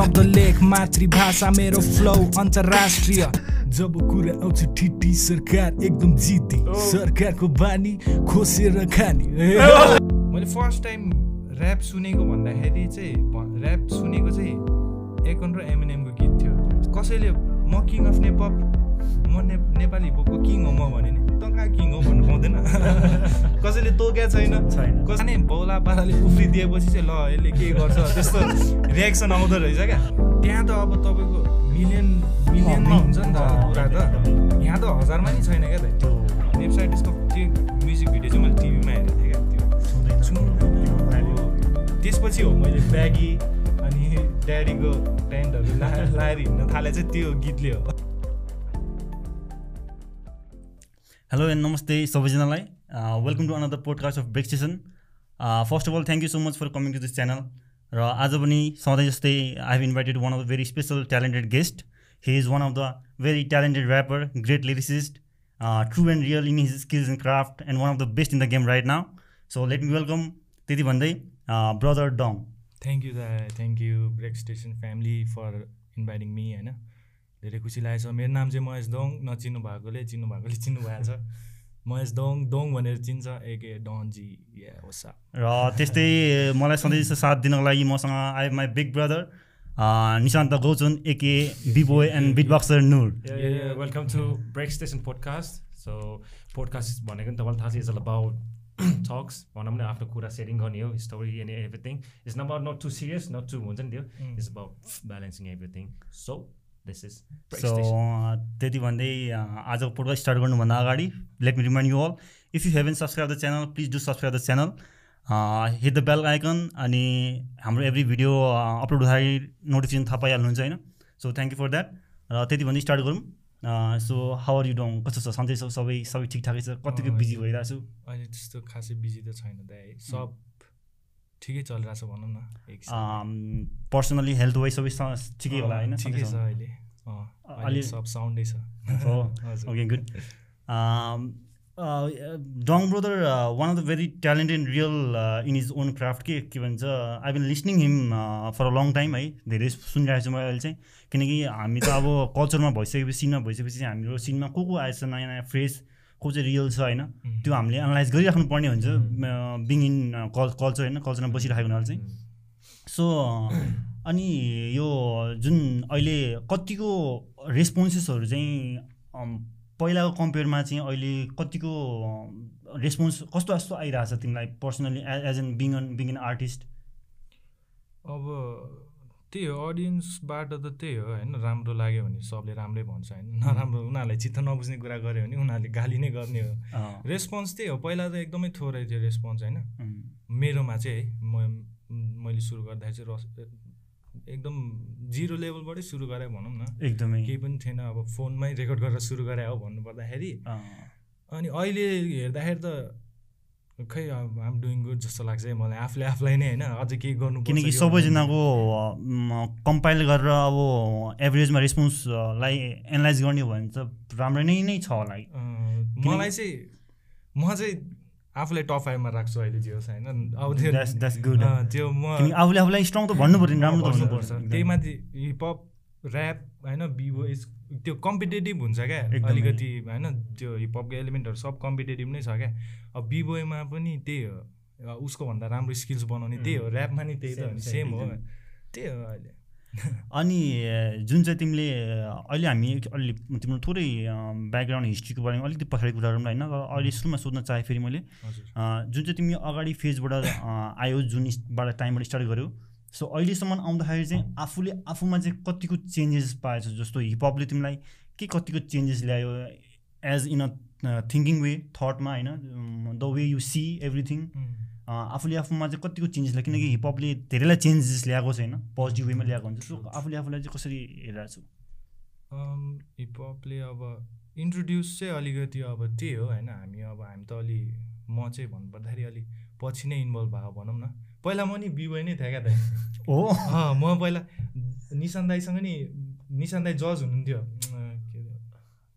शब्द लेख मातृभाषा मेरो फ्लो अन्तर्राष्ट्रिय जब कुरा आउँछ ठिटी सरकार एकदम जिती सरकारको बानी खोसेर खाने। मैले फर्स्ट टाइम ऱ्याप सुनेको भन्दाखेरि चाहिँ ऱ्याप सुनेको चाहिँ एकन र एमएनएमको गीत थियो। कसैले म किङ अफ नेपप म ने नेपाली हिपहपको किङ हो म भने नि। त कहाँ किङ हो भन्नु पाउँदैन। कसैले तोक्या छैन। छैन। कसैले बौला पाराले उफ्रिदिएपछि चाहिँ ल यसले के गर्छ त्यस्तो रियाक्सन आउँदो रहेछ क्या। त्यहाँ त अब तपाईँको मिलियन मिलियनमा हुन्छ नि त कुरा त। यहाँ त हजारमा नि छैन क्या त। त्यो वेबसाइट यसको त्यो म्युजिक भिडियो चाहिँ मैले टिभीमा हेरेको थिएँ क्या त्यो। त्यसपछि हो मैले ब्यागी अनि ड्याडीको प्यान्टहरू ला लाएर हिँड्न थाले चाहिँ त्यो गीतले हो। हेलो एन्ड नमस्ते सबैजनालाई welcome to another podcast of break station first of all thank you so much for coming to this channel र आज पनि सधैँ जस्तै I have invited one of the very special talented guest he is one of the very talented rapper great lyricist true and real in his skills and craft and one of the best in the game right now so let me welcome त्यति भन्दै brother Dong thank you दा thank you break station family for inviting me होइन धेरै खुसी लागेको छ। मेरो नाम चाहिँ महेश दोङ नचिन्नु भएकोले चिन्नु भएकोले चिन्नु भएको छ महेश दोङ दोङ भनेर चिन्छ एके डनजी या होसा र त्यस्तै मलाई सधैँ जस्तो साथ दिनको लागि मसँग I my big brother Nishant Gauchan AK B boy and beat boxer Nur. Welcome to Break Station Podcast. So, podcast भनेको नि तपाईँलाई थाहा छ इज अल अबाउट टक्स भनौँ न आफ्नो कुरा सेयरिङ गर्ने हो story and everything it's not not too serious not too हुन्छ नि त्यो। It's about balancing everything so this is so त्यति भन्दै आजको पोडकास्ट स्टार्ट गर्नुभन्दा अगाडि let me remind you all if you haven't subscribe the channel please do subscribe the channel hit the bell icon अनि हाम्रो एभ्री भिडियो अपलोड हुँदाखेरि notification थाहा पाइहाल्नुहुन्छ होइन? So thank you for that र त्यति भन्दै स्टार्ट गरौँ। So how are you Dong कस्तो छ? सन्चै छ? सबै सबै ठिकठाकै छ? कतिको बिजी भइरहेको छु? अहिले त्यस्तो खासै बिजी त छैन है। सब ठिकै चलिरहेको छ भनौँ न। पर्सनली हेल्थ वाइज सबै ठिकै होला होइन ठिकै छ अहिले। अलि- सब साउन्डै छ। हो okay good Dong brother one of the very talented real in his own craft के के भन्छ I been listening him for a long time है धेरै सुनिरहेको छु मैले अहिले चाहिँ। किनकि हामी त अब कल्चरमा भइसकेपछि सिनमा भइसकेपछि हाम्रो सिनमा को को आएछ नयाँ नयाँ फ्रेस को चाहिँ रियल छ होइन त्यो हामीले एनालाइज गरिराख्नु पर्ने हुन्छ बिङ इन कल कल्चर होइन कल्चरमा बसिराखेको हुनाले चाहिँ। सो अनि यो जुन अहिले कतिको रेस्पोन्सेसहरू चाहिँ पहिलाको कम्पेयरमा चाहिँ अहिले कतिको रेस्पोन्स कस्तो कस्तो आइरहेको छ तिमीलाई personally as an being on being an artist अब त्यही हो अडियन्सबाट त त्यही हो होइन? राम्रो लाग्यो भने सबले राम्रै भन्छ होइन? नराम्रो उनीहरूलाई चित्त नबुझ्ने कुरा गऱ्यो भने उनीहरूले गाली नै गर्ने हो। रेस्पोन्स त्यही हो पहिला त एकदमै थोरै थियो रेस्पोन्स होइन? मेरोमा चाहिँ है म मैले सुरु गर्दाखेरि चाहिँ रस एकदम जिरो लेभलबाटै सुरु गरेँ भनौँ न। एकदमै। केही पनि थिएन अब फोनमै रेकर्ड गरेर सुरु गरे हो भन्नुपर्दाखेरि। अनि अहिले हेर्दाखेरि त खै अब आम डुइङ गुड जस्तो लाग्छ है मलाई। आफूले आफूलाई नै होइन अझै केही गर्नु किनकि सबैजनाको कम्पाइल गरेर अब एभरेजमा रेस्पोन्सलाई एनालाइज गर्ने हो भने त राम्रो नै नै छ होला मलाई चाहिँ म चाहिँ आफूलाई टप फाइभमा राख्छु अहिले जे होस् होइन। अब त्यो त्यो म आफूले आफूलाई स्ट्रङ त भन्नु पऱ्यो राम्रो त भन्नुपर्छ। त्यही माथि हिपहप ऱ्याप होइन बिबो त्यो कम्पिटेटिभ हुन्छ क्या। अलिकति होइन त्यो हिपहपको एलिमेन्टहरू सब कम्पिटेटिभ नै छ क्या। अब बिबोयमा पनि त्यही हो उसको भन्दा राम्रो स्किल्स बनाउने त्यही हो ऱ्यापमा नि त्यही त हो सेम हो। त्यही हो अहिले। अनि जुन चाहिँ तिमीले अहिले हामी अलि तिम्रो थोरै ब्याकग्राउन्ड हिस्ट्रीको बारेमा अलिकति पछाडि कुरा गरौँ होइन? अहिले सुरुमा सोध्न चाहेँ फेरि मैले जुन चाहिँ तिमी अगाडि फेजबाट आयो जुन बाट टाइमबाट स्टार्ट गर्यो सो अहिलेसम्म आउँदाखेरि चाहिँ आफूले आफूमा चाहिँ कतिको चेन्जेस पाएछ? जस्तो हिपहपले तिमीलाई के कतिको चेन्जेस ल्यायो? As in a thinking way थटमा होइन? The way you see everything आफूले आफूमा चाहिँ कतिको चेन्जेस ल्यायो? किनकि हिपहपले धेरैलाई चेन्जेस ल्याएको छ होइन पोजिटिभ वेमा ल्याएको हुन्छ। सो आफूले आफूलाई चाहिँ कसरी हेरिरहेको छु? हिपहपले अब इन्ट्रोड्युस चाहिँ अलिकति अब त्यही हो होइन? हामी अब हामी त अलि म चाहिँ भन्नुपर्दाखेरि अलिक पछि नै इन्भल्भ भएको भनौँ न। पहिला म नि बिबोय नै थिएँ क्या त। हो? अँ, म पहिला निशान दाईसँग नि निशान दाई जज हुनुहुन्थ्यो। के अरे,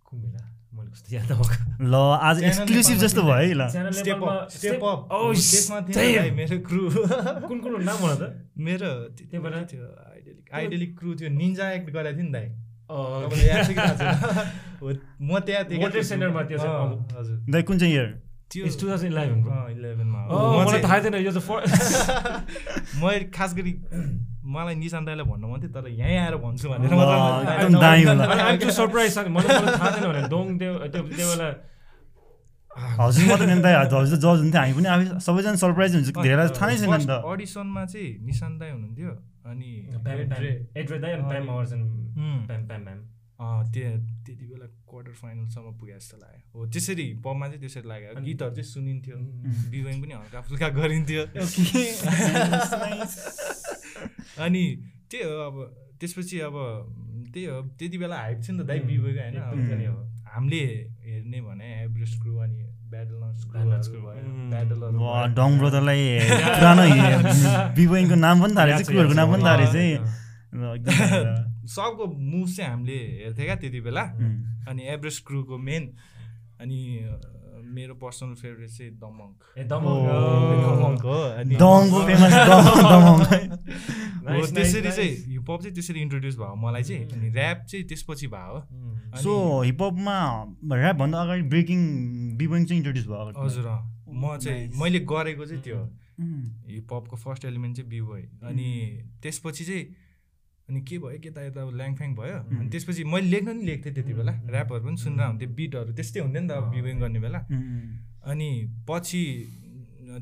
कुन बेला मैले कस्तो याद भएको ल आज एक्सक्लुसिभ जस्तो भयो है ल। Step up step up Oh, त्यसमा थियो. भाइ मेरो क्रु कुन कुन नाम भन त। मेरो त्यही बेला? थियो आइडेलिक आइडेलिक क्रु थियो। निन्जा एक्ट गरेको थियो नि दाइ। म त्यहाँ थिएँ त्यो हजुर। दाइ कुन चाहिँ इयर त्यो It's 2011 bro. अँ, 11 मा। हो। अँ, म मलाई चाहिँ- थाहा थिएन यो चाहिँ for- म खास गरी मलाई निशान दाइलाई भन्नु मन थियो तर यहीँ आएर भन्छु भनेर हामी पनि आफै सबैजना सरप्राइज हुन्छ। धेरै थाहा नै छैन नि त। अडिसनमा चाहिँ निशान दाई हुनुहुन्थ्यो अनि Bam, bam. ड्रे- Edward दाइ अनि Bam Mars and उम्, Bam Bam Bam. अँ, त्यो त्यति बेला क्वार्टर फाइनलसम्म पुगे जस्तो लाग्यो हो त्यसरी पपमा चाहिँ त्यसरी लाग्यो गीतहरू चाहिँ सुनिन्थ्यो. बिवाङ पनि हल्का फुल्का गरिन्थ्यो अनि त्यही हो अब त्यसपछि अब त्यही हो त्यति बेला हाइप थियो नि त दाइ बिवेको होइन अब। हामीले हेर्ने भने एभरेस्ट क्रू अनि। डङ ब्रदरलाई पुरानो बिबोइङको नाम पनि थाहा रहेछ छ, क्रुहरूको नाम। पनि थाहा रहेछ सबको मुभ चाहिँ हामीले हेर्थ्यौँ क्या त्यति बेला. अनि एभरेस्ट क्रुको मेन अनि मेरो पर्सनल फेभरेट चाहिँ दमङ्क ए, दमङ, त्यसरी चाहिँ. हिपहप चाहिँ त्यसरी इन्ट्रोड्युस भयो मलाई चाहिँ अनि ऱ्याप चाहिँ त्यसपछि भयो सो हिपहपमा ऱ्यापभन्दा अगाडि ब्रेकिङ बिबोइङ चाहिँ इन्ट्रोड्युस भयो। हजुर। म चाहिँ. मैले गरेको चाहिँ त्यो. हिपहपको फर्स्ट एलिमेन्ट चाहिँ बिबोय अनि त्यसपछि चाहिँ अनि के भयो? के त यता ल्याङफ्याङ भयो। अनि त्यसपछि मैले लेख्न नि लेख्थेँ त्यति बेला। ऱ्यापहरू पनि सुनेर हुन्थ्यो बिटहरू त्यस्तै हुन्थ्यो नि त अब बिबोइङ गर्ने बेला. अनि पछि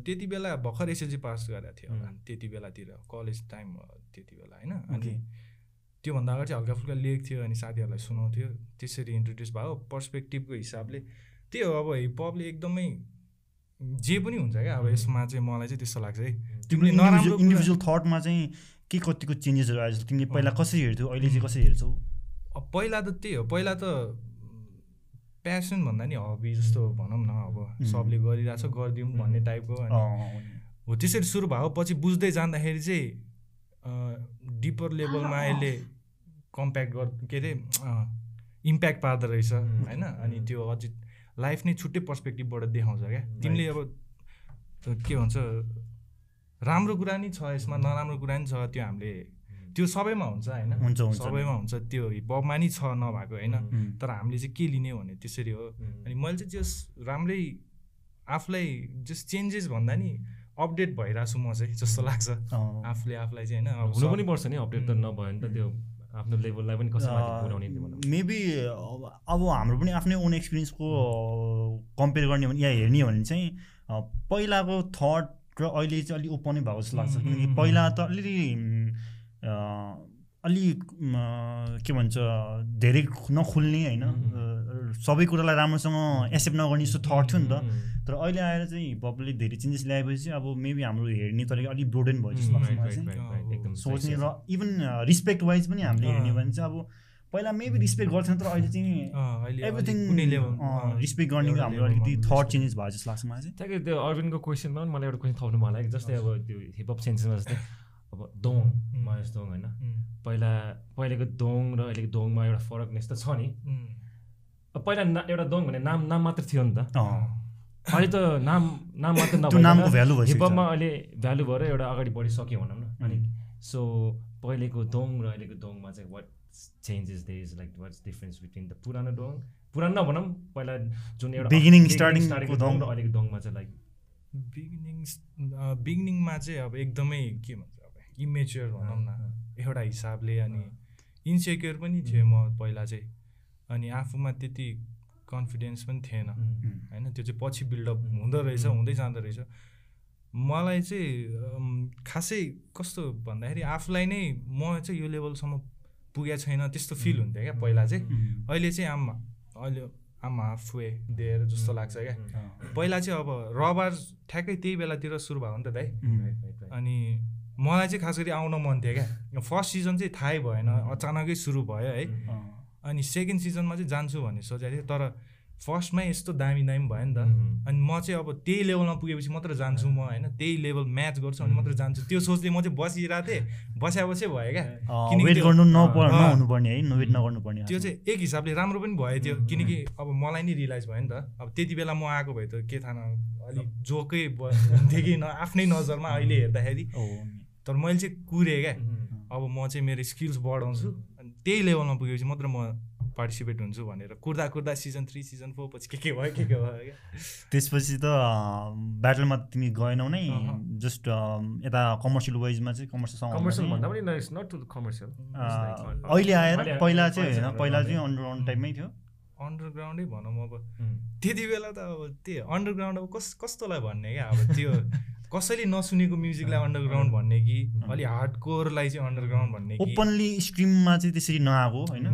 त्यति बेला भर्खर एसएलजी पास गरेको थियो। होला त्यति बेलातिर कलेज टाइम त्यति बेला होइन? अनि. त्योभन्दा अगाडि चाहिँ हल्का फुल्का लेख्थ्यो अनि साथीहरूलाई सुनाउँथ्यो। त्यसरी इन्ट्रोड्युस भयो। पर्सपेक्टिभको हिसाबले त्यही हो अब हिपहपले एकदमै जे पनि हुन्छ क्या। अब यसमा चाहिँ मलाई चाहिँ त्यस्तो लाग्छ है। तिमीले नराम्रो इन्डिभिजुअल थटमा चाहिँ के कतिको चेन्जेसहरू आएछ? तिमीले पहिला कसरी हेर्थ्यौ? अहिले चाहिँ कसरी हेर्छौ? अब पहिला त त्यही हो पहिला त प्यासन भन्दा नि हबी जस्तो भनौँ न अब सबले गरिरहेछ गरिदिउँ भन्ने टाइपको हो त्यसरी सुरु भयो पछि बुझ्दै जाँदाखेरि चाहिँ डिपर लेभलमा यसले कम्प्याक्ट गर के अरे इम्प्याक्ट पार्दो रहेछ होइन? अनि त्यो अझै लाइफ नै छुट्टै पर्सपेक्टिभबाट देखाउँछ क्या? तिमीले अब के भन्छ राम्रो कुरा नि छ यसमा नराम्रो कुरा नि छ त्यो हामीले त्यो सबैमा हुन्छ होइन? हुन्छ, हुन्छ। सबैमा हुन्छ त्यो हिपहपमा नि छ नभएको होइन. तर हामीले चाहिँ के लिने भने त्यसरी हो। अनि मैले चाहिँ जस राम्रै आफूलाई जस चेन्जेस भन्दा नि अपडेट भइरहेको छु म चाहिँ जस्तो लाग्छ. आफूले आफूलाई चाहिँ होइन? हुनु पनि पर्छ नि अपडेट त नभयो भने त त्यो आफ्नो लेभललाई पनि कसरी पुऱ्याउने मेबी अब हाम्रो पनि आफ्नै ओन एक्सपिरियन्सको कम्पेयर गर्ने भने या हेर्ने हो भने चाहिँ पहिलाको थट र अहिले चाहिँ अलिक ओपनै भएको जस्तो लाग्छ किनकि पहिला त अलिअलि अलि के भन्छ धेरै नखुल्ने होइन। सबै कुरालाई राम्रोसँग एक्सेप्ट नगर्ने जस्तो थट थियो नि त। तर अहिले आएर चाहिँ हिपहपले धेरै चेन्जेस ल्याएपछि अब मेबी हाम्रो हेर्ने तरिका अलिक ब्रोडेन भयो जस्तो लाग्छ मलाई चाहिँ। एकदम सोच्ने र इभन रिस्पेक्ट वाइज पनि हामीले हेर्ने भने चाहिँ अब पहिला मेबी रिस्पेक्ट गर्थेन तर अहिले चाहिँ एभ्रिथिङ रिस्पेक्ट गर्ने हाम्रो अलिकति थट। चेन्जेस भयो जस्तो लाग्छ मलाई चाहिँ। ठ्याक्कै त्यो अरविन्दको क्वेसनमा पनि मलाई एउटा क्वेसन थप्नु मन लाग्यो जस्तै अब त्यो हिपहप सेन्समा जस्तै। अब दोङ महेश दोङ होइन। पहिला पहिलेको दोङ र अहिलेको दोङमा एउटा फरकनेस त छ नि। पहिला ना- एउटा दोङ भने नाम नाम मात्र थियो नि त। अहिले त नाम नाम मात्र। हिपहपमा अहिले भ्यालु भएर एउटा अगाडि बढिसक्यो भनौँ न। अनि सो पहिलेको दोङ र अहिलेको दोङमा चाहिँ what changes they is like what's difference between the पुरानो दोङ पुरानो नभनौँ पहिला जुन एउटा Beginning, beginning starting starting को दोङ दोङ। र अहिलेको दोङमा चाहिँ लाइक बिगिनिङ बिगिनिङमा चाहिँ अब एकदमै के भन्छ अब इमेच्योर भनौँ न एउटा हिसाबले अनि इन्सेक्योर पनि थिएँ म पहिला चाहिँ अनि आफूमा त्यति कन्फिडेन्स पनि थिएन। होइन? त्यो चाहिँ पछि बिल्डअप हुँदो रहेछ हुँदै जाँदो रहेछ। मलाई चाहिँ खासै कस्तो भन्दाखेरि आफूलाई नै म चाहिँ यो लेभलसम्म पुगेको छैन त्यस्तो फिल हुन्थ्यो क्या पहिला चाहिँ। अहिले चाहिँ आम अहिले आम हाफ वे दिएर जस्तो लाग्छ क्या। पहिला चाहिँ अब रबार ठ्याक्कै त्यही बेलातिर सुरु भयो नि त दाइ। अनि मलाई चाहिँ खास गरी आउन मन थियो क्या। फर्स्ट सिजन चाहिँ थाहै भएन अचानकै सुरु भयो है। अनि सेकेन्ड सिजनमा चाहिँ जान्छु भन्ने सोचेको थिएँ तर फर्स्टमै यस्तो दामी दामी भयो नि त। अनि म चाहिँ अब त्यही लेभलमा पुगेपछि मात्र जान्छु म होइन त्यही लेभल म्याच गर्छु भने मात्र जान्छु। त्यो सोचले म चाहिँ बसिरहेको थिएँ। बस्या बस्यो भयो क्या। किनकि त्यो- चाहिँ एक हिसाबले राम्रो पनि भयो त्यो। किनकि अब मलाई नै रियलाइज भयो नि त। अब त्यति बेला म आएको भए त के थाहा न अलिक जोकै हुन्थ्यो कि न आफ्नै नजरमा अहिले हेर्दाखेरि। तर मैले चाहिँ कुरेँ क्या। अब म चाहिँ मेरो स्किल्स बढाउँछु। अनि त्यही लेभलमा पुगेपछि मात्र म पार्टिसिपेट हुन्छु भनेर। कुर्दा कुर्दा सिजन थ्री सिजन फोर पछि के के भयो के के भयो क्या त्यसपछि त ब्याटलमा तिमी गएनौ नै। जस्ट यता कमर्सियल वाइजमा चाहिँ कमर्सियल कमर्सियल भन्दा पनि इट्स नट टु कमर्सियल अहिले आएर पहिला चाहिँ होइन पहिला चाहिँ अन्डरग्राउन्ड टाइपमै थियो। अन्डरग्राउन्डै भनौँ अब. त्यति बेला त अब त्यो अन्डरग्राउन्ड अब कस कस्तोलाई भन्ने क्या? अब त्यो कसैले नसुनेको म्युजिकलाई अन्डरग्राउन्ड भन्ने कि अलि हार्ड कोरलाई चाहिँ अन्डरग्राउन्ड भन्ने कि ओपनली स्ट्रिममा चाहिँ त्यसरी नआएको होइन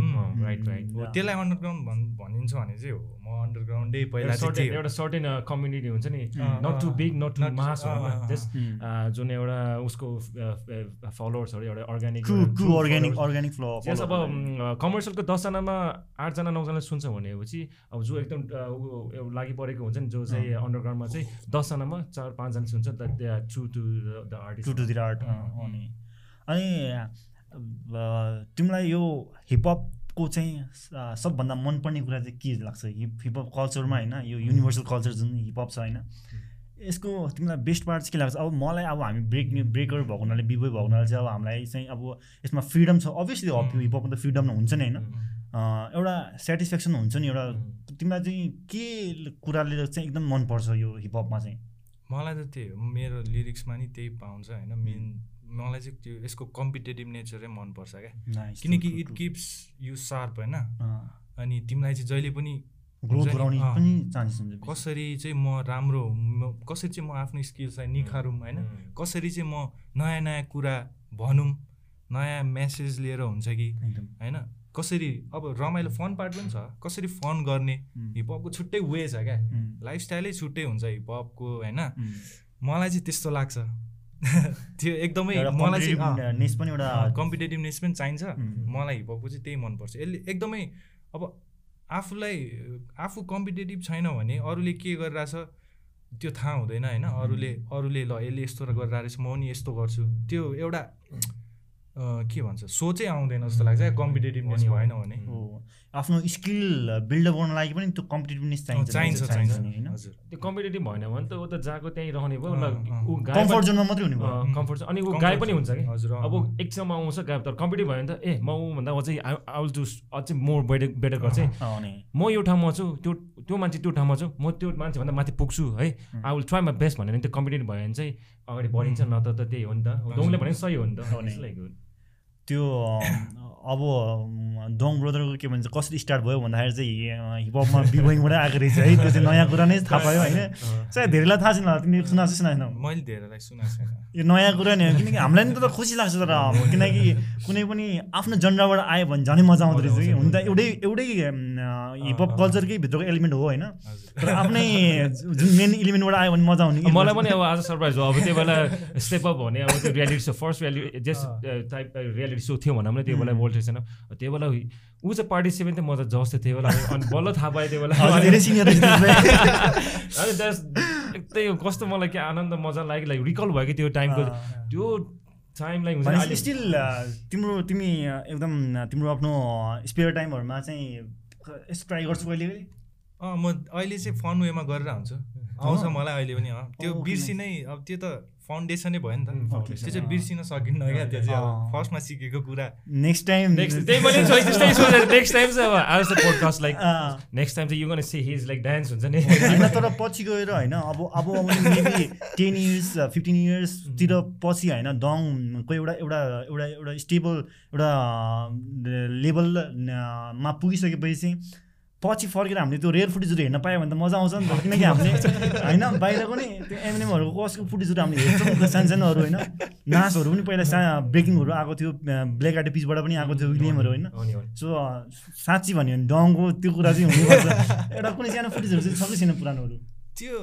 राइट राइट हो, त्यसलाई अन्डरग्राउन्ड भन् भनिन्छ भने चाहिँ हो म अन्डरग्राउन्डै पहिला। एउटा सर्टेन कम्युनिटी हुन्छ नि not too big not too mass. Just. जुन एउटा उसको फलोवर्सहरू एउटा organic true organic organic flow जस अब कमर्सियलको दसजनामा आठजना नौजना सुन्छ भनेपछि अब जो एकदम लागि परेको हुन्छ नि जो चाहिँ अन्डरग्राउन्डमा चाहिँ दसजनामा चार पाँचजना सुन्छ they are true to the to artist to art अनि अनि अ, तिमीलाई यो हिपहपको चाहिँ अ, सबभन्दा मनपर्ने कुरा चाहिँ के लाग्छ? हिप हिपहप कल्चरमा होइन यो युनिभर्सल कल्चर जुन हिपहप छ होइन। यसको तिमीलाई बेस्ट पार्ट चाहिँ के लाग्छ? अब मलाई अब हामी ब्रेक ब्रेकर भएको हुनाले बिबोय भएको हुनाले चाहिँ अब हामीलाई चाहिँ अब यसमा फ्रिडम छ। अभियसली हिपहपमा त फ्रिडम हुन्छ नि होइन। अ, एउटा सेटिस्फ्याक्सन हुन्छ नि एउटा तिमीलाई चाहिँ के कुराले चाहिँ एकदम मनपर्छ यो हिपहपमा चाहिँ? मलाई त त्यही हो। मेरो लिरिक्समा नि त्यही पाउँछ होइन। मेन मलाई चाहिँ त्यो यसको कम्पिटेटिभ नेचरै मनपर्छ क्या। किनकि इट. किप्स यु सार्प होइन। अनि तिमीलाई चाहिँ जहिले पनि कसरी चाहिँ म राम्रो कसरी चाहिँ म आफ्नो स्किल्सलाई निखारौँ होइन। कसरी चाहिँ म नयाँ नयाँ कुरा भनौँ नयाँ मेसेज लिएर हुन्छ कि होइन। कसरी अब रमाइलो फन पार्ट पनि छ। कसरी फन गर्ने हिपहपको छुट्टै वे छ क्या। लाइफस्टाइलै छुट्टै हुन्छ हिपहपको होइन। मलाई चाहिँ त्यस्तो लाग्छ। त्यो एकदमै मलाई चाहिँ एउटा कम्पिटेटिभनेस पनि चाहिन्छ. मलाई हिपहपको चाहिँ त्यही मनपर्छ। यसले एकदमै अब आफूलाई आफू कम्पिटेटिभ छैन भने अरूले के गरिरहेछ त्यो थाहा हुँदैन होइन? अरूले अरूले ल यसले यस्तो गरिरहेको रहेछ म पनि यस्तो गर्छु। त्यो एउटा के भन्छ? सोचै आउँदैन जस्तो लाग्छ। कम्पिटेटिभनेस भएन भने। हो, आफ्नो स्किल बिल्डअप गर्न लागि पनि त्यो कम्पिटेटिभनेस चाहिन्छ चाहिन्छ चाहिन्छ। होइन? त्यो कम्पिटेटिभ भएन भने त ऊ त जहाँको त्यहीँ रहने भयो कम्फर्ट जोनमा मात्रै हुने भयो। कम्फर्ट अनि ऊ गाई पनि हुन्छ कि? अब अँ। एक ठाउँमा आउँछ गाई तर कम्पिटेटिभ भयो भने त ए म ऊभन्दा अझै आई विल डु अझै मोर बेटर बेटर गर्छ म यो ठाउँमा छु त्यो त्यो मान्छे त्यो ठाउँमा छु म त्यो मान्छेभन्दा माथि पुग्छु है? I will try my best भनेर नि त्यो कम्पिटेटिभ भयो भने चाहिँ अगाडि बढिन्छ न त त त्यही हो नि त। दोङले भने सही हो नि त। त्यो अब डङ ब्रदरको के भन्छ कसरी स्टार्ट भयो भन्दाखेरि चाहिँ हिपहपमा बिबोइङबाटै आएको रहेछ है त्यो चाहिँ नयाँ कुरा नै थाहा पायो होइन। सायद धेरैलाई थाहा छैन होला तिमीले सुनाएको चाहिँ सुनाएनौ। मैले धेरैलाई सुनाएको छैन। यो नयाँ कुरा नि हो किनकि हामीलाई नि त खुसी लाग्छ तर अब किनकि कुनै पनि आफ्नो जनराबाट आयो भने झनै मजा आउँदो रहेछ कि। हुन त एउटै एउटै हिपहप कल्चरकै भित्रको एलिमेन्ट हो होइन? तर आफ्नै जुन मेन इलिमेन्टबाट आयो भने मजा आउने कि मलाई पनि अब आज सरप्राइज हो। अब त्यो बेला स्टेप अप भने अब त्यो reality so first reality just type reality so थियो भनौँ न त्यो बेला वर्ल्ड छैन त्यो बेला ऊ चाहिँ पार्टिसिपेन्ट थियो म त जस थियो त्यो बेला। अनि बल्ल थाहा पाएँ त्यो बेला। अनि त्यही कस्तो मलाई के आनन्द मजा लाग्यो। लाइक रिकल भयो कि त्यो टाइमको त्यो टाइमलाई हुन्छ नि भनेपछि अहिले- स्टिल तिम्रो तिमी एकदम तिम्रो आफ्नो स्पेयर टाइमहरूमा चाहिँ ट्राई गर्छु कहिले कहिले अँ म अहिले चाहिँ फन वेमा गरेर हुन्छु आउँछ मलाई अहिले पनि अँ। त्यो बिर्सिनै अब त्यो त फाउन्डेसनै भयो नि त। त्यो चाहिँ। बिर्सिन सकिन्न क्या त्यो चाहिँ फर्स्टमा सिकेको कुरा। नेक्स्ट टाइम नेक्स्ट त्यही मैले त्यस्तै सोचेँ नेक्स्ट टाइम चाहिँ अब आज पोडकास्ट लाइक। नेक्स्ट टाइम चाहिँ you gonna see his like dance हुन्छ नि। होइन तर पछि गएर होइन अब अब मेबी टेन इयर्स फिफ्टिन इयर्सतिर पछि होइन दङको एउटा एउटा एउटा एउटा स्टेबल एउटा लेभलमा पुगिसकेपछि चाहिँ पछि फर्केर हामीले त्यो रेयर फुटेजहरू हेर्न पायो भने त मजा आउँछ नि त। किनकि हामीले होइन बाहिरको नि त्यो एमएनएमहरूको कसको फुटेजहरू हामीले हेर्छौँ नि त सानो सानोहरू होइन। नाचहरू पनि पहिला सा ब्रेकिङहरू आएको थियो ब्ल्याक आर्ट पिचबाट पनि आएको थियो विलियमहरू होइन। सो साँच्ची भन्यो भने डङको त्यो कुरा चाहिँ हुनुपर्छ। एउटा कुनै सानो फुटेजहरू चाहिँ छँदै छैन पुरानोहरू? त्यो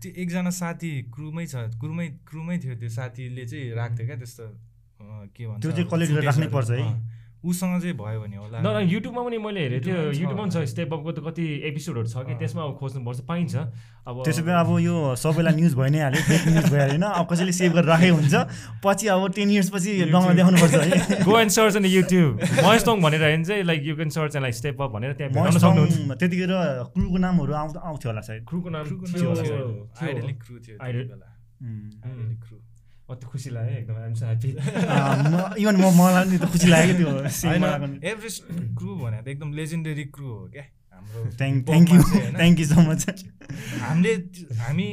त्यो एकजना साथी क्रुमै छ क्रुमै क्रुमै थियो त्यो साथीले चाहिँ राख्थ्यो क्या त्यस्तो के भन्छ त्यो चाहिँ collect गरेर राख्नै पर्छ है। उसँग चाहिँ भयो भने होला। न न युट्युबमा पनि मैले हेरेँ त्यो युट्युबमा पनि छ। युट्युबमा पनि छ। स्टेप अपको त कति एपिसोडहरू छ कि? त्यसमा अब खोज्नुपर्छ पाइन्छ। अब त्यसो भए अब यो सबैलाई न्युज भइ नै हाल्यो न्युज भइहाल्यो होइन। अब कसैले सेभ गरेर राखेको हुन्छ। पछि अब टेन इयर्स पछि डङमा देखाउनुपर्छ है। Go and search in YouTube Maheshtong भनेर भने चाहिँ like you can search and like step up भनेर त्यहाँ भेटाउन सक्नुहुन्छ। त्यतिखेर क्रुको नामहरू आउँथ्यो होला सायद। क्रुको नाम थियो। क्रु थियो क्रु अति खुसी लाग्यो एकदम आइम सो ह्याप्पी इभन म मलाई नि त खुसी लाग्यो त्यो। एभरेस्ट क्रु भने त एकदम लेजेन्डरी क्रु हो क्या हाम्रो thank you. Thank you so much हामीले हामी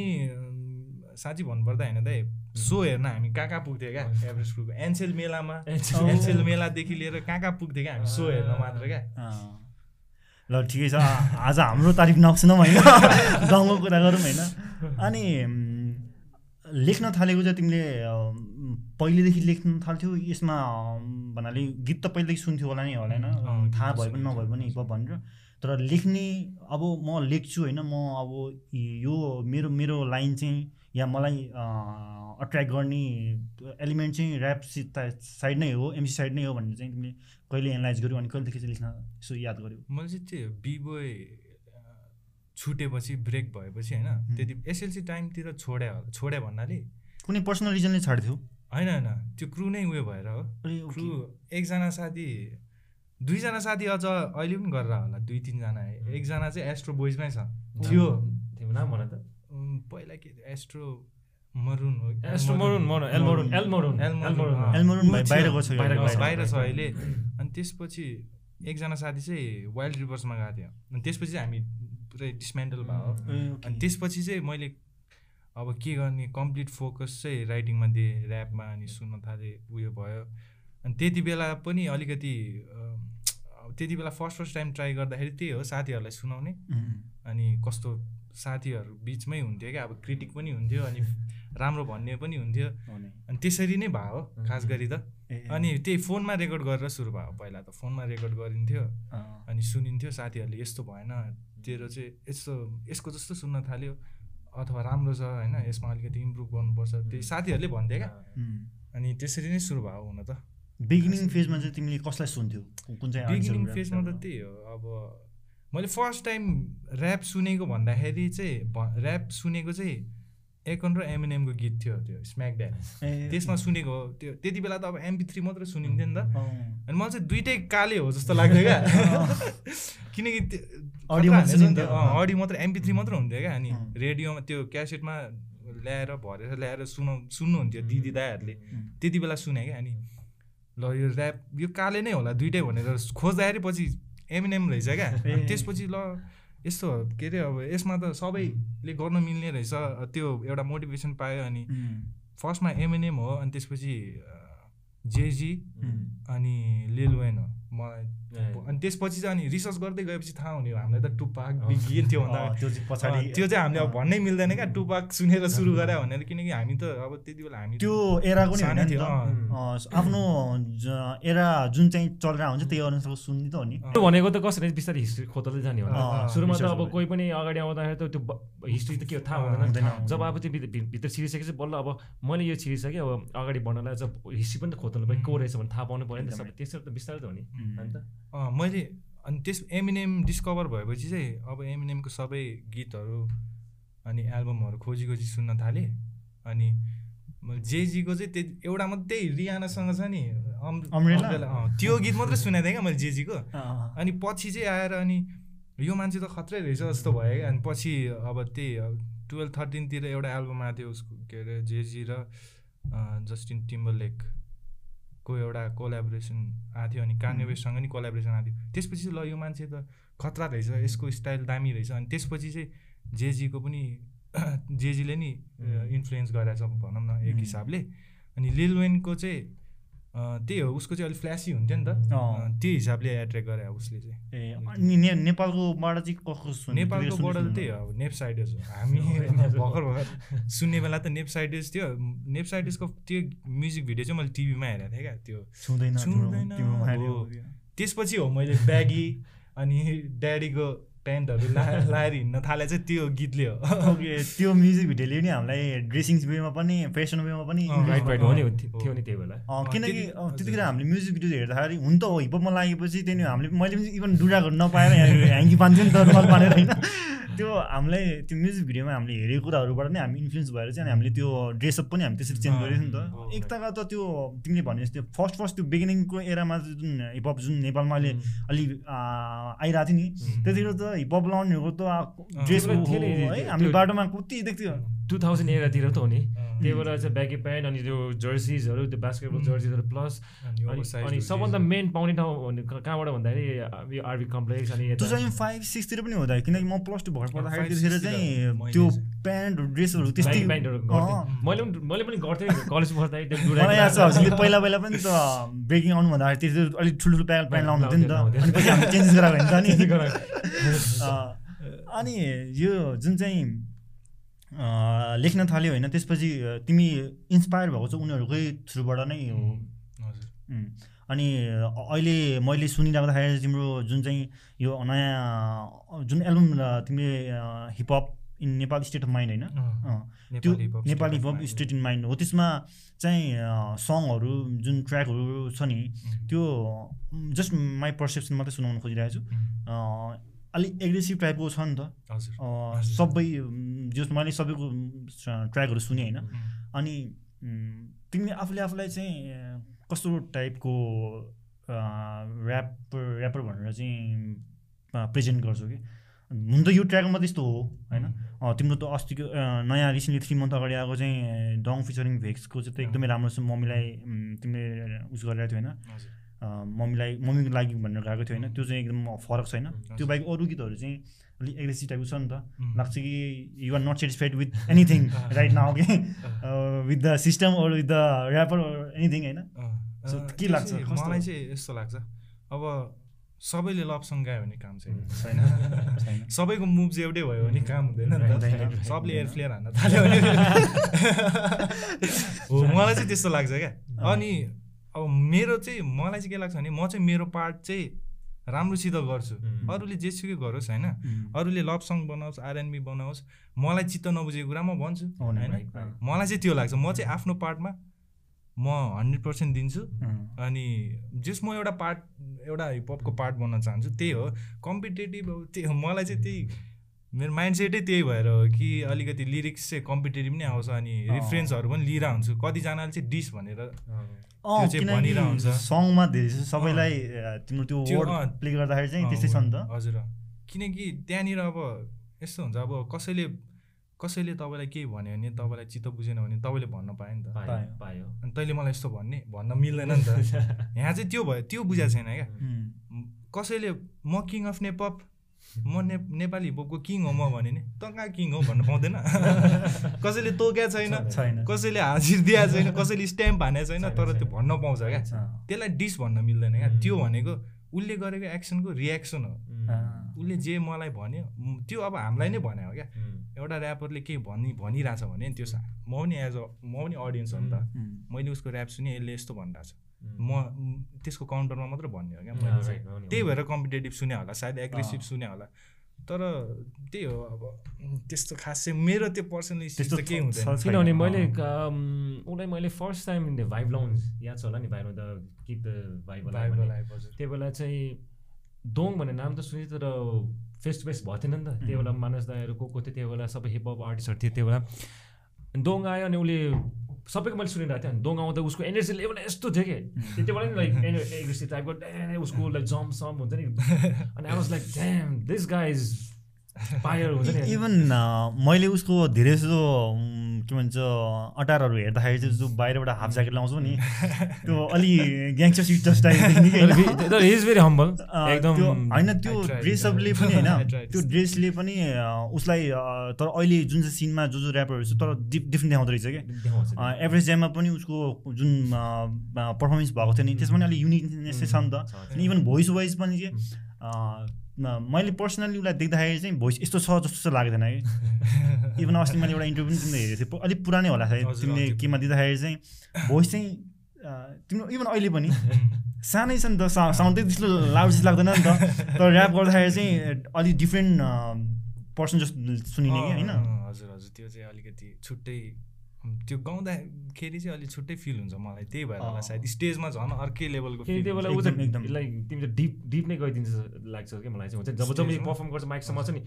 साँच्ची भन्नुपर्दा होइन दाइ सो हेर्न हामी कहाँ कहाँ पुग्थ्यो क्या एभरेस्ट क्रुको एनसेल मेलामा एनसेल मेलादेखि लिएर कहाँ कहाँ पुग्थ्यो क्या हामी सो हेर्न मात्र क्या ल ठिकै छ आज हाम्रो तारिफ नसुनौँ होइन गाउँको कुरा गरौँ होइन अनि लेख्न थालेको चाहिँ तिमीले पहिलेदेखि लेख्न थाल्थ्यौ यसमा भन्नाले गीत त पहिलेदेखि सुन्थ्यौ होला नि होला होइन थाहा भए पनि नभए पनि हिपहप भनेर। तर लेख्ने अब म लेख्छु होइन म अब यो मेरो मेरो लाइन चाहिँ या मलाई अट्र्याक्ट गर्ने एलिमेन्ट चाहिँ ऱ्याप साइड नै हो एमसी साइड नै हो भनेर चाहिँ तिमीले कहिले एनालाइज गर्यौ अनि कहिलेदेखि चाहिँ लेख्न यसो याद गर्यौ? मैले चाहिँ त्यो बिबोय छुटेपछि ब्रेक भएपछि होइन त्यति एसएलसी टाइमतिर छोड्या होला छोड्या भन्नाले कुनै पर्सनल रिजनले छाड्थ्यो? होइन होइन। त्यो क्रु नै उयो भएर हो। क्रु एकजना साथी दुईजना साथी अझ अहिले पनि गरेर होला दुई तिनजना। एकजना चाहिँ एस्ट्रो बोइजमै छ। थियो। थियो नाम भन त। पहिला के एस्ट्रो मरुन हो astro maroon maroon L maroon L maroon L L maroon, maroon अँ। L maroon. बाहिर गएको छ बाहिर छ। बाहिर छ अहिले। अनि त्यसपछि एकजना साथी चाहिँ वाइल्ड रिभर्समा गएको थियो। अनि त्यसपछि चाहिँ हामी पुरै डिसमेन्टल भयो। अनि त्यसपछि चाहिँ मैले अब के गर्ने कम्प्लिट फोकस चाहिँ राइटिङमा दिएँ ऱ्यापमा अनि सुन्न थालेँ उयो भयो। अनि त्यति बेला पनि अलिकति त्यति बेला फर्स्ट फर्स्ट टाइम ट्राई गर्दाखेरि त्यही हो साथीहरूलाई सुनाउने। अनि कस्तो साथीहरू बिचमै हुन्थ्यो क्या अब क्रिटिक पनि हुन्थ्यो अनि राम्रो भन्ने पनि हुन्थ्यो। अनि त्यसरी नै भयो खास गरी त। अनि त्यही फोनमा रेकर्ड गरेर सुरु भयो पहिला त फोनमा रेकर्ड गरिन्थ्यो। अनि सुनिन्थ्यो साथीहरूले यस्तो भएन तेरो चाहिँ यस्तो यसको जस्तो सुन्न थाल्यो अथवा राम्रो छ होइन यसमा अलिकति इम्प्रुभ गर्नुपर्छ। त्यही साथीहरूले भन्थ्यो क्या। अनि त्यसरी नै सुरु भयो हुन त। बिगिनिङ फेजमा चाहिँ तिमीले कसलाई सुन्थ्यौ? कुन चाहिँ बिगिनिङ फेजमा त त्यही हो। अब मैले फर्स्ट टाइम ऱ्याप सुनेको भन्दाखेरि चाहिँ ऱ्याप सुनेको चाहिँ एकन र एमएनएमको गीत थियो त्यो स्म्याक ड्यान ए, त्यसमा सुनेको हो। त्यो त्यति बेला त अब एमपी थ्री मात्रै सुनिन्थ्यो नि त। अनि मलाई चाहिँ दुइटै काले हो जस्तो लाग्थ्यो क्या। किनकि त्यो अडियो मात्र एमपी थ्री मात्र हुन्थ्यो क्या अनि। रेडियोमा त्यो क्यासेटमा ल्याएर भरेर ल्याएर सुनाउ सुन्नुहुन्थ्यो दिदी दाईहरूले उम्, त्यति बेला सुने क्या अनि ल यो ऱ्याप यो काले नै होला दुइटै भनेर खोज्दाखेरि पछि एमएनएम रहेछ क्या। त्यसपछि ल यस्तो के अरे अब यसमा त सबैले गर्न मिल्ने रहेछ। त्यो एउटा मोटिभेसन पायो अनि फर्स्टमा एमएनएम हो अनि त्यसपछि जेजी अनि लिल वेन हो। मलाई। अनि त्यसपछि चाहिँ अनि रिसर्च गर्दै गएपछि थाहा हुने हो। हामीलाई त टुपाक बिगिन त्यो भन्दा। त्यो चाहिँ पछाडि अँ, त्यो चाहिँ हामीले अब भन्नै मिल्दैन क्या। टुपाक सुनेर सुरु गरे भनेर किनकि हामी त अब त्यति बेला हामी त्यो एराको नि थियो, आफ्नो एरा जुन चाहिँ चलिरहेको हुन्छ त्यही अनुसारको सुन्ने त हो नि। त्यो भनेको त कसरी बिस्तारै हिस्ट्री खोज्दै जाने हो सुरुमा त अब। कोही पनि अगाडि आउँदाखेरि त त्यो हिस्ट्री त के हो थाहा हुँदैन। जब अब त्यो भित्र छिरिसकेपछि बल्ल अब मैले यो छिरिसकेँ अब अगाडि बढ्नलाई चाहिँ हिस्ट्री पनि त खोज्नु पऱ्यो। को रहेछ भने थाहा पाउनु पऱ्यो नि त सबै। त्यसरी त बिस्तारै त हो नि त। मैले अनि त्यस एमिनेम डिस्कभर भएपछि चाहिँ अब एमिनेमको सबै गीतहरू अनि एल्बमहरू खोजी खोजी सुन्न थालेँ। अनि मैले जेजीको चाहिँ त्यो एउटा मात्रै रियानासँग छ नि त्यो गीत मात्रै सुनेको थिएँ क्या मैले जेजीको अनि पछि चाहिँ आएर अनि यो मान्छे त खत्रै रहेछ जस्तो भयो क्या। अनि पछि अब त्यही टुवेल्भ थर्टिनतिर एउटा एल्बम आएको थियो उसको के अरे जेजी र जस्टिन टिम्बरलेकको एउटा कोलाबोरेसन आएको थियो अनि कान्य वेस्टसँग नि कोलाबोरेसन आएको थियो। त्यसपछि चाहिँ ल यो मान्छे त खतरा रहेछ यसको स्टाइल दामी रहेछ अनि त्यसपछि चाहिँ जेजीको पनि जेजीले नि इन्फ्लुएन्स गरेछ भनौँ न एक. हिसाबले। अनि लिल वेनको चाहिँ त्यही हो उसको चाहिँ अलिक फ्ल्यासी हुन्थ्यो नि त। अँ। अँ, त्यो हिसाबले एट्र्याक्ट गरे उसले चाहिँ। ए नेपालकोबाट चाहिँ कसको सुन्ने? नेपालको सुन्ने- बोर्डर सुन्ने- त्यही हो नेप्साइडर्स हो। हामी भर्खर भर्खर सुन्ने बेला त नेप्साइडर्स थियो। नेप्साइडर्सको त्यो म्युजिक भिडियो चाहिँ मैले टिभीमा हेरेको थिएँ क्या त्यो। छुँदैन। त्यसपछि हो मैले ब्यागी अनि ड्याडीको प्यान्टहरू ला लाएर हिँड्न थाले चाहिँ त्यो गीतले हो। ओके त्यो म्युजिक भिडियोले नि हामीलाई ड्रेसिङ वेमा पनि फेसन वेमा पनि। हो नि। थियो नि त्यही बेला। किनकि। त्यतिखेर हामीले म्युजिक भिडियो हेर्दाखेरि हुन त हो हिपमा लागेपछि त्यहाँदेखि हामीले मैले पनि इभन डुडाहरू नपाएर ह्याङ्गी पान्थ्यो नि त रुमाल पानेर होइन? त्यो हामीलाई त्यो म्युजिक भिडियोमा हामीले हेरेको कुराहरूबाट नै हामी इन्फ्लुएन्स भएर चाहिँ हामीले त्यो ड्रेसअप पनि हामी त्यसरी चेन्ज गरेको नि त। हो, एक तका त त्यो तिमीले भने जस्तो फर्स्ट फर्स्ट त्यो बिगिनिङको एरामा जुन हिपहप जुन नेपालमा अहिले अलि आ, आइरहेको थियो नि त्यतिखेर त हिपहप लाउनेहरूको त ड्रेस त्यसमा थियो नि है हामीले बाटोमा कति देख्थ्यो। टु थाउजन्ड एरातिर त हो नि। त्यही भएर चाहिँ ब्यागी प्यान्ट अनि त्यो जर्सिजहरू त्यो बास्केटबल जर्सिजहरू प्लस अनि अनि। सबभन्दा मेन पाउने ठाउँ कहाँबाट भन्दाखेरि यो आरबी कम्प्लेक्स अनि टु यता- थाउजन्ड फाइभ सिक्सतिर पनि हुँदा किनकि म प्लस टू भर्खर पर्दाखेरि चाहिँ त्यो प्यान्ट ड्रेसहरू त्यस्तै प्यान्टहरू गर्थेँ। मैले पनि मैले पनि गर्थेँ कलेज पढ्दाखेरि याद छ हजुरले पहिला पहिला पनि त ब्रेकिङ आउनु भन्दाखेरि त्यति अलिक ठुल्ठुलो प्यान्ट प्यान्ट लाउनु हुन्थ्यो नि त। अनि पछि हामीले चेन्जेस गराएको हुन्छ नि। अनि यो जुन चाहिँ लेख्न थाल्यो होइन। त्यसपछि तिमी इन्सपायर भएको चाहिँ उनीहरूकै थ्रुबाट नै हो। हजुर. अनि अहिले मैले सुनिराख्दाखेरि तिम्रो जुन चाहिँ यो नयाँ जुन एल्बम तिमीले hip hop in Nepal state of mind होइन? त्यो Nepali hip hop state in mind हो। त्यसमा चाहिँ सङहरू जुन ट्र्याकहरू छ नि त्यो जस्ट माई पर्सेप्सन मात्रै सुनाउन खोजिरहेको छु। अलिक एग्रेसिभ टाइपको छ नि त। सबै जस मैले सबैको ट्र्याकहरू सुने होइन। अनि तिमीले आफूले आफूलाई चाहिँ कस्तो टाइपको ऱ्याप ऱ्यापर भनेर चाहिँ प्रेजेन्ट गर्छौ कि? हुन त यो ट्र्याकमा त्यस्तो हो होइन? तिम्रो त अस्तिको नयाँ रिसेन्टली थ्री मन्थ अगाडि आएको चाहिँ डङ फिचरिङ भेक्सको चाहिँ त एकदमै राम्रो छ। मम्मीलाई तिमीले उस गरिरहेको थियो होइन। मम्मीलाई मम्मीको लागि भनेर गएको थियो होइन। त्यो चाहिँ एकदम फरक छैन। त्यो बाहेक अरू गीतहरू चाहिँ अलिक एग्रेसिभ टाइपको छ नि त। लाग्छ कि you're not satisfied with anything right now कि with the system or with the rapper anything होइन? के लाग्छ? चाहिँ? मलाई चाहिँ यस्तो लाग्छ। अब सबैले लभ सङ गायो भने काम छैन। छैन। सबैको मुभ चाहिँ एउटै भयो भने काम हुँदैन नि त। सबले एयर फ्लेयर हान्न थाल्यो भने। हो मलाई चाहिँ त्यस्तो लाग्छ क्या। अनि अब मेरो चाहिँ मलाई चाहिँ के लाग्छ भने म चाहिँ मेरो पार्ट चाहिँ राम्रोसित गर्छु. अरूले जेसुकै गरोस् होइन? अरूले लभ सङ बनाओस् आरएनबी बनाओस् मलाई चित्त नबुझेको कुरा म भन्छु होइन. मलाई चाहिँ त्यो लाग्छ। म चाहिँ आफ्नो पार्टमा म हन्ड्रेड पर्सेन्ट दिन्छु। अनि जस म एउटा पार्ट एउटा हिपहपको पार्ट बन्न चाहन्छु त्यही हो। कम्पिटेटिभ अब त्यही हो। मलाई चाहिँ त्यही मेरो माइन्ड सेटै त्यही भएर हो कि अलिकति लिरिक्स चाहिँ कम्पिटेटिभ नै आउँछ अनि। रिफरेन्सहरू पनि लिएर हुन्छु कतिजनाले चाहिँ डिस भनेर सङमा धेरै जस्तो सबैलाई तिम्रो त्यो वर्ड प्ले गर्दाखेरि चाहिँ त्यस्तै छ नि त। हजुर। किनकि त्यहाँनिर अब यस्तो हुन्छ अब कसैले कसैले तपाईँलाई केही भन्यो भने तपाईँलाई चित्त बुझेन भने तपाईँले भन्न पायो नि त। पायो पायो। अनि तैँले मलाई यस्तो भन्ने भन्न मिल्दैन नि त। यहाँ चाहिँ त्यो भयो त्यो बुझाएको छैन क्या। कसैले म किङ अफ नेपप म ने नेपाली हिपहपको किङ हो म भने नि त कहाँ किङ हो भन्न पाउँदैन। कसैले तोक्या छैन छैन। कसैले हाजिर दिएको छैन कसैले स्ट्याम्प हानेको छैन तर। त्यो भन्न पाउँछ क्या। त्यसलाई डिस भन्न मिल्दैन क्या. त्यो भनेको उसले गरेको एक्सनको रियाक्सन हो। उसले जे मलाई भन्यो त्यो अब हामीलाई नै भन्यो हो क्या. एउटा ऱ्यापरले केही भनि भनिरहेछ भने त्यो सा- म पनि एज अ म पनि अडियन्स हो नि त। मैले उसको ऱ्याप सुने यसले यस्तो भनिरहेछ. म त्यसको काउन्टरमा मात्र भन्ने हो क्या। मैले चाहिँ त्यही। भएर कम्पिटेटिभ सुने होला सायद एग्रेसिभ। सुने होला तर त्यही हो अब त्यस्तो खास चाहिँ मेरो त्यो पर्सनली त्यस्तो केही हुँदैन। छ- छैन। किनभने मैले उसलाई मैले फर्स्ट टाइम भाइब लाउन्स याद छ होला नि? भाइबमा द किप द भाइब। त्यो बेला चाहिँ दोङ भन्ने नाम त सुने तर फेस टु फेस भएको थिएन नि त। त्यो बेला मानस दाईहरू को को थियो त्यो बेला सबै हिपहप आर्टिस्टहरू थियो त्यो बेला। दोङ आयो अनि उसले सबैको मैले सुनिरहेको थिएँ। अनि दोङ आउँदा उसको एनर्जी लेभल यस्तो थियो कि। त्यति बेला नि लाइक एग्रेसिभ टाइपको उसको लाइक जम्प सम हुन्छ नि। अनि I was like damn this guy is fire हुन्छ नि। इभन अ, मैले उसको धेरै जस्तो के भन्छ अटारहरू हेर्दाखेरि चाहिँ जो बाहिरबाट हाफ ज्याकेट लाउँछौ नि त्यो अलि ग्याङ्स्टर देखिने कि होइन? तर इज भेरी हम्बल अ, एकदम त्यो ड्रेसअपले. पनि होइन. त्यो ड्रेसले पनि उसलाई तर अहिले जुन चाहिँ सिनमा जो जो ऱ्यापरहरू छ तर डिफ डिफ्रेन्ट देखाउँदो रहेछ क्या। एभरेज ज्याममा पनि उसको जुन पर्फर्मेन्स भएको थियो नि त्यसमा पनि अलिक युनिकनेस चाहिँ छ नि त इभन भोइस वाइज पनि न- मैले पर्सनली उसलाई देख्दाखेरि चाहिँ भोइस यस्तो छ जस्तो चाहिँ लागेको थिएन कि इभन अस्ति मैले एउटा इन्टरभ्यू पनि तिमीले हेरेको थिएँ अलिक पुरानै होला सायद तिमीले। केमा दिँदाखेरि चाहिँ भोइस चाहिँ तिम्रो इभन अहिले पनि सानै छ नि त साउन्ड त्यस्तो लाउड जस्तो लाग्दैन नि त। तर ऱ्याप गर्दाखेरि चाहिँ अलिक डिफ्रेन्ट पर्सन जस्तो सुनिने कि होइन? हजुर हजुर त्यो चाहिँ अलिकति छुट्टै त्यो गाउँदाखेरि चाहिँ अलिक छुट्टै फिल हुन्छ मलाई त्यही भएर होला। सायद स्टेजमा झन् अर्कै लेभलको लाइक तिमी चाहिँ डिप डिप नै गइदिन्छ जस्तो लाग्छ कि मलाई चाहिँ हुन्छ। जब जब? पर्फर्म गर्छ माइक समाउँछ नि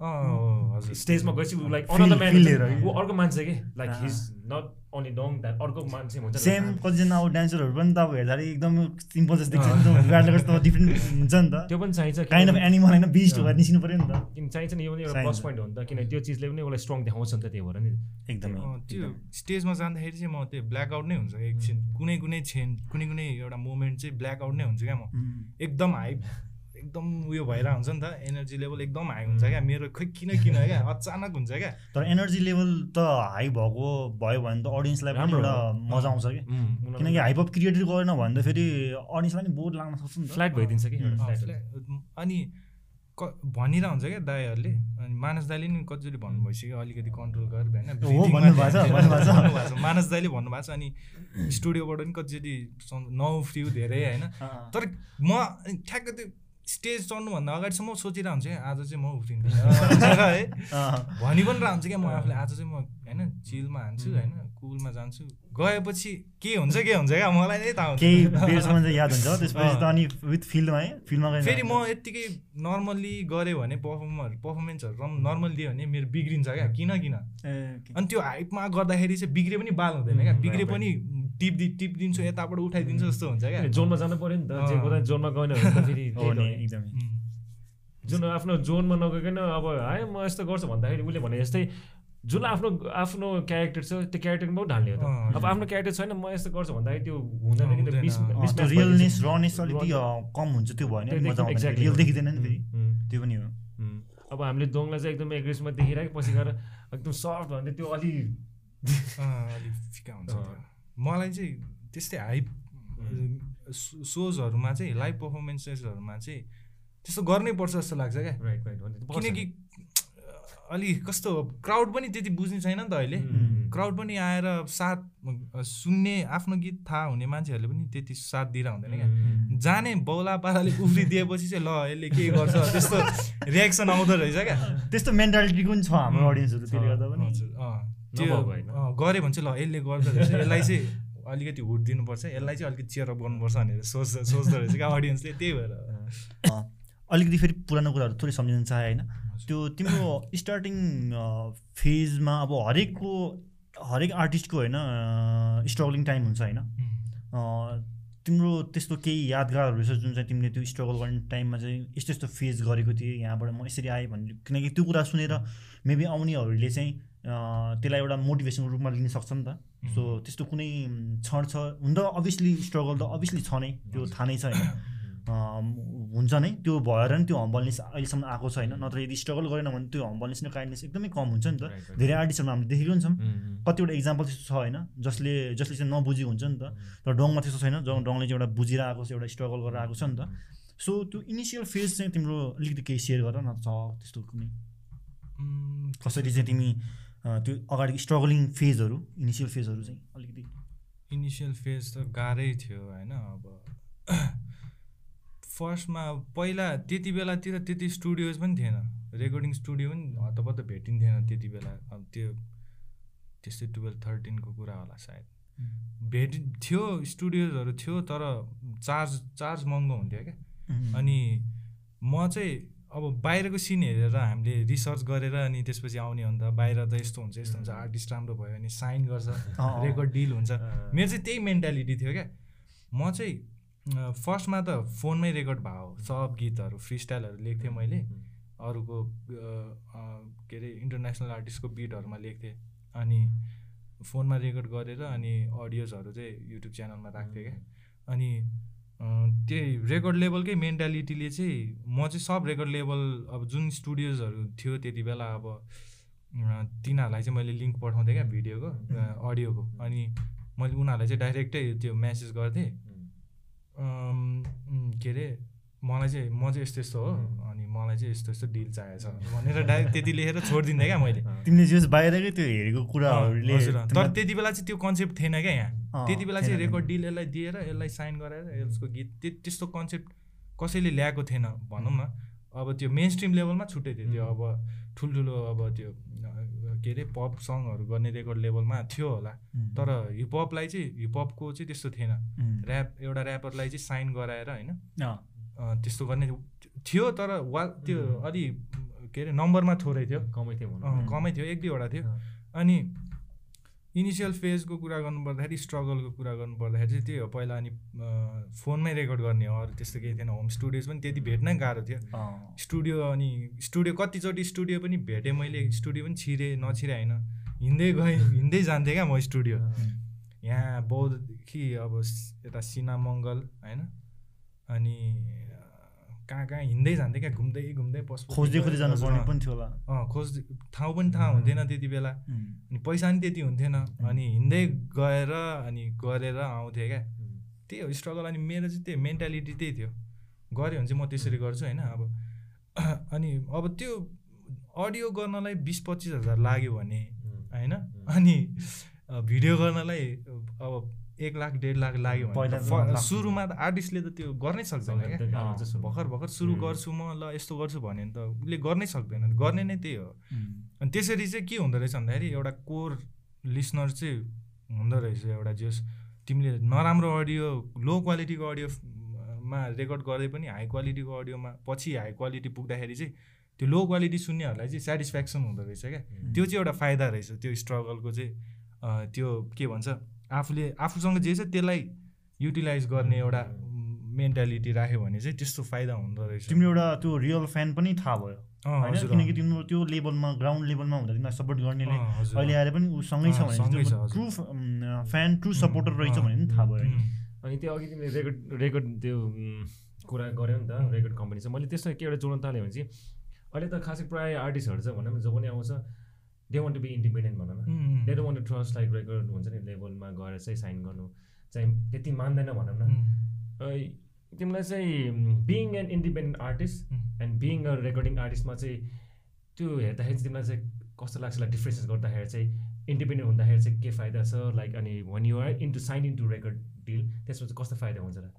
स्टेजमा गएपछि ऊ लाइक अनदर म्यान? ऊ अर्को मान्छे के like. He's not only Dong that अर्को मान्छे हुन्छ सेम कतिजना अब डान्सरहरू पनि त अब हेर्दाखेरि एकदम सिम्पल जस्तो देख्छ नि त गाडीले गर्दा त डिफ्रेन्ट हुन्छ नि त त्यो पनि चाहिन्छ काइन्ड अफ किनभने- एनिमल होइन बिस्ट भएर निस्किनु पऱ्यो नि त। किन चाहिन्छ नि यो पनि एउटा। प्लस पोइन्ट हो नि त किन त्यो चिजले पनि उसलाई स्ट्रङ देखाउँछ नि त त्यही भएर नि। एकदमै। त्यो स्टेजमा जाँदाखेरि चाहिँ म त्यो ब्ल्याकआउट नै हुन्छ एकछिन कुनै कुनै छेन कुनै कुनै एउटा मोमेन्ट चाहिँ ब्ल्याकआउट नै हुन्छ क्या म। एकदम हाई एकदम उयो भइरहेको हुन्छ नि त एनर्जी लेभल एकदम हाई हुन्छ क्या। मेरो खोइ किन किन क्या अचानक हुन्छ क्या। तर एनर्जी लेभल त हाई भएको भयो भने त अडियन्सलाई पनि राम्रो एउटा। मजा आउँछ कि किनकि हाइपअप क्रिएट गरेन भने त फेरि अडियन्सलाई पनि बोर लाग्न सक्छ नि त। फ्ल्याट भइदिन्छ कि अनि क भनिरहेको हुन्छ क्या दाईहरूले। अनि मानस दाईले नि कतिचोटि भन्नु भइसक्यो अलिकति कन्ट्रोल गर होइन मानस दाईले भन्नुभएको छ अनि स्टुडियोबाट पनि कतिचोटि नउफ्रियो धेरै होइन। तर म ठ्याक्क त्यो स्टेज चढ्नुभन्दा अगाडिसम्म सोचिरहेको हुन्छु आज चाहिँ म भनेर है। भनि पनि रहन्छ क्या म आफूले आज चाहिँ म होइन चिलमा हान्छु होइन कुलमा जान्छु। गएपछि के हुन्छ के हुन्छ क्या मलाई नै थाहा हुन्छ याद त्यसपछि त अनि विथ फिल्डमा है फिल्डमा फेरि म यत्तिकै नर्मल्ली गऱ्यो भने पर्फर्मर पर्फर्मेन्सहरू नर्मल दियो भने मेरो बिग्रिन्छ क्या किन किन? अनि त्यो हाइपमा गर्दाखेरि चाहिँ बिग्रे पनि बाल हुँदैन क्या। बिग्रे right, पनि टिप्दि टिपिदिन्छु यताबाट उठाइदिन्छु जस्तो हुन्छ क्या जोनमा जानु पऱ्यो नि त जे। गर्दा जोनमा गएन फेरि। एकदमै. जुन आफ्नो जोनमा नगइकन अब है म यस्तो गर्छु भन्दाखेरि उसले भने जस्तै जुन आफ्नो आफ्नो क्यारेक्टर छ त्यो क्यारेक्टरमा पनि ढाल्ने हो त अब आफ्नो क्यारेक्टर छैन म यस्तो गर्छु भन्दाखेरि त्यो हुँदैन। रियलनेस रनेस अलिकति कम हुन्छ त्यो रियल हो। देखिँदैन नि फेरि त्यो पनि हो। अब हामीले दोङलाई चाहिँ एकदम एग्रेसमा देखिरहेको पछि गएर एकदम सफ्ट भन्दै त्यो अलि फिका हुन्छ। मलाई चाहिँ त्यस्तै हाइप सोजहरूमा चाहिँ लाइभ पर्फर्मेन्सेसहरूमा चाहिँ त्यस्तो गर्नै पर्छ जस्तो लाग्छ क्या। राइट राइट किनकि अलि कस्तो क्राउड पनि त्यति बुझ्ने छैन नि त अहिले। क्राउड पनि आएर साथ सुन्ने आफ्नो गीत थाहा हुने मान्छेहरूले पनि त्यति साथ दिएर हुँदैन क्या। उम्, जाने बौला पाराले उफ्रिदिएपछि चाहिँ ल यसले के गर्छ त्यस्तो रियाक्सन आउँदो रहेछ क्या। त्यस्तो मेन्टालिटी पनि छ हाम्रो अडियन्सहरू गर्दा पनि। त्यो गऱ्यो भने चाहिँ ल यसले गर्दो रहेछ। यसलाई चाहिँ अलिकति हुट दिनुपर्छ यसलाई चाहिँ अलिकति चेयर अप गर्नुपर्छ भनेर सोच्छ सोच्दो रहेछ क्या अडियन्सले त्यही भएर। अँ, अलिकति फेरि पुरानो कुराहरू थोरै सम्झिन चाहे होइन। त्यो तिम्रो स्टार्टिङ फेजमा अब हरेकको हरेक आर्टिस्टको होइन स्ट्रगलिङ टाइम हुन्छ होइन। अँ, तिम्रो त्यस्तो केही यादगारहरू छ जुन चाहिँ तिमीले त्यो स्ट्रगल गर्ने टाइममा चाहिँ यस्तो यस्तो फेस गरेको थिएँ यहाँबाट म यसरी आएँ भन्ने किनकि त्यो कुरा सुनेर मेबी आउनेहरूले चाहिँ त्यसलाई एउटा मोटिभेसनको रूपमा लिन सक्छ नि त। सो त्यस्तो कुनै क्षण छ। हुन त अभियसली स्ट्रगल त अभियसली छ नै। त्यो थाहा नै छ होइन हुन्छ नै। त्यो भएर नि त्यो हम्बलनेस अहिलेसम्म आएको छ होइन नत्र यदि स्ट्रगल गरेन भने त्यो हम्बलनेस र काइन्डनेस एकदमै कम हुन्छ नि त. धेरै आर्टिस्टहरू हामीले देखेको छौँ। कतिवटा इक्जाम्पल त्यस्तो छ होइन। जसले जसले चाहिँ नबुझेको हुन्छ नि त। तर डङमा त्यस्तो छैन। डङ डङले चाहिँ एउटा बुझेर आएको छ एउटा स्ट्रगल गरेर आएको छ नि त। सो त्यो इनिसियल फेज चाहिँ तिम्रो अलिकति केही सेयर गर न छ त्यस्तो कुनै। कसरी चाहिँ तिमी त्यो अगाडि स्ट्रगलिङ फेजहरू इनिसियल फेजहरू चाहिँ अलिकति। इनिसियल फेज त गाह्रै थियो होइन? अब फर्स्टमा पहिला त्यति बेलातिर त्यति स्टुडियोज पनि थिएन। रेकर्डिङ स्टुडियो पनि हतपत्त भेटिन्थेन त्यति बेला। अब त्यो त्यस्तै टुवेल्भ थर्टिनको कुरा होला सायद। भेटि थियो स्टुडियोजहरू थियो तर चार्ज चार्ज महँगो हुन्थ्यो क्या। अनि म चाहिँ अब बाहिरको सिन हेरेर हामीले रिसर्च गरेर अनि त्यसपछि आउने अन्त बाहिर त यस्तो हुन्छ यस्तो हुन्छ आर्टिस्ट राम्रो भयो भने साइन गर्छ। रेकर्ड डिल हुन्छ। मेरो चाहिँ त्यही मेन्टालिटी थियो क्या। म चाहिँ फर्स्टमा त फोनमै रेकर्ड भयो सब गीतहरू फ्री स्टाइलहरू लेख्थेँ मैले। अरूको के अरे इन्टरनेसनल आर्टिस्टको बिटहरूमा लेख्थेँ। अनि फोनमा रेकर्ड गरेर अनि अडियोजहरू चाहिँ युट्युब च्यानलमा राख्थेँ क्या। अनि त्यही रेकर्ड लेभलकै मेन्टालिटीले चाहिँ म चाहिँ सब रेकर्ड लेभल अब जुन स्टुडियोजहरू थियो त्यति बेला अब तिनीहरूलाई चाहिँ मैले लिङ्क पठाउँथेँ क्या भिडियोको अडियोको अनि मैले उनीहरूलाई चाहिँ डाइरेक्टै त्यो म्यासेज गर्थेँ। के अरे मलाई चाहिँ म चाहिँ यस्तो यस्तो हो अनि मलाई चाहिँ यस्तो यस्तो डिल चाहिएको छ भनेर डाइरेक्ट त्यति लेखेर छोडिदिँदै क्या मैले। तिमीले जे बाहिरकै त्यो हेरेको कुराहरूले तर त्यति बेला चाहिँ त्यो कन्सेप्ट थिएन क्या यहाँ। त्यति बेला चाहिँ रेकर्ड डिल यसलाई दिएर यसलाई साइन गराएर यसको गीत त्य- त्यस्तो कन्सेप्ट कसैले ल्याएको थिएन भनौँ न। अब त्यो मेन स्ट्रिम लेभलमा छुट्टै थियो। त्यो अब ठुल्ठुलो अब त्यो के अरे पप सङहरू गर्ने रेकर्ड लेभलमा थियो होला। तर हिपहपलाई चाहिँ हिपहपको चाहिँ त्यस्तो थिएन। ऱ्याप एउटा ऱ्यापरलाई चाहिँ साइन गराएर होइन। त्यस्तो गर्ने थियो तर वा त्यो अलि के अरे नम्बरमा थोरै थियो। कमै थियो कमै थियो एक दुईवटा थियो। अनि इनिसियल फेजको कुरा गर्नु पर्दाखेरि स्ट्रगलको कुरा गर्नु पर्दाखेरि चाहिँ त्यही हो पहिला अनि फोनमै रेकर्ड गर्ने हो अरू त्यस्तो केही थिएन। होम स्टुडियोज पनि त्यति भेट्नै गाह्रो थियो। स्टुडियो अनि स्टुडियो कतिचोटि स्टुडियो पनि भेटेँ मैले। स्टुडियो पनि छिरेँ नछिरेँ होइन। हिँड्दै गएँ हिँड्दै जान्थेँ क्या म स्टुडियो। यहाँ बौद्धदेखि अब यता सिना मङ्गल होइन? अनि कहाँ कहाँ हिँड्दै जान्थेँ क्या घुम्दै घुम्दै पस खोज्दै खोज्दै जानु पर्ने पनि थियो होला। अँ खोज ठाउँ पनि थाहा हुन्थेन त्यति बेला। अनि पैसा पनि त्यति हुन्थेन। अनि हिँड्दै गएर अनि गरेर आउँथेँ क्या। त्यही हो स्ट्रगल अनि मेरो चाहिँ त्यही मेन्टालिटी त्यही थियो। गऱ्यो भने चाहिँ म त्यसरी गर्छु होइन अब। अनि अब त्यो अडियो गर्नलाई बिस पच्चिस हजार लाग्यो भने होइन। अनि भिडियो गर्नलाई अब एक लाख डेढ लाख लाग्यो भने। सुरुमा त आर्टिस्टले त त्यो गर्नै सक्दैन क्या। भर्खर भर्खर सुरु. गर्छु म ल यस्तो गर्छु भन्यो भने त उसले गर्नै सक्दैन। गर्ने नै त्यही हो। अनि त्यसरी चाहिँ के हुँदो रहेछ भन्दाखेरि एउटा कोर लिसनर चाहिँ हुँदो रहेछ एउटा जस तिमीले नराम्रो अडियो लो क्वालिटीको अडियो मा रेकर्ड गर्दै पनि हाई क्वालिटीको अडियोमा पछि हाई क्वालिटी पुग्दाखेरि चाहिँ त्यो लो क्वालिटी सुन्नेहरूलाई चाहिँ सेटिस्फ्याक्सन हुँदो रहेछ क्या। त्यो चाहिँ एउटा फाइदा रहेछ त्यो स्ट्रगलको चाहिँ त्यो के भन्छ? आफूले आफूसँग जे छ त्यसलाई युटिलाइज गर्ने एउटा मेन्टालिटी राख्यो भने चाहिँ त्यस्तो फाइदा हुँदो रहेछ। तिम्रो एउटा त्यो रियल फ्यान पनि थाहा भयो। होइन? किनकि। तिम्रो त्यो लेभलमा ग्राउन्ड लेभलमा हुँदा तिमीलाई सपोर्ट गर्नेले अहिले। आएर पनि ऊ सँगै छ छ, भने। ट्रु फ्यान ट्रु सपोर्टर रहेछ भने पनि थाहा भयो। अनि त्यो अघि तिमीले रेकर्ड रेकर्ड त्यो कुरा गऱ्यौ नि त रेकर्ड कम्पनी चाहिँ। मैले त्यसमा के एउटा जोड्न थालेँ भने चाहिँ अहिले त खासै प्रायः आर्टिस्टहरू चाहिँ भनौँ न जो पनि आउँछ they want to be independent भनौँ न। They don't want to trust like record हुन्छ नि लेभलमा गएर चाहिँ साइन गर्नु। चाहिँ त्यति मान्दैन भनौँ न। अ, तिमीलाई चाहिँ being an independent artist. And being a recording आर्टिस्टमा चाहिँ त्यो हेर्दाखेरि चाहिँ तिमीलाई चाहिँ कस्तो लाग्छ लाइक डिफ्रेन्सेस गर्दाखेरि चाहिँ इन्डिपेन्डेन्ट हुँदाखेरि चाहिँ के फाइदा छ? लाइक अनि when you are into sign into record deal त्यसमा चाहिँ कस्तो फाइदा हुन्छ र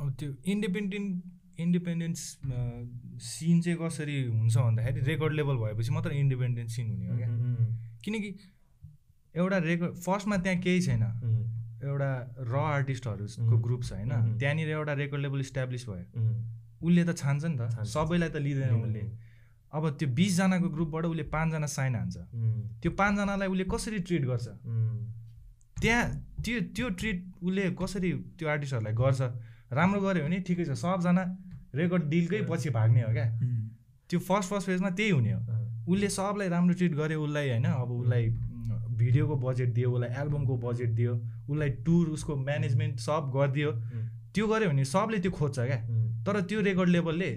अब त्यो इन्डिपेन्डेन्ट इन्डिपेन्डेन्स सिन चाहिँ कसरी हुन्छ भन्दाखेरि रेकर्ड लेभल भएपछि मात्र इन्डिपेन्डेन्ट सिन हुने हो क्या। किनकि एउटा रेकर्ड फर्स्टमा त्यहाँ केही छैन। एउटा र आर्टिस्टहरूको. ग्रुप छ होइन. त्यहाँनिर एउटा रेकर्ड लेभल इस्टाब्लिस भयो। उसले त छान्छ नि त। सबैलाई त लिँदैन उसले। अब त्यो बिसजनाको ग्रुपबाट उसले पाँचजना साइन हान्छ। त्यो पाँचजनालाई उसले कसरी ट्रिट गर्छ? त्यहाँ त्यो त्यो ट्रिट उसले कसरी त्यो आर्टिस्टहरूलाई गर्छ? राम्रो गऱ्यो भने ठिकै छ। सबजना रेकर्ड डिलकै पछि भाग्ने हो क्या? उम्, त्यो फर्स्ट फर्स्ट फेजमा त्यही हुने हो। उसले सबलाई राम्रो ट्रिट गर्यो उसलाई होइन अब उसलाई भिडियोको बजेट दियो उसलाई एल्बमको बजेट दियो उसलाई टुर उसको म्यानेजमेन्ट सब गरिदियो। त्यो गऱ्यो भने सबले त्यो खोज्छ क्या। तर त्यो रेकर्ड लेभलले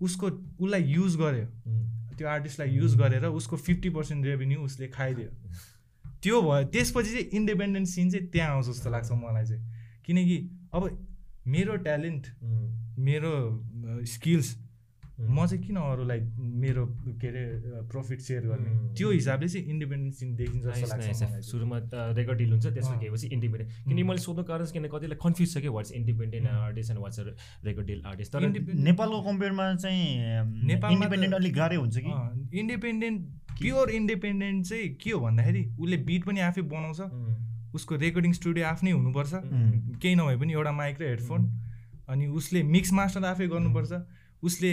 उसको उसलाई युज गर्यो। त्यो आर्टिस्टलाई युज गरेर उसको फिफ्टी पर्सेन्ट रेभेन्यू उसले खाइदियो। त्यो भयो। त्यसपछि चाहिँ इन्डिपेन्डेन्ट सिन चाहिँ त्यहाँ आउँछ जस्तो लाग्छ मलाई चाहिँ। किनकि अब मेरो ट्यालेन्ट मेरो स्किल्स म चाहिँ किन अरूलाई मेरो के अरे प्रफिट सेयर गर्ने. त्यो हिसाबले चाहिँ इन्डिपेन्डेन्ट सिन देखिन्छ जस्तो लाग्छ। सुरुमा रेकर्ड डिल हुन्छ त्यसमा. गएपछि इन्डिपेन्डेन्ट। किनकि मैले सोध्नु कारण चाहिँ किन कतिलाई कन्फ्युज छ कि what's independent artist and what's record deal artist तर नेपालको कम्पेयरमा चाहिँ नेपालमा त- इन्डिपेन्डेन्ट अलिक गाह्रै हुन्छ कि? इन्डिपेन्डेन्ट प्योर इन्डिपेन्डेन्ट चाहिँ के हो भन्दाखेरि उसले बिट पनि आफै बनाउँछ। उसको रेकर्डिङ स्टुडियो आफ्नै हुनुपर्छ। केही नभए पनि एउटा माइक र हेडफोन अनि उसले मिक्स मास्टर आफै गर्नुपर्छ। उसले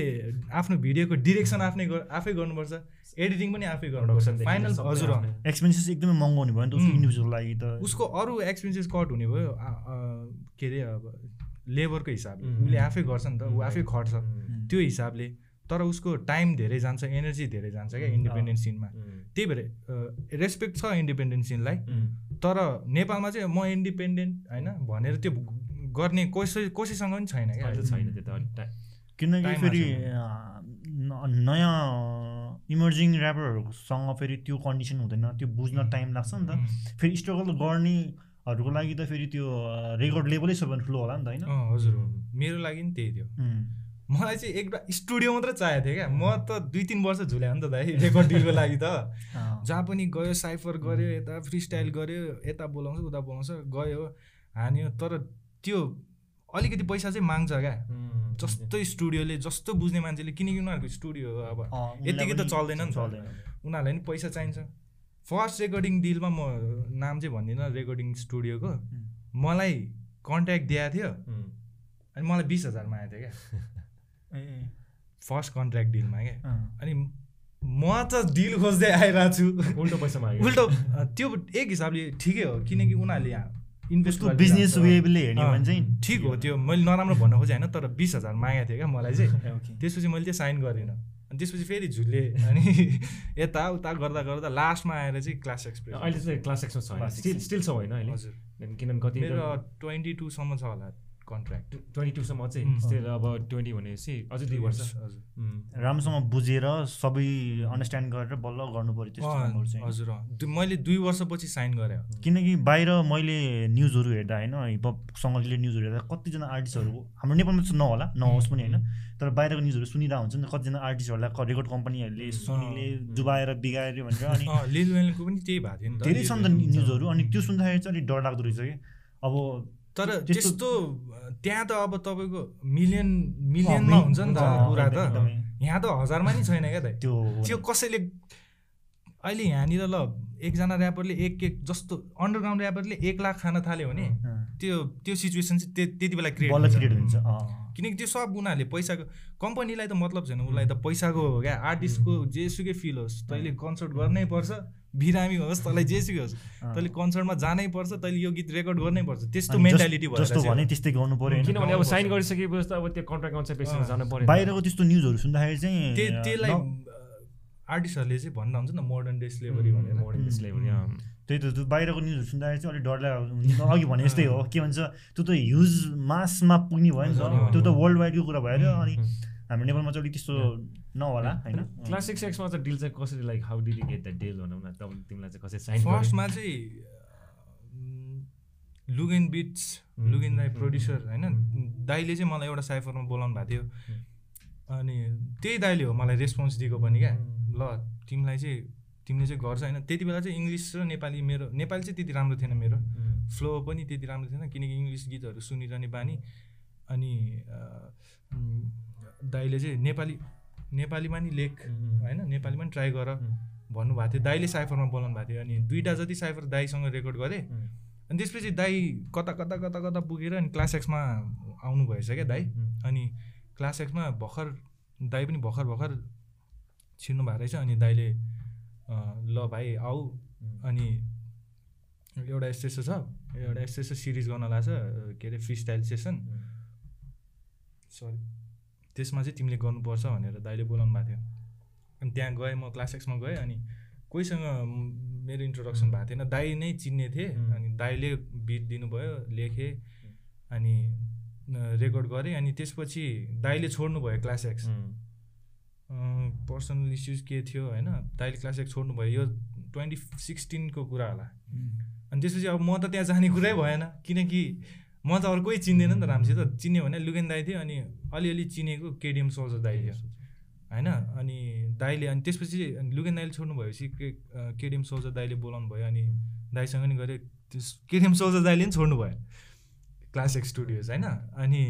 आफ्नो भिडियोको डिरेक्सन आफ्नै आफै गर्नुपर्छ। एडिटिङ पनि आफै गर्नुपर्छ। फाइनल हजुर। एक्सपेन्सेस एकदमै महँगो हुने भयो नि त उसको. इन्डिभिजुअल लागि त। उसको अरू एक्सपेन्सेस कट हुने भयो के अरे अब लेबरको हिसाबले. उसले आफै गर्छ नि त ऊ आफै खट्छ त्यो हिसाबले। तर उसको टाइम धेरै जान्छ एनर्जी धेरै जान्छ क्या. इन्डिपेन्डेन्ट सिनमा त्यही भएर रेस्पेक्ट छ इन्डिपेन्डेन्ट सिनलाई तर नेपालमा चाहिँ म इन्डिपेन्डेन्ट होइन? भनेर त्यो गर्ने कसै कसैसँग पनि छैन क्या। छैन त्यो त किनकि टाइम फेरि नयाँ इमर्जिङ ऱ्यापरहरूसँग फेरि त्यो कन्डिसन हुँदैन। त्यो बुझ्न टाइम लाग्छ नि त. फेरि स्ट्रगल गर्नेहरूको लागि त फेरि त्यो रेकर्ड लेभलै सबभन्दा ठुलो होला नि त होइन? अँ हजुर हो। मेरो लागि नि त्यही थियो. मलाई चाहिँ एउटा स्टुडियो मात्रै चाहिएको थियो क्या। म त दुई तिन वर्ष झुल्या नि त दाइ रेकर्ड डिलको लागि त. जहाँ पनि गयो साइफर गऱ्यो यता फ्री स्टाइल गऱ्यो यता बोलाउँछ उता बोलाउँछ गयो हान्यो। तर त्यो अलिकति पैसा चाहिँ माग्छ क्या। जस्तो स्टुडियोले जस्तो बुझ्ने मान्छेले किनकि उनीहरूको स्टुडियो हो अब। यतिकै त चल्दैन नि। चल्दैन। उनीहरूलाई पनि पैसा चाहिन्छ। फर्स्ट रेकर्डिङ डिलमा म नाम चाहिँ भन्दिनँ रेकर्डिङ स्टुडियोको मलाई कन्ट्याक्ट दिएको थियो। अनि मलाई बिस हजारमा आएको थियो क्या। फर्स्ट कन्ट्र्याक्ट डिलमा क्या। अनि म त डिल खोज्दै आइरहेको छु उल्टो पैसा माग्यो उल्टो त्यो एक हिसाबले ठिकै हो किनकि उनीहरूले यहाँ इन्भेस्ट बिजनेस वेले हेर्ने भने चाहिँ ठिक हो त्यो मैले नराम्रो भन्न खोजेँ होइन तर बिस हजार मागेको थिएँ क्या मलाई चाहिँ। त्यसपछि मैले चाहिँ साइन गरिनँ। अनि त्यसपछि फेरि झुले। अनि यता उता गर्दा गर्दा लास्टमा आएर चाहिँ क्लास एक्सप्रेस अहिले चाहिँ क्लास एक्समा छ स्टिल स्टिल छ होइन अहिले? हजुर। किनभने कति मेरो ट्वेन्टी टूसम्म छ होला। कन्ट्र्याक्ट ट्वेन्टी टूसम्म चाहिँ. स्टिल अब ट्वेन्टी भनेपछि अझै दुई वर्ष. राम्रोसँग बुझेर सबै अन्डरस्ट्यान्ड गरेर बल्ल गर्नु पऱ्यो त्यस्तो हजुर मैले दुई वर्षपछि साइन गरेँ। किनकि बाहिर मैले न्युजहरू हेर्दा होइन हिपहपसँग रिलेटेड न्युजहरू हेर्दा कतिजना आर्टिस्टहरू हाम्रो नेपालमा चाहिँ नहोला नहोस् पनि होइन। तर बाहिरको न्युजहरू सुनिरहेको हुन्छ नि कतिजना आर्टिस्टहरूलाई रेकर्ड कम्पनीहरूले सोनीले डुबाएर बिगाऱ्यो भनेर अनि पनि त्यही भएको थियो नि त। धेरै छन् त न्युजहरू अनि त्यो सुन्दाखेरि चाहिँ अलिक डर लाग्दो रहेछ कि। अब तर त्यस्तो- त्यहाँ त अब तपाईँको मिलियन मिलियनमा हुन्छ नि त कुरा त। यहाँ त हजारमा नि छैन क्या त। त्यो त्यो कसैले अहिले यहाँनिर ल एकजना ऱ्यापरले एक एक जस्तो अन्डरग्राउन्ड ऱ्यापरले एक लाख खान थाल्यो भने त्यो त्यो सिचुएसन चाहिँ त्य- त्यति बेला क्रिएट हुन्छ। किनकि त्यो सब उनीहरूले पैसाको कम्पनीलाई त मतलब छैन उसलाई त पैसाको हो क्या। आर्टिस्टको जेसुकै फिल होस् तैँले कन्सर्ट गर्नै पर्छ। बिरामी होस् तँलाई जेसुकै होस् तैँले कन्सर्टमा जानै पर्छ तैँले यो गीत रेकर्ड गर्नै पर्छ। त्यस्तो मेन्टालिटी भएर जस्तो चाहिँ। भने त्यस्तै गर्नु पऱ्यो किनभने अब। साइन गरिसकेपछि त अब त्यो कन्ट्राक्ट अनुसार बेसिसमा। जानु पऱ्यो। बाहिरको त्यस्तो न्युजहरू सुन्दाखेरि चाहिँ त्यसलाई आर्टिस्टहरूले चाहिँ भन्दा हुन्छ नि त मोडर्न डे स्लेभरी भनेर। मोडर्न स्लेभरी त्यही त त्यो बाहिरको न्युजहरू सुन्दाखेरि चाहिँ अलिक डर लाग्यो। हुन्छ अघि भने जस्तै हो के भन्छ त्यो त ह्युज मासमा पुग्ने भयो नि त। त्यो त वर्ल्ड वाइडको कुरा भयो उम्, अनि हाम्रो नेपालमा चाहिँ अलिक त्यस्तो नहोला होइन? क्लास सिक्स एक्समा चाहिँ डिल चाहिँ कसरी like how did you get the deal भनौँ न तब तिमीलाई चाहिँ कसरी साइन फर्स्टमा चाहिँ लुगेन बिट्स लुगेन उम्, प्रड्युसर होइन. दाईले चाहिँ मलाई एउटा साइफरमा बोलाउनु भएको थियो। अनि त्यही दाईले हो मलाई रेस्पोन्स दिएको पनि क्या। ल तिमीलाई चाहिँ तिमीले चाहिँ गर्छ होइन? त्यति बेला चाहिँ इङ्ग्लिस र नेपाली मेरो नेपाली चाहिँ त्यति राम्रो थिएन मेरो। फ्लो पनि त्यति राम्रो थिएन किनकि इङ्ग्लिस गीतहरू सुनिरहने बानी। अनि दाईले चाहिँ नेपाली नेपालीमा नि लेख होइन? नेपालीमा नि ट्राई गर। भन्नुभएको थियो दाईले साइफरमा बोलाउनु भएको थियो अनि दुइटा जति साइफर दाईसँग रेकर्ड गरेँ। अनि त्यसपछि दाई कता कता कता कता पुगेर अनि क्लास एक्समा आउनु भएछ क्या दाई। अनि क्लास एक्समा भर्खर दाई पनि भर्खर भर्खर छिर्नु भएको रहेछ अनि दाईले ल भाइ आऊ। अनि एउटा यस्तो यस्तो छ एउटा यस्तो यस्तो सिरिज गर्न लाग्छ के अरे फ्री स्टाइल सेसन सरी। त्यसमा चाहिँ तिमीले गर्नुपर्छ भनेर दाइले बोलाउनु भएको थियो। अनि त्यहाँ गएँ म क्लास एक्समा गएँ अनि कोहीसँग मेरो इन्ट्रोडक्सन भएको थिएन। दाई नै चिन्ने थिएँ. अनि दाइले बिट दिनुभयो लेखेँ अनि रेकर्ड गरेँ अनि त्यसपछि दाइले छोड्नु भयो क्लास एक्स पर्सनल इस्युज के थियो होइन दाइले क्लास एक्स छोड्नु भयो यो ट्वेन्टी सिक्सटिनको कुरा होला। अनि त्यसपछि अब म त त्यहाँ जाने कुरै भएन। किनकि म त अरू कोही चिन्दैन नि त राम्रोसित चिन्यो भने लुगेन दाई थियो अनि अलिअलि चिनेको केडिएम सोल्जर दाई थियो। होइन? अनि दाईले अनि त्यसपछि लुगेन दाईले छोड्नु भएपछि के केडिएम सोल्जर दाईले बोलाउनु भयो अनि दाईसँग नि गऱ्यो केडिएम सोल्जर दाईले नि छोड्नु भयो। क्लास एक्स स्टुडियोज होइन? अनि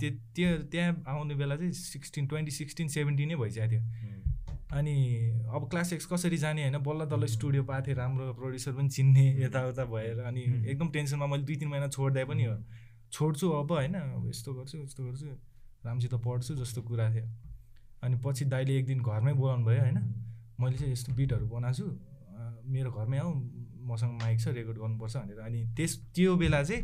त्यो त्यो त्यहाँ आउने बेला चाहिँ सिक्सटिन ट्वेन्टी सिक्सटिन सेभेन्टिनै भइसकेको थियो। अनि अब क्लास एक्स कसरी जाने होइन? बल्ल तल्ल स्टुडियो पाएको थिएँ राम्रो प्रड्युसर पनि चिन्ने यताउता भएर अनि एकदम टेन्सनमा मैले दुई तिन महिना छोड्दै पनि हो। छोड्छु अब होइन अब यस्तो गर्छु यस्तो गर्छु राम्रोसित पढ्छु जस्तो कुरा थियो। अनि पछि दाइले एक दिन घरमै बोलाउनु भयो होइन। मैले चाहिँ यस्तो बिटहरू बनाएको छु मेरो घरमै आऊ मसँग माइक छ रेकर्ड गर्नुपर्छ भनेर। अनि त्यस त्यो बेला चाहिँ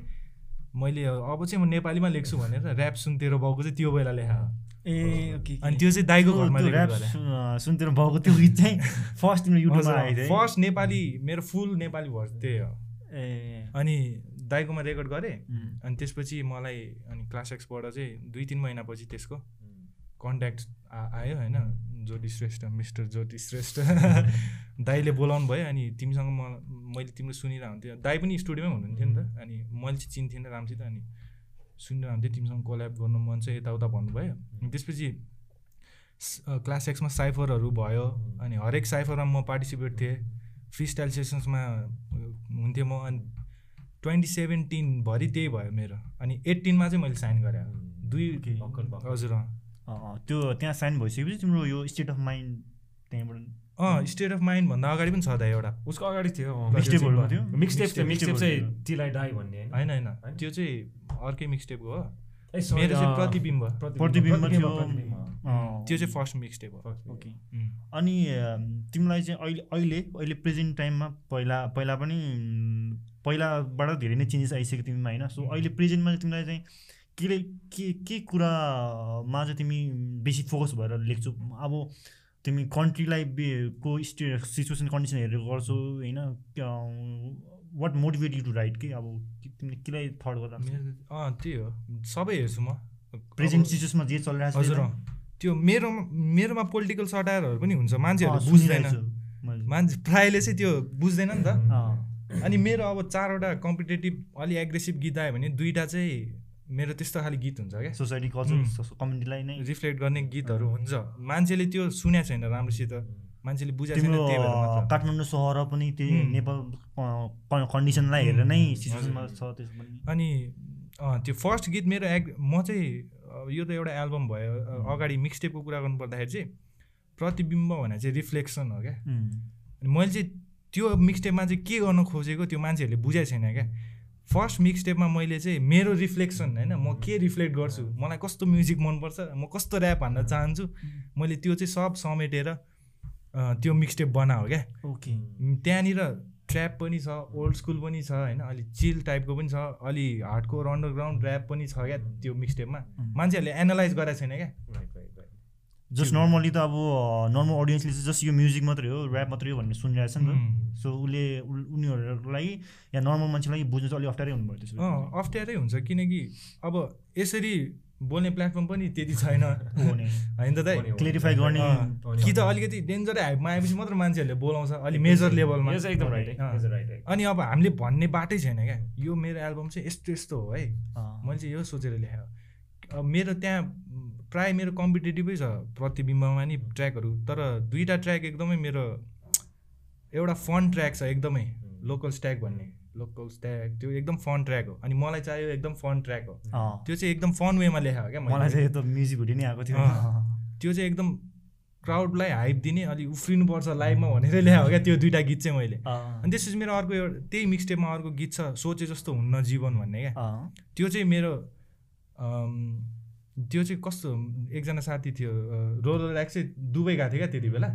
मैले अब चाहिँ म नेपालीमा लेख्छु भनेर ऱ्याप सुन्तेरो बाउको चाहिँ त्यो बेला लेखा। ए ओके अनि त्यो चाहिँ दाइको घरमा भएको त्यो गीत चाहिँ फर्स्ट तिम्रो युट्युबमा आएको थियो? फर्स्ट नेपाली मेरो फुल नेपाली भर्स त्यही हो। ए अनि दाइकोमा रेकर्ड गरेँ. अनि त्यसपछि मलाई अनि क्लास एक्सबाट चाहिँ दुई तिन महिनापछि त्यसको कन्ट्याक्ट आयो होइन ज्योति श्रेष्ठ मिस्टर ज्योति श्रेष्ठ। दाईले बोलाउनु भयो अनि तिमीसँग म मैले तिम्रो सुनिरहेको हुन्थ्यो दाई पनि स्टुडियोमै हुनुहुन्थ्यो नि त। अनि मैले चाहिँ चिन्थेन राम्रोसित अनि सुनिरहेको हुन्थ्यो तिमीसँग कोल्याब गर्नु मन छ यताउता भन्नुभयो। अनि त्यसपछि क्लास एक्समा साइफरहरू भयो अनि हरेक साइफरमा म पार्टिसिपेट थिएँ। फ्री स्टाइल सेसन्समा हुन्थेँ म अनि ट्वेन्टी सेभेन्टिनभरि त्यही भयो मेरो। अनि एट्टिनमा चाहिँ मैले साइन गरेँ। दुई। हजुर। त्यो त्यहाँ साइन भइसकेपछि तिम्रो यो स्टेट अफ माइन्ड त्यहाँबाट अँ स्टेट अफ माइन्ड भन्दा अगाडि पनि छ त एउटा। उसको अगाडि थियो? मिक्सटेप थियो? मिक्सटेप चाहिँ टिलाई डाई भन्ने होइन होइन। त्यो चाहिँ अर्कै मिक्सटेपको हो। मेरो चाहिँ प्रतिबिम्ब। प्रतिबिम्ब थियो। त्यो चाहिँ फर्स्ट मिक्स टेप हो ओके. अनि तिमीलाई चाहिँ अहिले अहिले अहिले प्रेजेन्ट टाइममा पहिला पहिला पनि पहिलाबाट धेरै नै चेन्जेस आइसक्यो तिमीमा होइन? सो अहिले प्रेजेन्टमा चाहिँ तिमीलाई चाहिँ के के के कुरामा चाहिँ तिमी बेसी फोकस भएर लेख्छौ? अब तिमी कन्ट्रीलाई को स्टे सिचुएसन कन्डिसन हेरेर गर्छौ होइन? What motivate you to write के अब तिमीले केलाई थर्ड गर्दा? अँ त्यही हो। सबै हेर्छु म। प्रेजेन्ट सिचुएसनमा जे चलिरहेको छ हजुर। त्यो मेरो मेरोमा पोलिटिकल सटायरहरू पनि हुन्छ। अँ, मान्छेहरूले बुझ्दैन। मान्छे प्रायःले चाहिँ त्यो बुझ्दैन नि त। अनि मेरो अब चारवटा कम्पिटेटिभ अलि एग्रेसिभ गीत आयो भने दुईवटा चाहिँ मेरो त्यस्तो खाले गीत हुन्छ क्या। सोसाइटी. कल्चर कम्युनिटीलाई नै। रिफ्लेक्ट गर्ने गीतहरू हुन्छ। मान्छेले त्यो सुनेको छैन राम्रोसित। मान्छेले बुझेको छैन काठमाडौँ सहर पनि त्यही. नेपाल कन्डिसनलाई हेरेर नै सिचुएसनमा। छ त्यसो पनि। अनि अँ, त्यो फर्स्ट गीत मेरो एग म चाहिँ यो त एउटा एल्बम भयो। अगाडि मिक्सटेपको कुरा गर्नु पर्दाखेरि चाहिँ प्रतिबिम्ब भने चाहिँ रिफ्लेक्सन हो क्या. अनि मैले चाहिँ त्यो मिक्सटेपमा चाहिँ के गर्न खोजेको त्यो मान्छेहरूले बुझाएको छैन क्या। फर्स्ट मिक्सटेपमा मैले चाहिँ मेरो रिफ्लेक्सन होइन? म के रिफ्लेक्ट गर्छु? मलाई कस्तो म्युजिक मनपर्छ? म कस्तो ऱ्याप हान्न चाहन्छु? मैले त्यो चाहिँ सब समेटेर त्यो मिक्सटेप बनाएको क्या। ओके। त्यहाँनिर ट्र्याप पनि छ ओल्ड स्कुल पनि छ होइन? अलि चिल टाइपको पनि छ अलि हार्डकोर अन्डरग्राउन्ड ऱ्याप पनि छ क्या त्यो मिक्सटेपमा मान्छेहरूले एनालाइज गरेको छैन क्या। जस्ट नर्मली त अब नर्मल अडियन्सले चाहिँ जस्ट यो म्युजिक मात्रै हो ऱ्याप मात्रै हो भन्ने सुनिरहेको छ नि त. सो उसले उल- उनीहरूको लागि या नर्मल मान्छेलाई बुझ्नु चाहिँ अलिक अप्ठ्यारै हुनुभयो त्यसो अँ अप्ठ्यारै हुन्छ किनकि अब यसरी बोल्ने प्लेटफर्म पनि त्यति छैन। होइन त दाइ? क्लियरिफाई गर्ने कि त अलिकति डेन्जरै हाइपमा आएपछि मात्र मान्छेहरूले बोलाउँछ अलि मेजर लेभलमा यो चाहिँ एकदम राइट अँ। है राइट है। अनि अब हामीले भन्ने बाटै छैन क्या। यो मेरो एल्बम चाहिँ यस्तो यस्तो हो है। मैले चाहिँ यो सोचेर लेखेँ अब मेरो त्यहाँ प्राय मेरो कम्पिटेटिभै छ प्रतिबिम्बमा नि ट्र्याकहरू तर दुईवटा ट्र्याक एकदमै मेरो एउटा फन ट्र्याक छ एकदमै लोकल स्ट्याक भन्ने। लोकल स्ट्याक त्यो एकदम फन ट्र्याक हो। अनि मलाई चाहियो एकदम फन ट्र्याक हो। त्यो चाहिँ एकदम फन वेमा लेखा हो क्या मलाई मैले चाहिँ त म्युजिक भिडियो नै आएको थियो। त्यो चाहिँ एकदम क्राउडलाई हाइप दिने अलि उफ्रिनुपर्छ लाइभमा भनेरै ल्याएको क्या त्यो दुइटा गीत चाहिँ मैले। अनि त्यसपछि मेरो अर्को एउटा त्यही मिक्सटेपमा अर्को गीत छ सोचे जस्तो हुन्न जीवन भन्ने क्या। त्यो चाहिँ मेरो त्यो चाहिँ कस्तो एकजना साथी थियो रोलर ऱ्याक चाहिँ दुबई गएको थियो क्या त्यति बेला।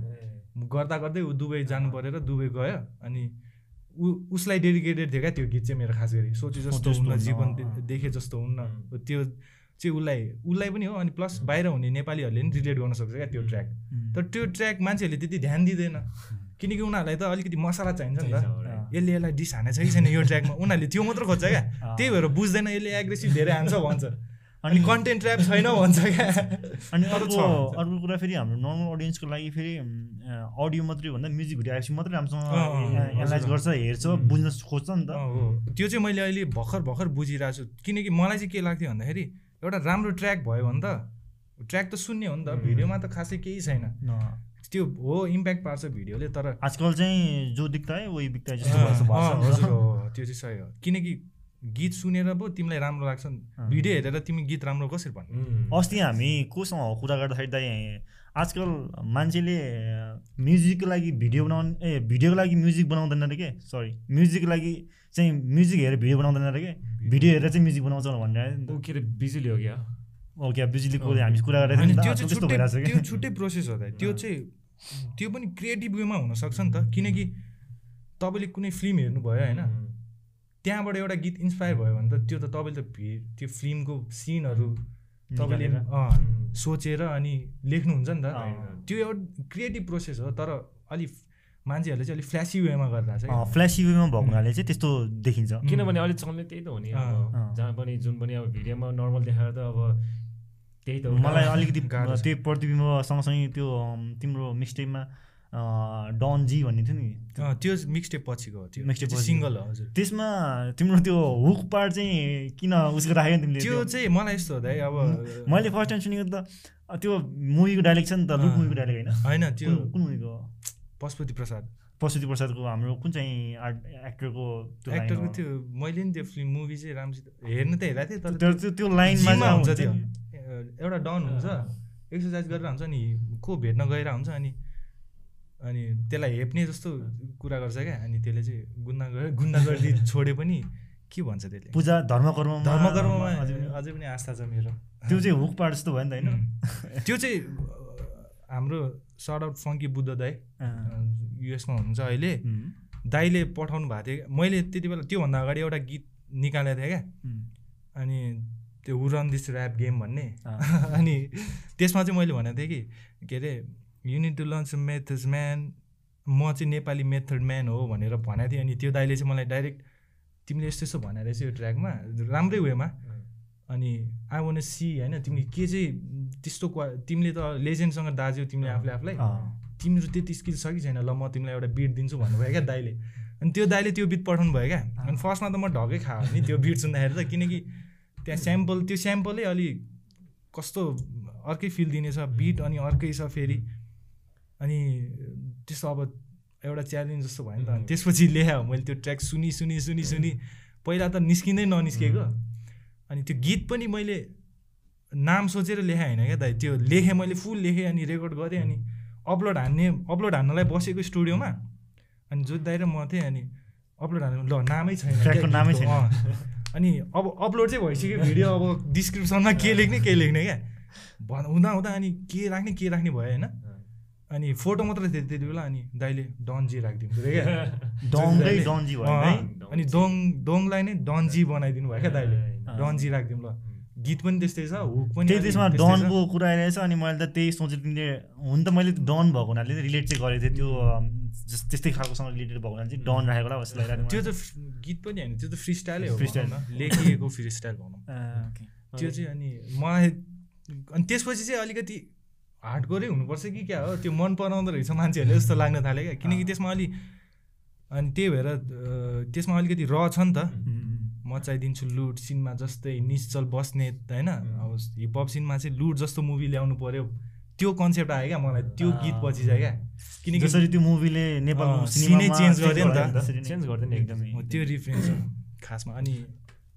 गर्दा गर्दै ऊ दुबई जानु परेर दुबई गयो अनि ऊ उसलाई डेडिकेटेड थियो क्या त्यो गीत चाहिँ मेरो खास गरी। सोचे जस्तो हुन्न जीवन। देखे जस्तो हुन्न। त्यो चाहिँ उसलाई उसलाई पनि हो अनि प्लस बाहिर हुने नेपालीहरूले पनि रिलेट गर्न सक्छ क्या त्यो ट्र्याक. तर त्यो ट्र्याक मान्छेहरूले त्यति ध्यान दिँदैन। किनकि उनीहरूलाई त अलिकति मसला चाहिन्छ नि त। यसले यसलाई डिस हानेछ कि छैन यो ट्र्याकमा? उनीहरूले त्यो मात्र खोज्छ क्या। त्यही भएर बुझ्दैन यसले एग्रेसिभ धेरै हान्छ भन्छ। अनि कन्टेन्ट ट्र्याप छैन भन्छ क्या। अनि अर्को। अर्को कुरा फेरि हाम्रो नर्मल अडियन्सको लागि फेरि अडियो मात्रै भन्दा म्युजिक भिडियो आएपछि मात्रै राम्रोसँग एनालाइज। गर्छ हेर्छ बुझ्न खोज्छ नि त। त्यो चाहिँ मैले अहिले भर्खर भर्खर बुझिरहेको छु। किनकि मलाई चाहिँ के लाग्थ्यो भन्दाखेरि एउटा राम्रो ट्र्याक भयो भने त ट्र्याक त सुन्ने हो नि त। भिडियोमा त खासै केही छैन। त्यो हो इम्प्याक्ट पार्छ भिडियोले तर आजकल चाहिँ जो दिक्ता है वही बिक्ता है जस्तो त्यो चाहिँ सही हो। किनकि गीत सुनेर पो तिमीलाई राम्रो लाग्छ नि। भिडियो हेरेर तिमी गीत राम्रो कसरी भन्नु? अस्ति हामी कोसँग कुरा गर्दाखेरि दाइ आजकल मान्छेले म्युजिकको लागि भिडियो बनाउने ए भिडियोको लागि म्युजिक बनाउँदैन अरे के? सरी म्युजिकको लागि चाहिँ म्युजिक हेरेर भिडियो बनाउँदैन अरे के? भिडियो हेरेर चाहिँ म्युजिक बनाउँछ भनेर त। के अरे बिजुली हो क्या? ओके बिजुलीको हामी कुरा गरेर त, त्यो छुट्टै प्रोसेस हो त त्यो चाहिँ त्यो पनि क्रिएटिभ वेमा हुनसक्छ नि त। किनकि तपाईँले कुनै फिल्म हेर्नुभयो होइन? त्यहाँबाट एउटा गीत इन्सपायर भयो भने त त्यो त तपाईँले त भि- त्यो फिल्मको सिनहरू तपाईँले सोचेर अनि लेख्नुहुन्छ नि त। त्यो एउटा क्रिएटिभ प्रोसेस हो तर अलि मान्छेहरूले चाहिँ अलिक फ्ल्यासी वेमा अँ, कि। फ्ल्यासी वेमा भएको हुनाले चाहिँ त्यस्तो देखिन्छ किनभने अहिले चल्ने त्यही त हो नि अब। जहाँ पनि जुन पनि अब भिडियोमा नर्मल देखाएर त अब त्यही त हो मलाई अलिकति। त्यही प्रतिबिम्ब सँगसँगै त्यो तिम्रो मिक्सटेपमा डन जी भन्ने थियो नि त्यो मिक्सटेप पछिको त्यो पछिको। सिङ्गल हो हजुर त्यसमा तिम्रो त्यो हुक पार्ट चाहिँ किन उसको राख्यो नि तिमीले त्यो? चाहिँ मलाई यस्तो हो त है अब मैले फर्स्ट टाइम सुनेको त त्यो मुभीको डाइलेक्ट छ नि त लुक। मुभीको डाइलेक्ट होइन होइन त्यो कुन मुभीको पशुपति प्रसाद पशुपति प्रसादको हाम्रो कुन चाहिँ आर्ट एक्टरको एक्टरको? त्यो मैले नि त्यो फिल्म मुभी चाहिँ राम्रोसित हेर्नु त हेरेको थिएँ तर त्यो त्यो लाइनमा हुन्छ त्यो। एउटा डन हुन्छ एक्सर्साइज गरेर हुन्छ नि को भेट्न गएर हुन्छ अनि अनि त्यसलाई हेप्ने जस्तो कुरा गर्छ क्या। अनि त्यसले चाहिँ गुन्डा गरे गुन्डा गर्दी छोडे पनि के भन्छ त्यसले? पूजा धर्म कर्ममा धर्म कर्ममा अझै पनि- आस्था छ मेरो। त्यो चाहिँ हुक पार्ट जस्तो भयो नि त होइन. त्यो चाहिँ हाम्रो सर्ट आउट फङ्की बुद्ध दाई युएसमा हुनुहुन्छ अहिले। दाईले पठाउनु भएको थियो। मैले त्यति बेला त्योभन्दा अगाडि एउटा गीत निकालेको थिएँ क्या। अनि त्यो रन दिस ऱ्याप गेम भन्ने। अनि त्यसमा चाहिँ मैले भनेको थिएँ कि के अरे unit to launch methods man म चाहिँ नेपाली मेथड म्यान हो भनेर भनेको थिएँ। अनि त्यो दाइले चाहिँ मलाई डाइरेक्ट तिमीले यस्तो यस्तो भनेर रहेछ यो ट्र्याकमा। राम्रै वेमा। अनि आई वान सी होइन? तिमीले के चाहिँ त्यस्तो क्वा तिमीले त लेजेन्डसँग दाज्यौ तिमीले आफूले आफूलाई। तिम्रो त्यति स्किल छ कि छैन? ल म तिमीलाई एउटा बिट दिन्छु भन्नुभयो क्या दाइले अनि त्यो दाइले त्यो बिट पठाउनु भयो क्या। अनि फर्स्टमा त म ढकै खायो नि त्यो बिट सुन्दाखेरि त। किनकि त्यहाँ स्याम्पल त्यो स्याम्पलै अलि कस्तो अर्कै फिल दिनेछ। बिट अनि अर्कै छ फेरि। अनि त्यस्तो अब एउटा च्यालेन्ज जस्तो भयो नि त। अनि त्यसपछि ल्यायो मैले त्यो ट्र्याक सुनि सुनि सुनि सुनि। पहिला त निस्किँदै ननिस्केको। अनि त्यो गीत पनि मैले नाम सोचेर लेखाएँ होइन क्या दाइ। त्यो लेखेँ मैले फुल लेखेँ अनि रेकर्ड गरेँ अनि अपलोड हान्ने अपलोड हान्नलाई बसेको स्टुडियोमा। अनि जो दाइ र म थिएँ अनि अपलोड हान्नु ल नामै छैन नामै अँ। अनि अब अपलोड चाहिँ भइसक्यो भिडियो अब डिस्क्रिप्सनमा के लेख्ने के लेख्ने क्या। भन हुँदा हुँदा अनि के राख्ने के राख्ने भयो होइन। अनि फोटो मात्र थियो त्यति बेला अनि दाइले डनजी राखिदिनु पऱ्यो क्या अनि दोङ दोङलाई नै डन्जी बनाइदिनु भयो क्या दाइले। डन्जी राखिदिउँ ल गीत पनि त्यस्तै छ हुक पनि त्यही त्यसमा। डनको कुरा आइरहेछ अनि मैले त त्यही सोचेर तिमीले हुन त मैले डन भएको हुनाले रिलेट चाहिँ गरेको थिएँ त्यो त्यस्तै खालकोसँग रिलेटेड भएको हुनाले चाहिँ डन राखेको होला जस्तो लागिरहेको त्यो त फ्री- गीत पनि होइन त्यो त फ्री स्टाइलै हो। भनौँ न। लेखिएको फ्री स्टाइल भनौँ. त्यो चाहिँ अनि मलाई अनि त्यसपछि चाहिँ अलिकति हार्डकोरै हुनुपर्छ कि क्या हो? त्यो मन पराउँदो रहेछ मान्छेहरूले जस्तो लाग्न थाल्यो क्या। किनकि त्यसमा अलि अनि त्यही भएर त्यसमा अलिकति र छ नि त। मचाइदिन्छु लुट सिनमा जस्तै निश्चल बस्नेत होइन? अब हिपहप सिनमा चाहिँ लुट जस्तो मुभी ल्याउनु पर्यो। त्यो कन्सेप्ट आयो क्या मलाई। त्यो गीत पछि चाहिँ क्या। किनकि जसरी त्यो मुभीले सिनेमामा सिनै change गरिदियो नि त। चेन्ज एकदमै। हो, त्यो रिफरेन्स हो। खासमा। अनि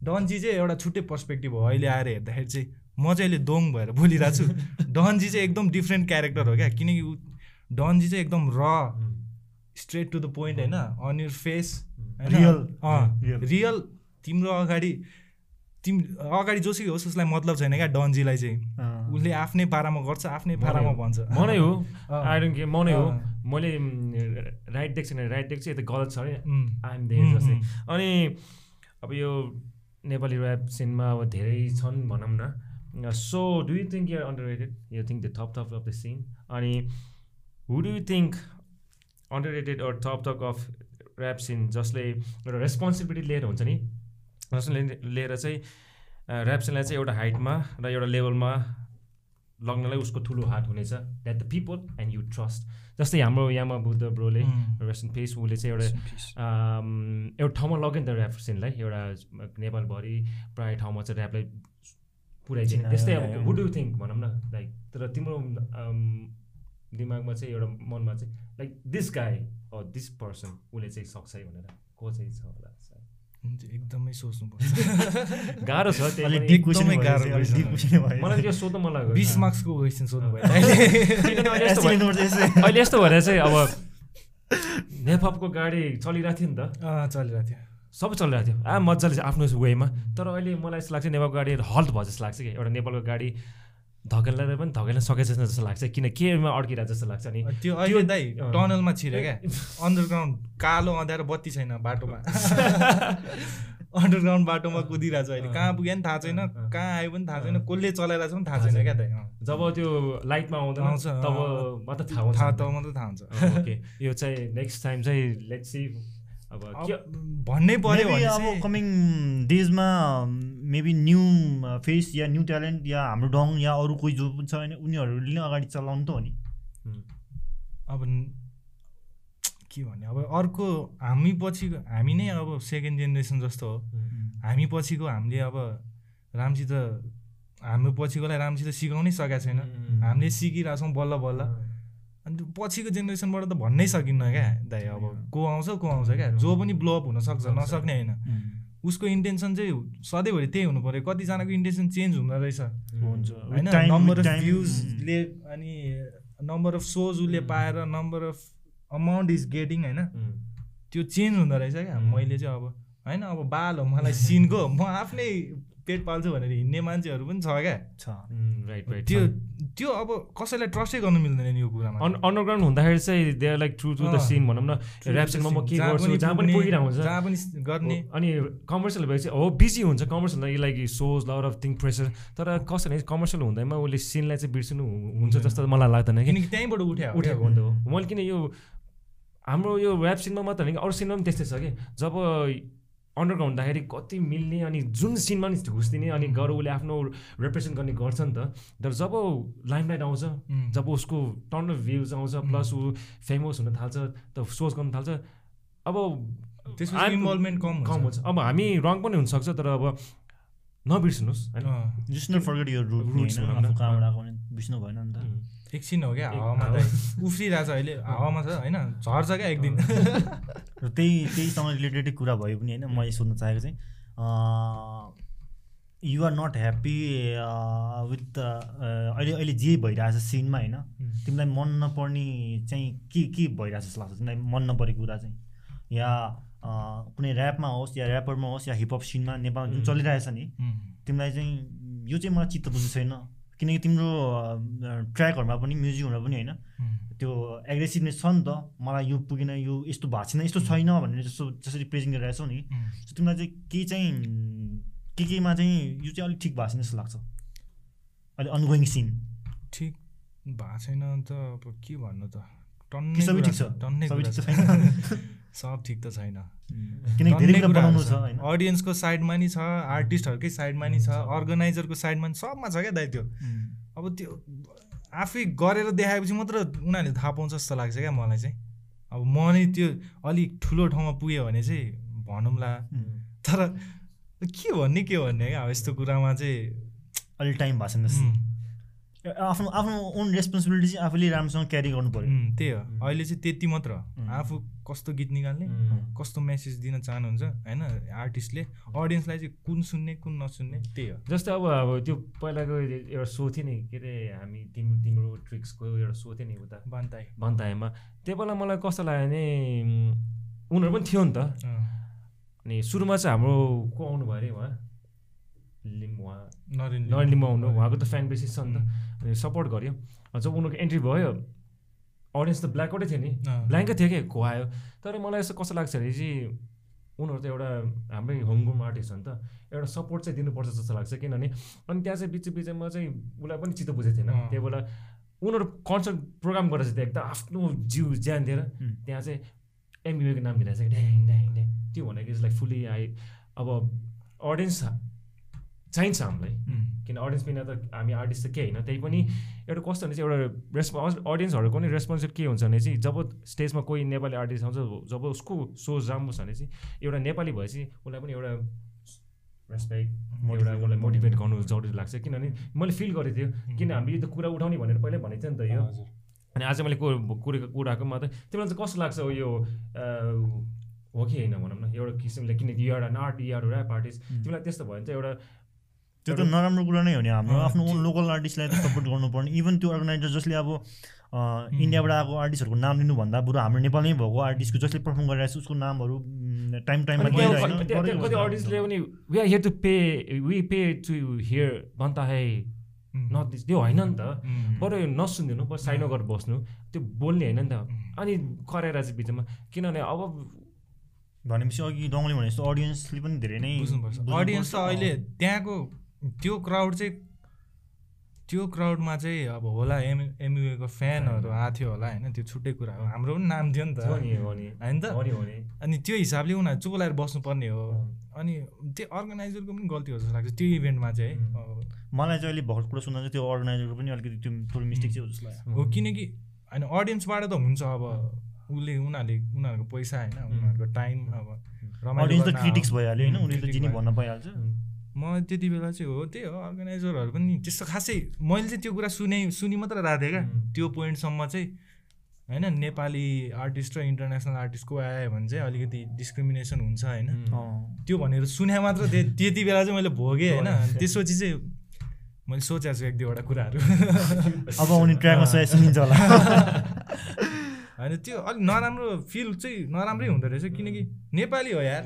डनजी चाहिँ एउटा छुट्टै पर्सपेक्टिभ हो। अहिले आएर हेर्दाखेरि चाहिँ। म चाहिँ अहिले दोङ भएर बोलिरहेको छु डनजी चाहिँ एकदम डिफ्रेन्ट क्यारेक्टर हो क्या किनकि डनजी चाहिँ एकदम र स्ट्रेट टु द पोइन्ट होइन on your face. Real. Real तिम्रो अगाडि तिम अगाडि जोसुकै होस् उसलाई मतलब छैन क्या डनजीलाई चाहिँ। उसले आफ्नै पारामा गर्छ आफ्नै पारामा भन्छ म नै हो। आई डोन्ट के म नै हो। मैले राइट देख्छ राइट देख्छु यता गलत छ अरे उम्, आइएम देयर जस्तै। अनि अब यो नेपाली ऱ्याप सिनमा अब धेरै छन् भनौँ न so do you think you're underrated you think the top top of the scene अनि who do you think underrated or top top of rap scene जसले एउटा रेस्पोन्सिबिलिटी लिएर हुन्छ नि? जसले लिएर चाहिँ ऱ्याप सिनलाई चाहिँ एउटा हाइटमा र एउटा लेभलमा लग्नलाई उसको ठुलो हात हुनेछ। That the people and you trust जस्तै हाम्रो यामा बुद्ध ब्रोले उम्, वेस्टर्न फेस उसले चाहिँ एउटा आम, एउटा ठाउँमा लग्यो नि त ऱ्याप सिनलाई एउटा नेपालभरि प्रायः ठाउँमा चाहिँ ऱ्यापलाई पुऱ्याइदिने त्यस्तै अब yeah, yeah. Would you think भनौँ न लाइक तर तिम्रो दिमागमा चाहिँ एउटा मनमा चाहिँ like this guy this person उसले चाहिँ सक्छ है भनेर। को चाहिँ छ होला एकदमै सोच्नुपर्छ। गाह्रो छ। मलाई त्यो सोध्नु मन लाग्यो। बिस मार्क्सको क्वेसन सोध्नु भयो। अहिले यस्तो भएर चाहिँ अब नेपको गाडी चलिरहेको थियो नि त। अँ, चलिरहेको थियो। सबै चलिरहेको थियो आ मजाले चाहिँ आफ्नो वेमा तर अहिले मलाई यस्तो लाग्छ नेपालको गाडी हल्ट भयो जस्तो लाग्छ कि एउटा नेपालको गाडी धकेल्दा पनि धकेल्न सकेछ जस्तो लाग्छ किन केमा अड्किरहेको जस्तो लाग्छ नि त्यो अहिले दाइ। टनलमा छिर्यो क्या अन्डरग्राउन्ड कालो अँध्यारो बत्ती छैन बाटोमा अन्डरग्राउन्ड बाटोमा कुदिरहेको छ अहिले। कहाँ पुग्यो नि थाहा छैन। कहाँ आयो पनि थाहा छैन। कसले चलाइरहेको छ पनि थाहा छैन छैन। क्या दाइ। जब त्यो लाइटमा आउँदैन आउँछ। तब मात्र थाहा हुन्छ थाहा त मात्रै थाहा हुन्छ ओके यो चाहिँ नेक्स्ट टाइम चाहिँ लेट्स सी अब भन्नै पर्यो Maybe भने अब कमिङ डेजमा मेबी न्यू फेस या न्यू ट्यालेन्ट या हाम्रो डङ या अरू कोही जो पनि छ भने उनीहरूले नै अगाडि चलाउनु त हो नि। अब के भन्ने अब अर्को हामी पछि हामी नै अब सेकेन्ड जेनेरेसन जस्तो हो। हामी पछिको हामीले अब राम्रोसित हाम्रो पछिकोलाई राम्रोसित सिकाउनै सकेका छैन। हामीले सिकिरहेको छौँ बल्ल। बल्ल अनि त्यो पछिको जेनेरेसनबाट त भन्नै सकिन्न क्या दाइ अब को आउँछ को आउँछ क्या। जो पनि ब्लोअप हुनसक्छ नसक्ने होइन। उसको इन्टेन्सन चाहिँ सधैँभरि त्यही हुनु पऱ्यो। कतिजनाको इन्टेन्सन चेन्ज हुँदो रहेछ। होइन नम्बर अफ भ्युजले अनि नम्बर अफ सोज उसले पाएर number of amount is getting होइन। त्यो चेन्ज हुँदो रहेछ क्या. मैले चाहिँ अब होइन अब बाल हो मलाई सिनको म आफ्नै पेट पाल्छु भनेर हिँड्ने मान्छेहरू पनि छ क्या। छ। राइट राइट त्यो त्यो अब कसैलाई ट्रस्टै गर्नु मिल्दैन नि यो कुरामा। अन अन्डरग्राउन्ड हुँदाखेरि चाहिँ they are like true to the. Scene भनौँ न। ऱ्याप सिनमा म के गर्छु जहाँ पनि पुगिरहेको हुन्छ। जहाँ पनि गर्ने। अनि कमर्सियल भएपछि हो बिजी हुन्छ commercial like those lot of thing pressure तर कसो भने कमर्सियल हुँदैमा उसले सिनलाई चाहिँ बिर्सिनु हुन्छ जस्तो मलाई लाग्दैन किनकि त्यहीँबाट उठ्या उठेको हो। मैले किन यो हाम्रो यो ऱ्याप सिनमा मात्र होइन कि अरू सिनमा पनि त्यस्तै छ कि। जब अन्डरग्राउन्ड हुँदाखेरि कति मिल्ने अनि जुन सिनमा नि घुसिदिने अनि गएर उसले आफ्नो रिप्रेजेन्ट गर्ने गर्छ नि त तर जब लाइमलाइट आउँछ. जब उसको टर्न अफ भ्युज आउँछ प्लस ऊ फेमस हुन थाल्छ त सोच गर्न थाल्छ अब इन्भल्भमेन्ट कम कम हुन्छ। अब हामी रङ पनि हुनसक्छ तर अब नबिर्सिनुहोस् होइन? एकछिन हो क्या? हावामा उफ्रिरहेछ अहिले। हावामा छ होइन? झर्छ क्या एक दिन। र त्यही त्यहीसँग रिलेटेडै कुरा भयो पनि होइन मैले सोध्न चाहेको चाहिँ युआर नट ह्याप्पी विथ अहिले अहिले जे भइरहेछ सिनमा होइन तिमीलाई मन नपर्ने चाहिँ के के भइरहेछ जस्तो लाग्छ? तिमीलाई मन नपरेको कुरा चाहिँ? या कुनै ऱ्यापमा होस् या ऱ्यापरमा होस् या हिपहप सिनमा नेपालमा जुन. चलिरहेछ नि. तिमीलाई चाहिँ यो चाहिँ मलाई चित्त बुझ्नु छैन किनकि तिम्रो ट्र्याकहरूमा पनि म्युजिकहरूमा पनि होइन. त्यो एग्रेसिभनेस छ नि त। मलाई यो पुगेन यो यस्तो भएको छैन यस्तो छैन भनेर जस्तो जसरी प्रेजेन्ट गरिरहेछौ नि उम्. सो तिमीलाई चाहिँ केही चाहिँ के केमा चाहिँ यो चाहिँ अलिक ठिक भएको छैन जस्तो लाग्छ? अहिले अनगोइङ सिन ठिक भएको छैन त अब के भन्नु त? टन्नै सबै ठिक छ? सबै ठिक त छैन। अडियन्सको साइडमा नि छ आर्टिस्टहरूकै साइडमा नि छ अर्गनाइजरको साइडमा नि सबमा छ क्या दाइ त्यो। अब त्यो आफै गरेर देखाएपछि मात्र उनीहरूले थाहा पाउँछ जस्तो लाग्छ क्या मलाई चाहिँ। अब म नै त्यो अलिक ठुलो ठाउँमा पुगेँ भने चाहिँ भनौँला तर के भन्ने के भन्ने क्या अब यस्तो कुरामा चाहिँ अलिक टाइम भएको छैन आफ्नो आफ्नो ओन रेस्पोन्सिबिलिटी चाहिँ आफूले राम्रोसँग क्यारी गर्नु पऱ्यो त्यही हो। अहिले चाहिँ त्यति मात्र. आफू कस्तो गीत निकाल्ने. कस्तो मेसेज दिन चाहनुहुन्छ होइन आर्टिस्टले अडियन्सलाई चाहिँ कुन सुन्ने कुन नसुन्ने त्यही हो। जस्तै अब अब त्यो पहिलाको एउटा सो थियो नि के अरे हामी तिम्रो तिम्रो ट्रिक्सको एउटा सो थियो नि उता। बान्ताई भन्ताएमा त्यो बेला मलाई कस्तो लाग्यो भने उनीहरू पनि थियो नि त। अनि सुरुमा चाहिँ हाम्रो को आउनु भयो अरे उहाँ। लिम उहाँ नरेन नरेन लिम्बू। आउनु उहाँको त फ्यान बेसिस छ नि त। सपोर्ट गर्यो। जब उनीहरूको एन्ट्री भयो। अडियन्स त ब्ल्याकआउटै थियो नि। ब्ल्याङ्कै थियो कि? आयो? तर मलाई यस्तो कस्तो लाग्छ भने चाहिँ उनीहरू त एउटा हाम्रै होमग्रोन आर्टिस्ट हो नि त। एउटा सपोर्ट चाहिँ दिनुपर्छ जस्तो लाग्छ। किनभने अनि त्यहाँ चाहिँ बिच बिचमा चाहिँ उसलाई पनि चित्त बुझेको थिएन। त्यही बेला उनीहरू कन्सर्ट प्रोग्राम गरेर चाहिँ एकदम आफ्नो जिउ ज्यान दिएर. त्यहाँ चाहिँ एमबिएको नाम लिएर चाहिँ ड्याङ ड्याङ ड्याङ। त्यो भनेको चाहिँ लाइक फुल्ली आई अब अडियन्स चाहिन्छ हामीलाई। किन अडियन्स बिना त हामी आर्टिस्ट त केही होइन। त्यही पनि एउटा कस्तो भने चाहिँ एउटा रेस्पोन्स अडियन्सहरूको पनि रेस्पोन्सिभ के हुन्छ भने चाहिँ जब स्टेजमा कोही नेपाली आर्टिस्ट आउँछ जब उसको राम्रो छ भने चाहिँ एउटा नेपाली भएपछि उसलाई पनि एउटा रेस्पेक्ट एउटा उसलाई मोटिभेट गर्नु जरुरी लाग्छ। किनभने मैले फिल गरेको थियो किन हामीले यो त कुरा उठाउने भनेर पहिल्यै भनेको थियो नि त यो। अनि आज मैले कुरा कुरा कुराको मात्रै तिमीलाई चाहिँ कस्तो लाग्छ यो हो कि होइन भनौँ न एउटा किसिमले किनकि यो एउटा आर्ट यो ऱ्याप आर्टिस्ट तिमीलाई त्यस्तो भयो भने चाहिँ एउटा त्यो त नराम्रो कुरा नै हो नि हाम्रो। आफ्नो ओन लोकल आर्टिस्टलाई त सपोर्ट गर्नुपर्ने। इभन त्यो अर्गनाइजर जसले अब. इन्डियाबाट आएको आर्टिस्टहरूको नाम लिनुभन्दा बरु हाम्रो नेपालमै भएको आर्टिस्टको जसले पर्फर्म गरिरहेको छ उसको नामहरू टाइम टाइममा। आर्टिस्टले पनि we are here to pay we pay to here भन्ता है। नट दिस त्यो होइन नि त। बरु यो नसुनिदिनु बरु साइडमा गरेर बस्नु त्यो बोल्ने होइन नि त। अनि कराएर चाहिँ बिचमा। किनभने अब भनेपछि अघि डङ्गले भने जस्तो अडियन्सले पनि धेरै नै बुझ्नुपर्छ। अडियन्स त अहिले त्यहाँको त्यो क्राउड चाहिँ त्यो क्राउडमा चाहिँ अब होला एम एमयुएको फ्यानहरू आएको थियो होला होइन त्यो छुट्टै कुरा हो। हाम्रो पनि नाम थियो नि त। होइन त? अनि त्यो हिसाबले उनीहरू चुप लगाएर बस्नुपर्ने हो। अनि त्यो अर्गनाइजरको पनि गल्ती हो जस्तो लाग्छ। त्यो इभेन्टमा चाहिँ है मलाई चाहिँ अहिले भर्खर कुरा सुन्दा चाहिँ त्यो अर्गनाइजरको पनि अलिकति त्यो थोरै मिस्टेक चाहिँ हो जस्तो लाग्यो। हो किनकि होइन अडियन्सबाट त हुन्छ अब। उसले उनीहरूले उनीहरूको पैसा होइन उनीहरूको टाइम अब रमाइलो क्रिटिक्स। भइहाल्यो होइन उनीहरूले त critic जे नि भयो। भन्न पाइहाल्छ। म त्यति बेला चाहिँ हो त्यही हो अर्गनाइजरहरू पनि त्यस्तो खासै मैले चाहिँ त्यो कुरा सुने सुनि मात्र रहेको थिएँ क्या. त्यो पोइन्टसम्म चाहिँ होइन नेपाली आर्टिस्ट र इन्टरनेसनल आर्टिस्टको आयो भने चाहिँ अलिकति डिस्क्रिमिनेसन हुन्छ होइन। त्यो भनेर सुने मात्र त्यति बेला चाहिँ मैले भोगेँ होइन। त्यसपछि चाहिँ मैले सोचेको छु एक दुईवटा कुराहरू। अब आउने ट्र्याकमा सुनिन्छ होला। होइन त्यो अलिक नराम्रो फिल चाहिँ नराम्रै हुँदो रहेछ किनकि नेपाली हो यार।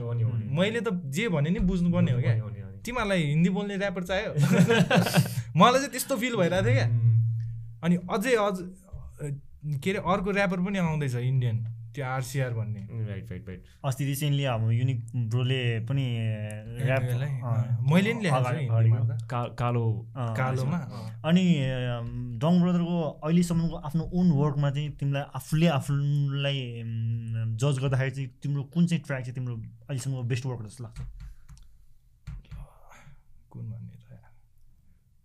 मैले त जे भने नि बुझ्नुपर्ने हो क्या। तिमीहरूलाई हिन्दी बोल्ने ऱ्यापर चाहियो। मलाई चाहिँ त्यस्तो फिल भइरहेको थियो क्या। अनि अझै अझ के अरे अर्को ऱ्यापर पनि आउँदैछ इन्डियन त्यो आरसिआर भन्ने। राइट राइट राइट अस्ति रिसेन्टली हाम्रो युनिक ब्रोले पनि ऱ्याप मैले नि कालो। कालोमा। अनि डङ ब्रदरको अहिलेसम्मको आफ्नो ओन वर्कमा चाहिँ तिमीलाई आफूले आफूलाई जज गर्दाखेरि चाहिँ तिम्रो कुन चाहिँ ट्र्याक चाहिँ तिम्रो अहिलेसम्मको बेस्ट वर्क जस्तो लाग्छ? कुन भन्ने त।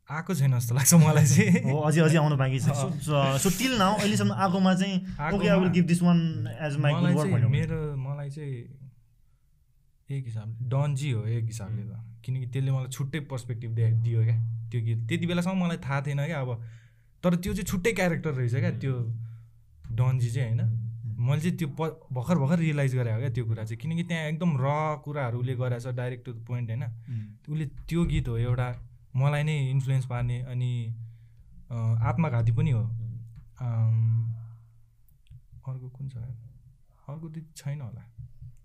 आएको छैन जस्तो लाग्छ मलाई चाहिँ। हो अझै अझै आउनु बाँकी छ। सो टिल नाउ अहिलेसम्म आएकोमा चाहिँ okay I will give this one as my good work. मेरो मलाई चाहिँ एक हिसाबले डन्जी हो एक हिसाबले त। किनकि त्यसले मलाई छुट्टै पर्सपेक्टिभ दे दियो क्या। त्यो गीत त्यति बेलासम्म मलाई थाहा थिएन क्या अब। तर त्यो चाहिँ छुट्टै क्यारेक्टर रहेछ क्या त्यो डन्जी चाहिँ होइन? मैले चाहिँ त्यो प भर्खर भर्खर रियलाइज गरेँ हो क्या त्यो कुरा चाहिँ। किनकि त्यहाँ एकदम र कुराहरू उसले गरेछ डाइरेक्ट टु द पोइन्ट होइन? उसले त्यो गीत हो एउटा मलाई नै इन्फ्लुएन्स पार्ने अनि आत्मघाती पनि हो। अर्को कुन छ? अर्को त छैन होला।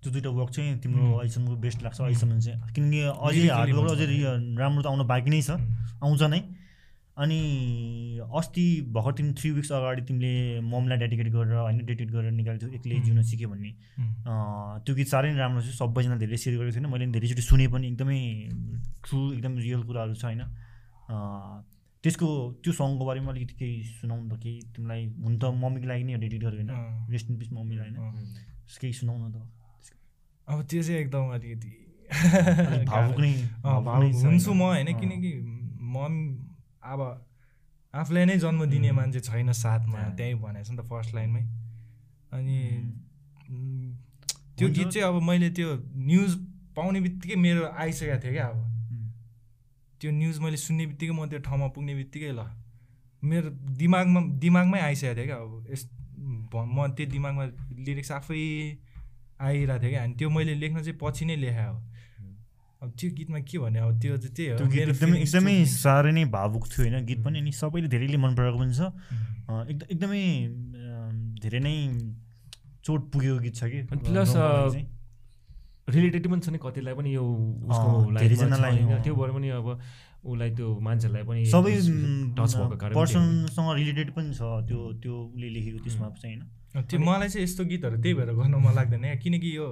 त्यो दुइटा वर्क चाहिँ तिम्रो. अहिलेसम्मको बेस्ट लाग्छ। अहिलेसम्म चाहिँ किनकि अझै हार्डवर्क। अझै राम्रो त आउनु बाँकी नै छ। आउँछ नै। अनि अस्ति भर्खर तिमी थ्री विक्स अगाडि तिमीले ममलाई डेडिकेट गरेर होइन डेडिकेट गरेर निकालेको थियो एक्लै. जिउन सिक्यो भन्ने। त्यो गीत साह्रै नै राम्रो छ सबैजना धेरै सेयर गरेको छैन मैले पनि धेरैचोटि सुने पनि एकदमै ट्रु एकदम रियल कुराहरू छ होइन। त्यसको त्यो सङको बारेमा अलिकति केही सुनाउनु त केही तिमीलाई हुन त मम्मीको लागि नै डेडिकेट गरेको होइन। रेस्ट इन पिस मम्मीलाई होइन। केही सुनाउनु त। अब त्यो चाहिँ एकदम अलिकति अलिक भावुक नै हुन्छु म होइन? किनकि मम अब आफूलाई नै जन्म दिने. मान्छे छैन साथमा। त्यहीँ भनेको छ नि त फर्स्ट लाइनमै अनि त्यो। गीत चाहिँ अब मैले त्यो न्युज पाउने बित्तिकै मेरो आइसकेको थियो क्या अब. त्यो न्युज मैले सुन्ने बित्तिकै म त्यो ठाउँमा पुग्ने बित्तिकै ल मेरो दिमागमा दिमागमै आइसकेको थियो क्या अब यस म त्यो दिमागमा लिरिक्स आफै आइरहेको थियो क्या अनि त्यो मैले लेख्न चाहिँ पछि नै लेखाएँ हो अब त्यो गीतमा के भने अब त्यो चाहिँ त्यही हो। त्यो गीत मेरो एकदमै एकदमै साह्रै नै भावुक थियो होइन। गीत पनि अनि सबैले धेरैले मन पराएको पनि छ। एकदम एकदमै धेरै नै चोट पुगेको गीत छ कि? चाहिँ। रिलेटेड पनि छ नि कतिलाई पनि यो। त्यो भएर पनि अब उसलाई त्यो मान्छेहरूलाई पनि सबै। पर्सनसँग रिलेटेड पनि छ त्यो त्यो उसले लेखेको त्यसमा चाहिँ होइन। त्यो मलाई चाहिँ यस्तो गीतहरू त्यही भएर गर्न मन लाग्दैन किनकि यो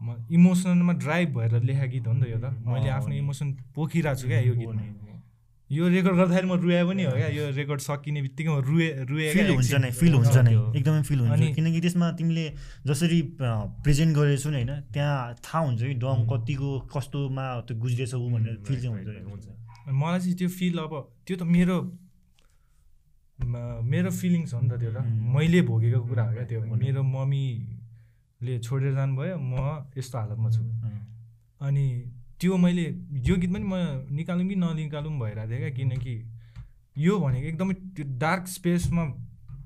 म इमोसनलमा ड्राइभ भएर लेखेको गीत हो नि त यो त। मैले आफ्नो। इमोसन पोखिरहेको छु क्या यो गीतमा। नि। यो रेकर्ड गर्दाखेरि म रुए पनि हो क्या। यो रेकर्ड सकिने बित्तिकै म रुए रुए फिल हुन्छ। नै फिल हुन्छ नै। एकदमै फिल हुन्छ। किनकि त्यसमा तिमीले जसरी प्रेजेन्ट गरेछौ नि होइन त्यहाँ थाहा हुन्छ कि डङ कतिको कस्तोमा त्यो गुज्रेछ ऊ भनेर फिल चाहिँ हुन्छ मलाई चाहिँ त्यो फिल अब त्यो त मेरो मेरो फिलिङ्स हो नि त त्यो त. मैले भोगेको कुरा हो क्या त्यो। हो। नि। मम्मीले छोडेर जानुभयो म यस्तो हालतमा छु। अनि त्यो मैले यो गीत पनि म निकालौँ कि ननिकालौँ भइरहेको थियो क्या किनकि यो भनेको एकदमै त्यो डार्क स्पेसमा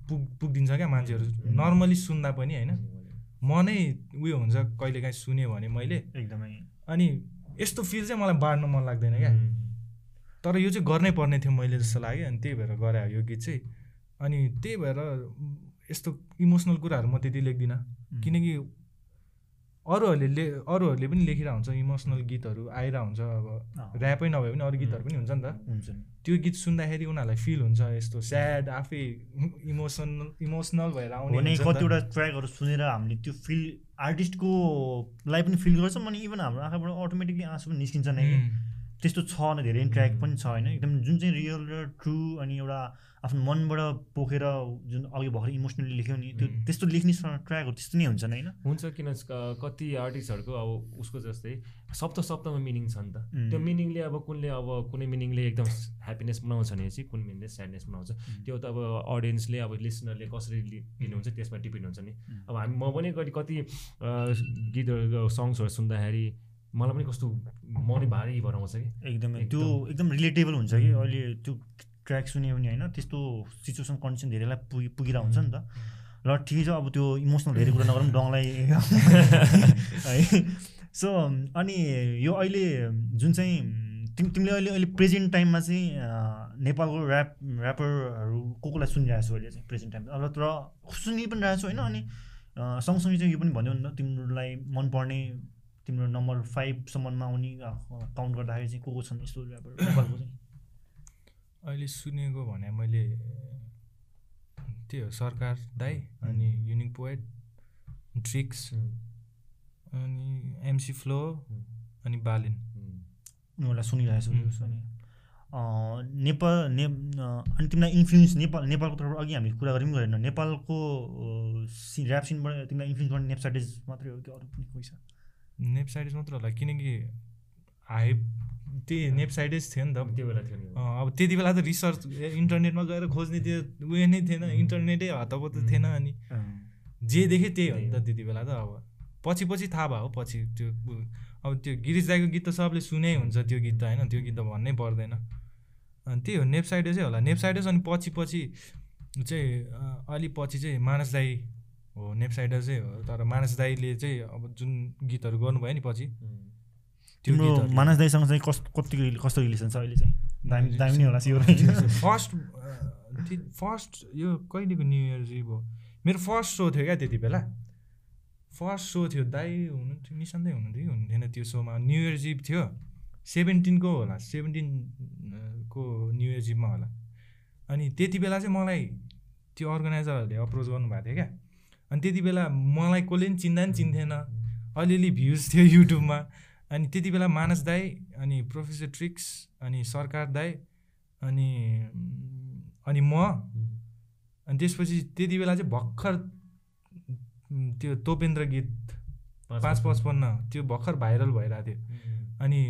पुग पुगिदिन्छ क्या मान्छेहरू। नर्मली सुन्दा पनि होइन। म नै उयो हुन्छ कहिलेकाहीँ सुन्यो भने मैले। एकदमै। अनि यस्तो फिल चाहिँ मलाई बाँड्न मन लाग्दैन क्या। तर यो चाहिँ गर्नै पर्ने थियो मैले जस्तो लाग्यो। अनि त्यही भएर गरायो यो गीत चाहिँ। अनि त्यही भएर यस्तो इमोसनल कुराहरू म त्यति लेख्दिनँ। किनकि अरूहरूले ले अरूहरूले पनि लेखिरहेको हुन्छ इमोसनल गीतहरू आइरहेको हुन्छ अब। ऱ्यापै नभए पनि अरू गीतहरू पनि हुन्छ नि त। हुन्छ त्यो गीत सुन्दाखेरि उनीहरूलाई फिल हुन्छ यस्तो स्याड आफै इमोसनल इमोसनल भएर आउने। कतिवटा ट्र्याकहरू सुनेर हामीले त्यो फिल आर्टिस्टको लाई पनि फिल गर्छौँ अनि इभन हाम्रो आँखाबाट अटोमेटिकली आँसु पनि निस्किन्छ नै. त्यस्तो छ धेरै ट्र्याक पनि छ होइन। एकदम जुन चाहिँ रियल र ट्रु अनि एउटा आफ्नो मनबाट पोखेर जुन अघि भर्खर इमोसनली लेख्यो नि त्यो. त्यस्तो लेख्ने ट्र्याकहरू त्यस्तो नै हुन्छ नि होइन हुन्छ किन कति आर्टिस्टहरूको अब उसको जस्तै सप्त सप्तमा मिनिङ छ नि त. त्यो मिनिङले अब कुनले अब कुनै मिनिङले एकदम ह्याप्पिनेस बनाउँछ भने चाहिँ कुन मिनिङले स्याडनेस बनाउँछ त्यो त अब अडियन्सले अब लिसनरले कसरी लिनुहुन्छ त्यसमा डिपेन्ड हुन्छ नि. अब हामी म पनि कति कति गीतहरू सङ्ग्सहरू सुन्दाखेरि मलाई पनि कस्तो मनै भारी भएर आउँछ कि एकदमै एकदम। त्यो एकदम रिलेटेबल हुन्छ कि अहिले त्यो ट्र्याक सुन्यो भने होइन त्यस्तो सिचुएसन कन्डिसन धेरैलाई पुगि पुगिरहेको हुन्छ नि त। र ठिकै छ अब त्यो इमोसनल धेरै कुरा नगरौँ डङलाई है। सो अनि यो अहिले जुन चाहिँ तिम तिमीले अहिले अहिले प्रेजेन्ट टाइममा चाहिँ नेपालको ऱ्याप ऱ्यापरहरू को कोलाई सुनिरहेको छौ अहिले चाहिँ प्रेजेन्ट टाइममा? अब तर सुनि पनि रहेको छु होइन? अनि सँगसँगै चाहिँ यो पनि भन्यो नि त तिमीलाई मनपर्ने तिम्रो नम्बर फाइभसम्ममा आउने काउन्ट गर्दाखेरि चाहिँ को को छन् यस्तो ऱ्यापर नेपालको चाहिँ? अहिले सुनेको भने मैले त्यो सरकार दाई अनि युनिक पोएट ड्रिक्स अनि एमसी फ्लो अनि बालिन। उनीहरूलाई सुनिरहेको छु अँ, नेपाल ने अनि तिमीलाई इन्फ्लुएन्स नेपाल नेपालको तर्फबाट अघि हामी कुरा गऱ्यौँ गरेन। नेपालको सि ऱ्याप सिनबाट तिमीलाई इन्फ्लुएन्स गर्ने नेप्साइटिज मात्रै हो कि अरू पनि कोही छ? नेपसाइडेज मात्र होला किनकि हाइप त्यही नेपसाइडेज थियो नि त। त्यो बेला थियो अब त्यति बेला त रिसर्च इन्टरनेटमा गएर खोज्ने त्यो उयो नै थिएन। इन्टरनेटै हतपत थिएन अनि। जे देखेँ त्यही हो नि त त्यति बेला त अब। पछि पछि थाहा भयो पछि त्यो अब त्यो गिरिज दाईको गीत त सबले सुनै हुन्छ त्यो गीत त होइन? त्यो गीत त भन्नै पर्दैन। अनि त्यही हो नेप्साइडेजै होला। नेप्साइडेज अनि पछि पछि चाहिँ अलि पछि चाहिँ मानस दाई हो नेप्साइडसै हो। तर मानस दाईले चाहिँ अब जुन गीतहरू गर्नुभयो नि पछि त्यो तिम्रो मानस दाईसँग चाहिँ कस्तो कति कस्तो रिलेसन छ अहिले चाहिँ? दामी दामी नै होला सिवर फर्स्ट फर्स्ट यो कहिलेको न्यु इयर इभ हो मेरो फर्स्ट सो थियो क्या त्यति बेला। फर्स्ट सो थियो। दाई हुनुहुन्थ्यो निशान्तै हुनुहुन्थ्यो कि हुनुहुन्थेन त्यो सोमा। न्यु इयर इभ थियो। सेभेन्टिनको होला। सेभेन्टिन को न्यु इयर इभमा होला। अनि त्यति बेला चाहिँ मलाई त्यो अर्गनाइजरहरूले अप्रोच गर्नुभएको थियो क्या। अनि त्यति बेला मलाई कसले पनि चिन्दा पनि चिन्थेन। अलिअलि भ्युज थियो युट्युबमा। अनि त्यति बेला मानस दाई अनि प्रोफेसर ट्रिक्स अनि सरकार दाई अनि अनि म अनि त्यसपछि त्यति बेला चाहिँ भर्खर त्यो तोपेन्द्र गीत पाँच पचपन्न। त्यो भर्खर भाइरल भइरहेको थियो। अनि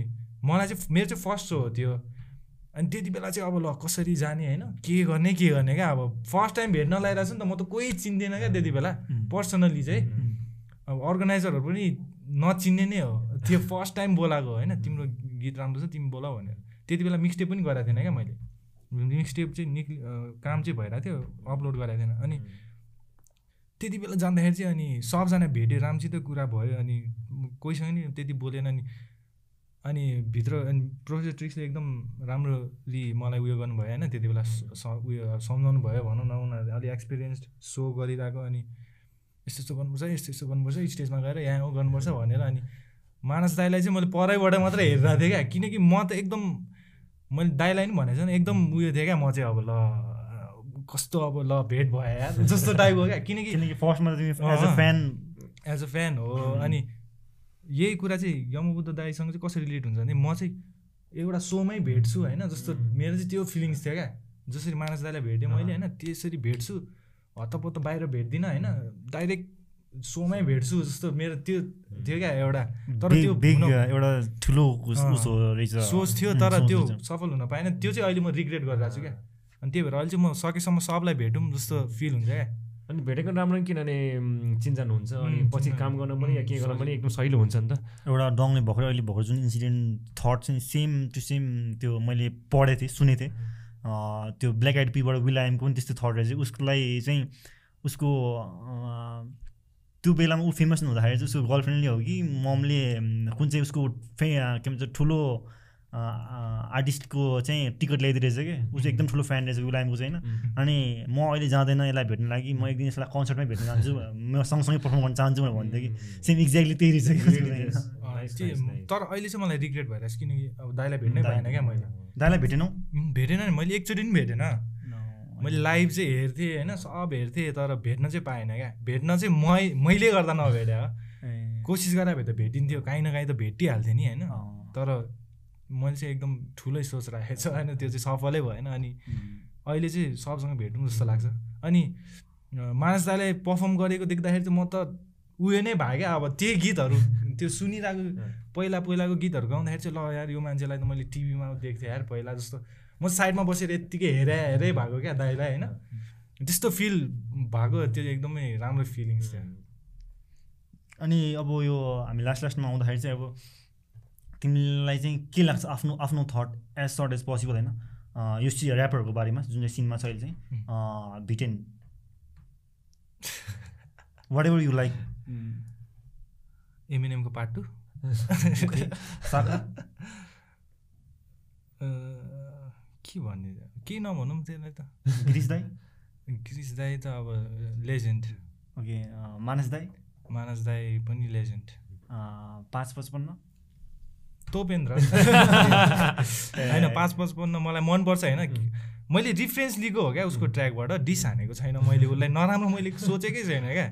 मलाई चाहिँ मेरो चाहिँ फर्स्ट सो हो त्यो। अनि त्यति बेला चाहिँ अब ल कसरी जाने होइन? के गर्ने के गर्ने क्या? अब फर्स्ट टाइम भेट्न लगाइरहेको छु नि त म त कोही चिन्दिनँ क्या त्यति बेला। पर्सनली चाहिँ। अब अर्गनाइजरहरू पनि नचिन्ने नै हो। त्यो फर्स्ट टाइम बोलाएको होइन? तिम्रो गीत राम्रो छ तिमी बोलाऊ भनेर। त्यति बेला मिक्सटेप पनि गरेको थिएन क्या मैले। मिक्सटेप चाहिँ निक्लि अँ, काम चाहिँ भइरहेको थियो अपलोड गरेको थिएन। अनि त्यति बेला जाँदाखेरि चाहिँ अनि सबजना भेट्यो राम्रोसित कुरा भयो अनि कोहीसँग नि त्यति बोलेन अनि अनि भित्र अनि प्रोफेसर ट्रिक्सले एकदम राम्रोली मलाई उयो गर्नुभयो होइन? त्यति बेला स- उयो सम्झाउनु भयो भनौँ न उनीहरूले अलिक एक्सपिरियन्स सो गरिरहेको अनि यस्तो यस्तो गर्नुपर्छ यस्तो यस्तो गर्नुपर्छ स्टेजमा गएर यहाँ गर्नुपर्छ भनेर अनि मानस दाईलाई चाहिँ मैले परैबाट मात्रै हेरिरहेको थिएँ क्या। किनकि म त एकदम मैले दाईलाई पनि भनेको छु नि एकदम उयो थिएँ क्या म चाहिँ अब ल कस्तो अब ल भेट भयो यार जस्तो टाइपको क्या। किनकि किनकि फर्स्टमा as a. Fan as a fan हो अनि यही कुरा चाहिँ यमबुद्ध दाईसँग चाहिँ कसरी रिलेट हुन्छ भने म चाहिँ एउटा सोमै भेट्छु होइन जस्तो मेरो चाहिँ त्यो फिलिङ्स थियो क्या। जसरी मानस दाईलाई भेटेँ मैले होइन त्यसरी भेट्छु हत्तपत्त बाहिर भेट्दिनँ होइन डाइरेक्ट सोमै भेट्छु जस्तो मेरो त्यो थियो क्या एउटा तर बिग त्यो एउटा ठुलो सोच थियो तर त्यो। सफल हुन पाएन। त्यो चाहिँ अहिले म रिग्रेट गरिरहेको छु क्या। अनि त्यही भएर अहिले चाहिँ म सकेसम्म सबलाई भेटौँ जस्तो फिल हुन्छ क्या। अनि भेटेको राम्रो नि किनभने चिनजान हुन्छ अनि पछि। काम गर्न पनि या के गर्न पनि एकदम सहिलो हुन्छ नि त। एउटा डङले भर्खर अहिले भर्खर जुन इन्सिडेन्ट थट चाहिँ सेम टु सेम त्यो मैले पढेको थिएँ सुनेको थिएँ। अँ, त्यो ब्ल्याक आइड पीबाट विलायमको पनि त्यस्तो थट रहेछ। उसलाई चाहिँ उसको त्यो बेलामा ऊ फेमस नहुँदाखेरि चाहिँ उसको गर्लफ्रेन्डले हो कि ममले कुन चाहिँ उसको फे के भन्छ ठुलो आर्टिस्टको चाहिँ टिकट ल्याइदिएको रहेछ कि। ऊ चाहिँ एकदम ठुलो फ्यान रहेछ विलायमको चाहिँ होइन। अनि म अहिले जाँदैन यसलाई भेट्न लागि म एक दिन यसलाई कन्सर्टमै भेट्न चाहन्छु म सँगसँगै पर्फर्म गर्न चाहन्छु भनेर भन्थ्यो कि। सेम एक्ज्याक्टली त्यही रहेछ कि. तर अहिले चाहिँ मलाई रिग्रेट भइरहेको छ किनकि अब दाइलाई भेट्नै भएन क्या मैले। दाइलाई भेटेनौ? भेटेन नि मैले एकचोटि पनि भेटेन। मैले लाइभ चाहिँ हेर्थेँ होइन सब हेर्थेँ तर भेट्न चाहिँ पाएन क्या। भेट्न चाहिँ मै मैले गर्दा नभेटे हो कोसिस गरेर भए त भेटिन्थ्यो काहीँ न काहीँ त भेटिहाल्थेँ नि होइन। तर मैले चाहिँ एकदम ठुलै सोच राखेको छु होइन त्यो चाहिँ सफलै भएन। अनि अहिले चाहिँ सबसँग भेटौँ जस्तो लाग्छ। अनि मानस दाईलाई पर्फर्म गरेको देख्दाखेरि चाहिँ म त उयो नै भयो क्या अब त्यही गीतहरू। त्यो सुनिरहेको पहिला पहिलाको गीतहरू गाउँदाखेरि चाहिँ ल यार यो मान्छेलाई त मैले टिभीमा देख्थेँ यार पहिला जस्तो। म साइडमा बसेर यत्तिकै हेरे हेरे भएको क्या दाईलाई होइन? त्यस्तो फिल भएको त्यो एकदमै राम्रो फिलिङ्स थियो। अनि अब यो हामी लास्ट लास्टमा आउँदाखेरि चाहिँ अब तिमीलाई चाहिँ के लाग्छ आफ्नो आफ्नो thought as short as possible होइन? यो चाहिँ ऱ्यापरहरूको बारेमा जुन चाहिँ सिनमा छ अहिले चाहिँ between what ever you like एमएनएमको part two साका? के भन्ने के नभनौँ त्यसलाई त। गिरिस दाई? क्रिस दाई त अब लेजेन्ड ओके मानस दाई? मानस दाई पनि लेजेन्ड पाँच पचपन्न? तोपेन्द्र। होइन पाँच पचपन्न मलाई मनपर्छ होइन? मैले रिफरेन्स लिएको हो क्या उसको ट्र्याकबाट डिस हानेको छैन मैले उसलाई। नराम्रो मैले सोचेकै छैन क्या।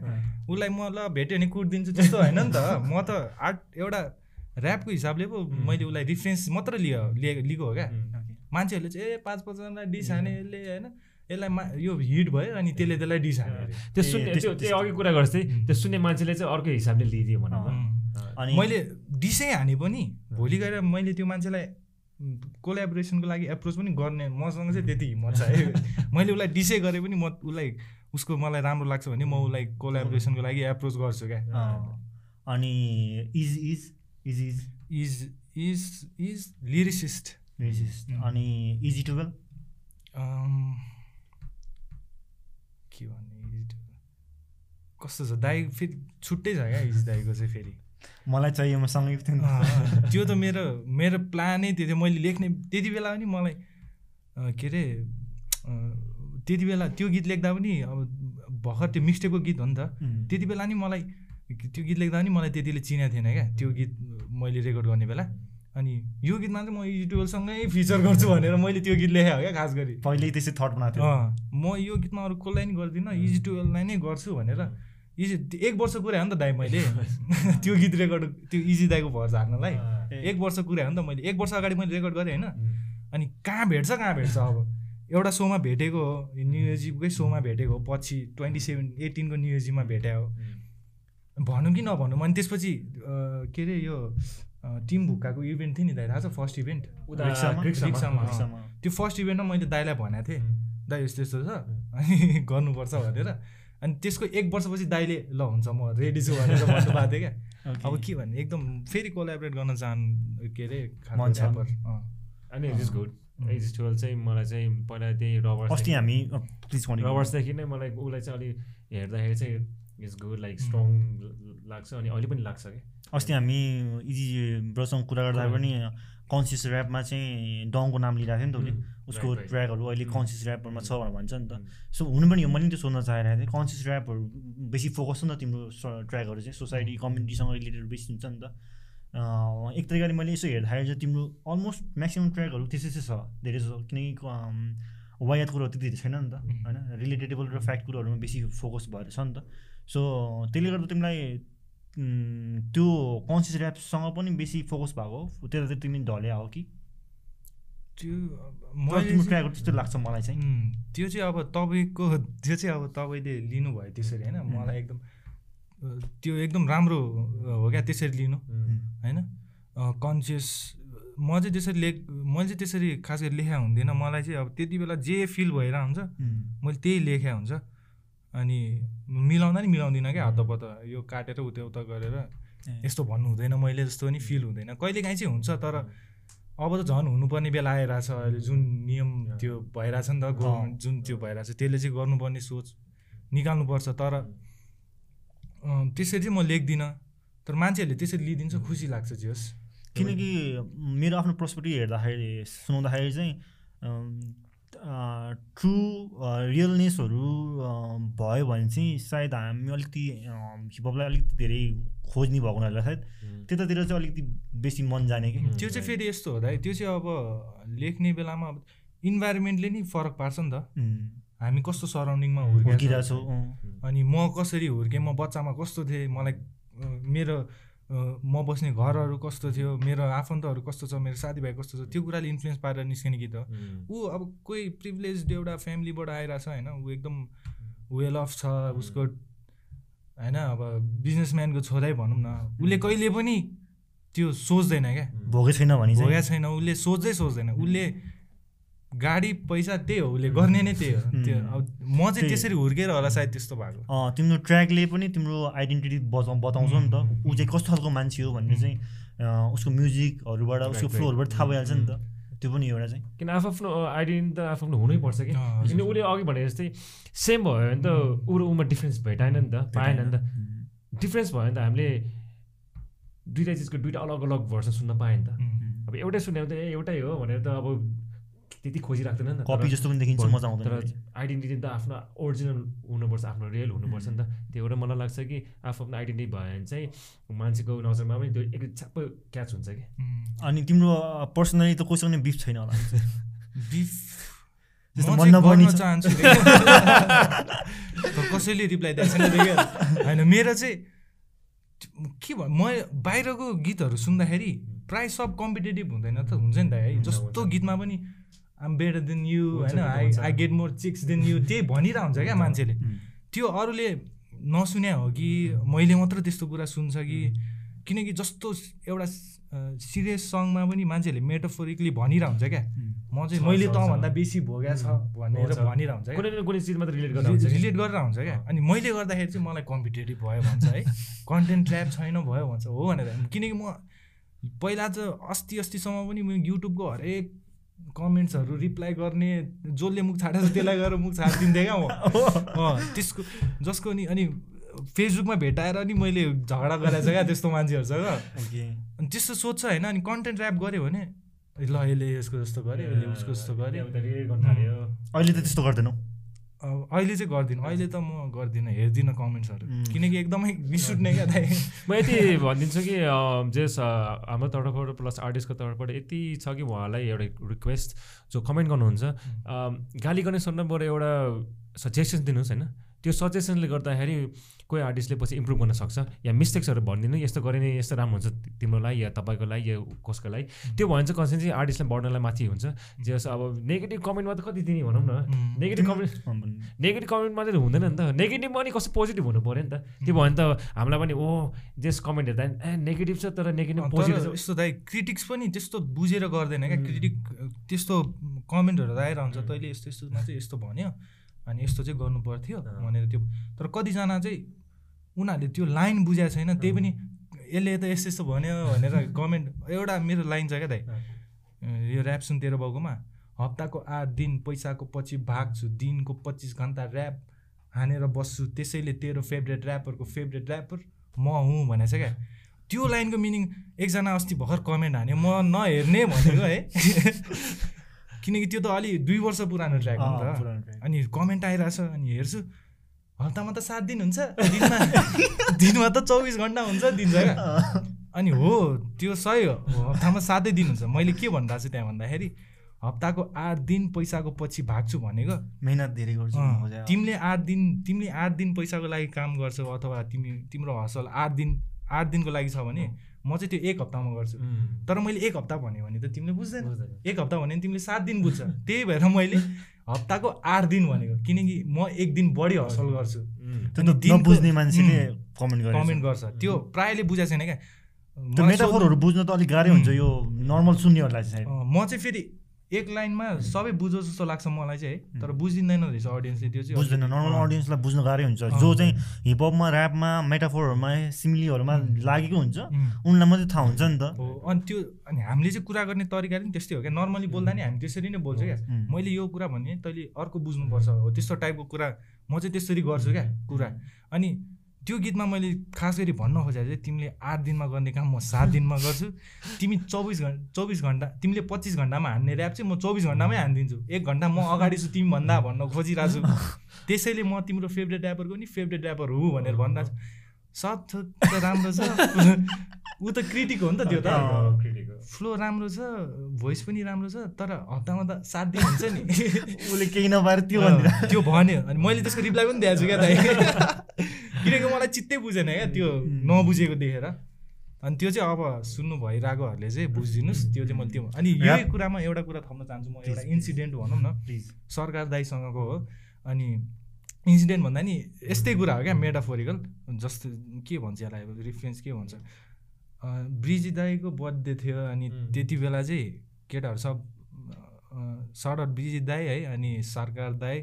उसलाई म ल भेट्यो भने कुटिदिन्छु त्यस्तो होइन नि त। म त आर्ट एउटा ऱ्यापको हिसाबले पो मैले उसलाई रिफरेन्स मात्र लियो लिए- लिएको हो क्या। मान्छेहरूले चाहिँ ए पाँच पचपन्न डिस हाने यसले होइन? यसलाई मा यो हिट भयो अनि त्यसले त्यसलाई डिस हाने त्यो सुन्ने त्यो त्यो अघि कुरा गर्छ त्यही त्यो सुन्ने मान्छेले चाहिँ अर्को हिसाबले लिइदियो भनौँ। अनि मैले डिसै हाने पनि भोलि गएर मैले त्यो मान्छेलाई कोलाबोरेसनको लागि एप्रोच पनि गर्ने मसँग चाहिँ त्यति हिम्मत छ है। मैले उसलाई डिसै गरे पनि म उसलाई उसको मलाई राम्रो लाग्छ भने म उसलाई कोलाबोरेसनको लागि एप्रोच गर्छु क्या। अनि is is is is. Is is is lyricist. Racist. अनि इजी टुवेल्भ के भन्ने इज कस्तो छ? दाई फेरि छुट्टै छ क्या इज दाईको चाहिँ फेरि? मलाई चाहियो म सँगै। अँ, त्यो त मेरो मेरो प्लानै त्यो थियो मैले लेख्ने त्यति बेला पनि मलाई के अरे त्यति बेला त्यो गीत लेख्दा पनि अब भर्खर त्यो मिक्सटेपको गीत हो नि त. त्यति बेला नि मलाई त्यो गीत लेख्दा पनि मलाई त्यतिले चिनेको थिएन क्या। त्यो गीत मैले रेकर्ड गर्ने बेला। अनि यो गीतमा चाहिँ म इजिटुवेलसँगै फिचर गर्छु भनेर मैले त्यो गीत लेखेँ हो क्या खास गरी। पहिल्यै त्यसै थट बनाएको थियो। अँ, म यो गीतमा अरू कसलाई नि गर्दिनँ इजी टुवेल्भलाई नै गर्छु भनेर। इजी एक वर्ष कुरा हो नि त दाइ मैले। त्यो गीत रेकर्ड त्यो इजी दाईको भर झार्नलाई। एक वर्ष कुरा हो नि त मैले। एक वर्ष अगाडि मैले रेकर्ड गरेँ होइन। अनि कहाँ भेट्छ कहाँ भेट्छ अब? एउटा सोमा भेटेको हो न्यु इयर्सकै सोमा भेटेको हो पछि ट्वेन्टी सेभेन एटिनको न्यु भेट्या हो। भनौँ कि नभनौँ अनि त्यसपछि के अरे यो टिम भुक्काको इभेन्ट थियो नि दाइ थाहा छ फर्स्ट इभेन्ट? उता रिक्सामा? त्यो फर्स्ट इभेन्टमा मैले दाइलाई भनेको थिएँ दाइ यस्तो यस्तो छ अनि गर्नुपर्छ भनेर। अनि त्यसको एक वर्षपछि दाइले ल हुन्छ म रेडी छु भनेर भन्नुभएको थियो क्या। Okay. अब के भन्ने एकदम फेरि कोलाबरेट गर्न चाहनु के अरे। अनि it is good. As twelve चाहिँ मलाई चाहिँ पहिला त्यही रबर्स अस्ति हामी प्लिज भन्नु रबर्सदेखि नै मलाई उसलाई चाहिँ अलिक हेर्दाखेरि चाहिँ इट्स गुड लाइक स्ट्रङ लाग्छ अनि अहिले पनि लाग्छ कि अस्ति हामी इजी ब्रोसँग कुरा गर्दा पनि कन्सियस ऱ्यापमा चाहिँ डङको नाम लिइरहेको थियो नि त उसले। उसको. ट्र्याकहरू अहिले. कन्सियस ऱ्यापहरूमा छ भनेर भन्छ नि त. सो हुनु पनि हो मैले नि त्यो सोध्न चाहेको थिएँ। कन्सियस ऱ्यापहरू बेसी फोकस छ नि त तिम्रो ट्र्याकहरू चाहिँ। सोसाइटी कम्युनिटीसँग रिलेटेड बेसी हुन्छ नि त। एक तरिकाले मैले यसो हेर्दाखेरि चाहिँ तिम्रो अलमोस्ट म्याक्सिमम् ट्र्याकहरू त्यसै चाहिँ छ। धेरै जस्तो किनकि वायात कुरोहरू त्यति छैन नि त। होइन रिलेटेबल र फ्याक्ट कुरोहरूमा बेसी फोकस भएर छ नि त। सो त्यसले गर्दा तिमीलाई त्यो कन्सियस ऱ्यापसँग पनि बेसी फोकस भएको हो। त्यतातिर तिमी ढल्या हो कि? त्यो चाहिँ- त्यस्तो लाग्छ मलाई चाहिँ। त्यो चाहिँ अब तपाईँको त्यो चाहिँ अब तपाईँले लिनुभयो त्यसरी होइन? मलाई एकदम त्यो एकदम राम्रो हो क्या त्यसरी लिनु होइन? कन्सियस म चाहिँ त्यसरी लेख मैले चाहिँ त्यसरी खास गरी लेखा हुँदैन। मलाई चाहिँ अब त्यति बेला जे फिल भइरहेको हुन्छ मैले त्यही लेख्या हुन्छ। अनि मिलाउँदा नि मिलाउँदिनँ क्या हतपत यो काटेर उता उता गरेर यस्तो भन्नु हुँदैन मैले जस्तो पनि फिल हुँदैन। कहिले काहीँ चाहिँ हुन्छ तर अब त झन् हुनुपर्ने बेला आइरहेछ अहिले। जुन नियम त्यो भइरहेछ नि त गभर्मेन्ट जुन त्यो भइरहेछ त्यसले चाहिँ गर्नुपर्ने सोच निकाल्नुपर्छ। तर त्यसरी चाहिँ म लेख्दिनँ। तर मान्छेहरूले त्यसरी लिइदिन्छ खुसी लाग्छ जे होस्। किनकि मेरो आफ्नो पर्सपेक्टिभ हेर्दाखेरि सुनाउँदाखेरि चाहिँ ट्रु रियलनेसहरू भयो भने चाहिँ सायद हामी अलिकति हिपहपलाई अलिकति धेरै खोज्ने भएको हुनाले सायद त्यतातिर चाहिँ अलिकति बेसी मन जाने कि? त्यो चाहिँ फेरि यस्तो हुँदा त्यो चाहिँ अब लेख्ने बेलामा अब इन्भाइरोमेन्टले नै फरक पार्छ नि त। हामी कस्तो सराउन्डिङमा हुर्किरहेको छौँ। अनि म कसरी हुर्केँ? म बच्चामा कस्तो थिएँ? मलाई मेरो म बस्ने घरहरू कस्तो थियो मेरो आफन्तहरू कस्तो छ मेरो साथीभाइ कस्तो छ त्यो कुराले इन्फ्लुएन्स पारेर निस्किने गीत हो ऊ अब कोही प्रिभिलेज एउटा फ्यामिलीबाट आइरहेछ होइन ऊ एकदम वेल अफ छ उसको होइन अब बिजनेसम्यानको छोरै भनौँ न उसले कहिले पनि त्यो सोच्दैन क्या। भोगै छैन भने भोगेको छैन उसले सोच्दै सोच्दैन उसले गाडी पैसा त्यही हो उसले गर्ने नै त्यही हो। त्यो अब म चाहिँ। त्यसरी हुर्केर होला सायद त्यस्तो भएको। अँ, तिम्रो ट्र्याकले पनि तिम्रो आइडेन्टिटी बचाउ बताउँछ नि त। ऊ चाहिँ कस्तो खालको मान्छे हो भन्ने चाहिँ उसको म्युजिकहरूबाट उसको. फ्लोहरूबाट थाहा भइहाल्छ नि त। त्यो पनि एउटा चाहिँ। किन आफ्नो आइडेन्टिटी त आफ्नो हुनैपर्छ कि? किन उसले अघि भने जस्तै सेम भयो भने त ऊ र उमा डिफ्रेन्स भेटाएन नि त पाएन नि त। डिफ्रेन्स भयो भने त हामीले दुइटा चिजको दुइटा अलग अलग भर्सन सुन्न पाएँ नि त। अब एउटै सुन्यो भने त एउटै हो भनेर त अब त्यति खोजिराख्दैन नि त कपी तर- जस्तो पनि देखिन्छ तर मजा आउँदैन आइडेन्टिटी त आफ्नो ओरिजिनल हुनुपर्छ आफ्नो रियल हुनुपर्छ नि त। त्यो एउटा मलाई लाग्छ कि आफू आफ्नो आइडेन्टिटी भयो भने चाहिँ मान्छेको नजरमा पनि त्यो एक छ्याप्प क्याच हुन्छ कि। अनि तिम्रो पर्सनली त कोसँग बिफ छैन होला। बिफ। चाहन्छु तर कसैले रिप्लाई दिएको छैन होइन मेरो चाहिँ के भयो? म बाहिरको गीतहरू सुन्दाखेरि प्राय सब कम्पिटेटिभ हुँदैन त हुन्छ नि त है? जस्तो। गीतमा पनि आम बेटर देन यु होइन I. I get more chicks than you त्यही भनिरहेको हुन्छ क्या मान्छेले। त्यो अरूले नसुन्या हो कि मैले मात्र त्यस्तो कुरा सुन्छ कि? किनकि जस्तो एउटा सिरियस सङमा पनि मान्छेहरूले मेटाफोरिकली भनिरहेको हुन्छ क्या। म चाहिँ मैले छ, तँभन्दा छ। बेसी भोग्या छ भनेर। भनिरहेको हुन्छ कुनै न कुनै चिजमा त रिलेट गर्दा। रिलेट गरेर हुन्छ क्या। अनि मैले गर्दाखेरि चाहिँ मलाई कम्पिटेटिभ भयो भन्छ है। कन्टेन्ट ट्र्याप छैन भयो भन्छ हो भनेर। किनकि म पहिला त अस्ति अस्तिसम्म पनि म युट्युबको हरेक कमेन्ट्सहरू रिप्लाई गर्ने जसले मुख छाडेर त्यसलाई गएर मुख छाडिदिन्थेँ क्या म। अँ, त्यसको जसको नि अनि फेसबुकमा भेटाएर नि मैले झगडा गरेको छ क्या त्यस्तो मान्छेहरूसँग अनि त्यस्तो सोध्छ होइन अनि कन्टेन्ट ऱ्याप गऱ्यो भने ल यसले यसको जस्तो गर्यो यसले उसको जस्तो थाल्यो अहिले त त्यस्तो गर्दैनौ। अहिले चाहिँ गर्दिनँ। अहिले त म गर्दिनँ हेर्दिनँ कमेन्ट्सहरू. किनकि एकदमै उठ्ने क्या दाइ। म यति भनिदिन्छु कि जेस अँ, हाम्रो तर्फबाट प्लस आर्टिस्टको तर्फबाट यति छ कि उहाँलाई एउटा रिक्वेस्ट जो कमेन्ट गर्नुहुन्छ गाली गर्ने सन्दर्भबाट एउटा सजेसन दिनुहोस् होइन? त्यो सजेसनले गर्दाखेरि कोही आर्टिस्टले पछि इम्प्रुभ गर्न सक्छ या मिस्टेक्सहरू भनिदिनु यस्तो गऱ्यो भने यस्तो राम्रो हुन्छ तिम्रो लागि या तपाईँको लागि या कसको लागि त्यो भयो भने चाहिँ कन्सेन्ट चाहिँ आर्टिस्टलाई बढ्नलाई माथि हुन्छ। जस अब नेगेटिभ कमेन्टमा त कति दिने भनौँ न. नेगेटिभ कमेन्ट नेगेटिभ कमेन्टमा चाहिँ हुँदैन नि त। नेगेटिभ पनि कस्तो पोजिटिभ हुनु पऱ्यो नि त। त्यो भयो भने त हामीलाई पनि ओ जेस कमेन्ट हेर्दा नि, ए नेगेटिभ छ तर नेगेटिभ पोजिटिभ यस्तो दाइ क्रिटिक्स पनि त्यस्तो बुझेर गर्दैन क्या। क्रिटिक त्यस्तो कमेन्टहरू आएर हुन्छ तैँले यस्तो यस्तोमा चाहिँ यस्तो भन्यो अनि यस्तो चाहिँ गर्नु पर्थ्यो। भनेर त्यो। तर कतिजना चाहिँ उनीहरूले त्यो लाइन बुझाएको छैन त्यही पनि यसले त यस्तो यस्तो भन्यो भनेर कमेन्ट एउटा मेरो लाइन छ क्या दाइ। यो ऱ्याप सुन तेरो बाउकोमा। हप्ताको आठ दिन पैसाको पछि भाग्छु दिनको पच्चिस घन्टा ऱ्याप हानेर बस्छु त्यसैले तेरो फेभरेट ऱ्यापरको फेभरेट ऱ्यापर म हुँ भनेको छ क्या। त्यो लाइनको मिनिङ एकजना अस्ति भर्खर कमेन्ट हान्यो म नहेर्ने भनेको है। किनकि त्यो त अलि दुई वर्ष पुरानो ट्र्याक हो नि त। अनि कमेन्ट आइरहेछ अनि हेर्छु। हप्तामा त सात दिन हुन्छ। दिनमा दिनमा त चौबिस घन्टा हुन्छ दिन्छ क्या अनि हो त्यो सही हो। हप्तामा सातै दिन हुन्छ। मैले के भनिरहेको छु त्यहाँ भन्दाखेरि हप्ताको आठ दिन पैसाको पछि भाग्छु भनेको। मेहनत धेरै गर्छु तिमीले आठ दिन तिमीले आठ दिन पैसाको लागि काम गर्छौ अथवा तिमी तिम्रो हसल आठ दिन आठ दिनको लागि छ भने म चाहिँ त्यो एक हप्तामा गर्छु. तर मैले एक हप्ता भन्यो भने त तिमीले बुझ्दैन। एक हप्ता भन्यो भने तिमीले सात दिन बुझ्छ। त्यही भएर मैले हप्ताको आठ दिन भनेको। किनकि म एक दिन बढी हसल गर्छु। नबुझ्ने मान्छेले कमेन्ट गर्छ। त्यो प्रायःले बुझाएको छैन क्या। मेटाफोरहरू बुझ्न त अलिक गाह्रै हुन्छ यो नर्मल सुन्नेहरूलाई चाहिँ। म चाहिँ फेरि एक लाइनमा सबै बुझोस् जस्तो लाग्छ मलाई चाहिँ है। तर बुझिँदैन रहेछ अडियन्सले त्यो चाहिँ। बुझ्दैन। नर्मल अडियन्सलाई बुझ्न गाह्रै हुन्छ। जो। चाहिँ हिपहपमा ऱ्यापमा मेटाफोरहरूमा सिमिलीहरूमा लागेको हुन्छ. उनलाई मात्रै थाहा हुन्छ नि त। हो अनि त्यो अनि हामीले चाहिँ कुरा गर्ने तरिका पनि त्यस्तै हो क्या। नर्मली बोल्दा नि हामी त्यसरी नै बोल्छ क्या. मैले यो कुरा भने तैँले अर्को बुझ्नुपर्छ। हो त्यस्तो टाइपको कुरा म चाहिँ त्यसरी गर्छु क्या कुरा। अनि त्यो गीतमा मैले खास गरी भन्न खोजेको चाहिँ तिमीले आठ दिनमा गर्ने काम म सात दिनमा गर्छु। तिमी चौबिस घन्टा चौबिस घन्टा तिमीले पच्चिस घन्टामा हान्ने ऱ्याप चाहिँ म चौबिस घन्टामै हानिदिन्छु। एक घन्टा म अगाडि छु तिमी भन्दा भन्न खोजिरहेको छु। त्यसैले म तिम्रो फेभरेट ऱ्यापरको नि फेभरेट ऱ्यापर हो भनेर भनिरहेको छु सब त राम्रो छ। ऊ त क्रिटिक हो नि त त्यो त। फ्लो राम्रो छ भोइस पनि राम्रो छ तर हप्तामा त सात दिन हुन्छ नि। उसले केही नपाएर त्यो त्यो भन्यो। अनि मैले त्यसको रिप्लाई पनि दिएको छु क्या दाइ। किनकि मलाई चित्तै बुझेन क्या त्यो नबुझेको देखेर। अनि त्यो चाहिँ अब सुन्नु भइरहेकोहरूले चाहिँ बुझिदिनुहोस्। त्यो चाहिँ मैले त्यो अनि यही कुरामा एउटा कुरा थप्न चाहन्छु म एउटा. इन्सिडेन्ट भनौँ न। प्लिज सरकार दाईसँगको हो। अनि इन्सिडेन्ट भन्दा नि यस्तै कुरा हो क्या मेटाफोरिकल जस्तो के भन्छ यसलाई अब रिफरेन्स के भन्छ? ब्रिजी दाईको बर्थडे थियो अनि. त्यति बेला चाहिँ केटाहरू सब सर्ट ब्रिजी दाई है अनि सरकार दाई.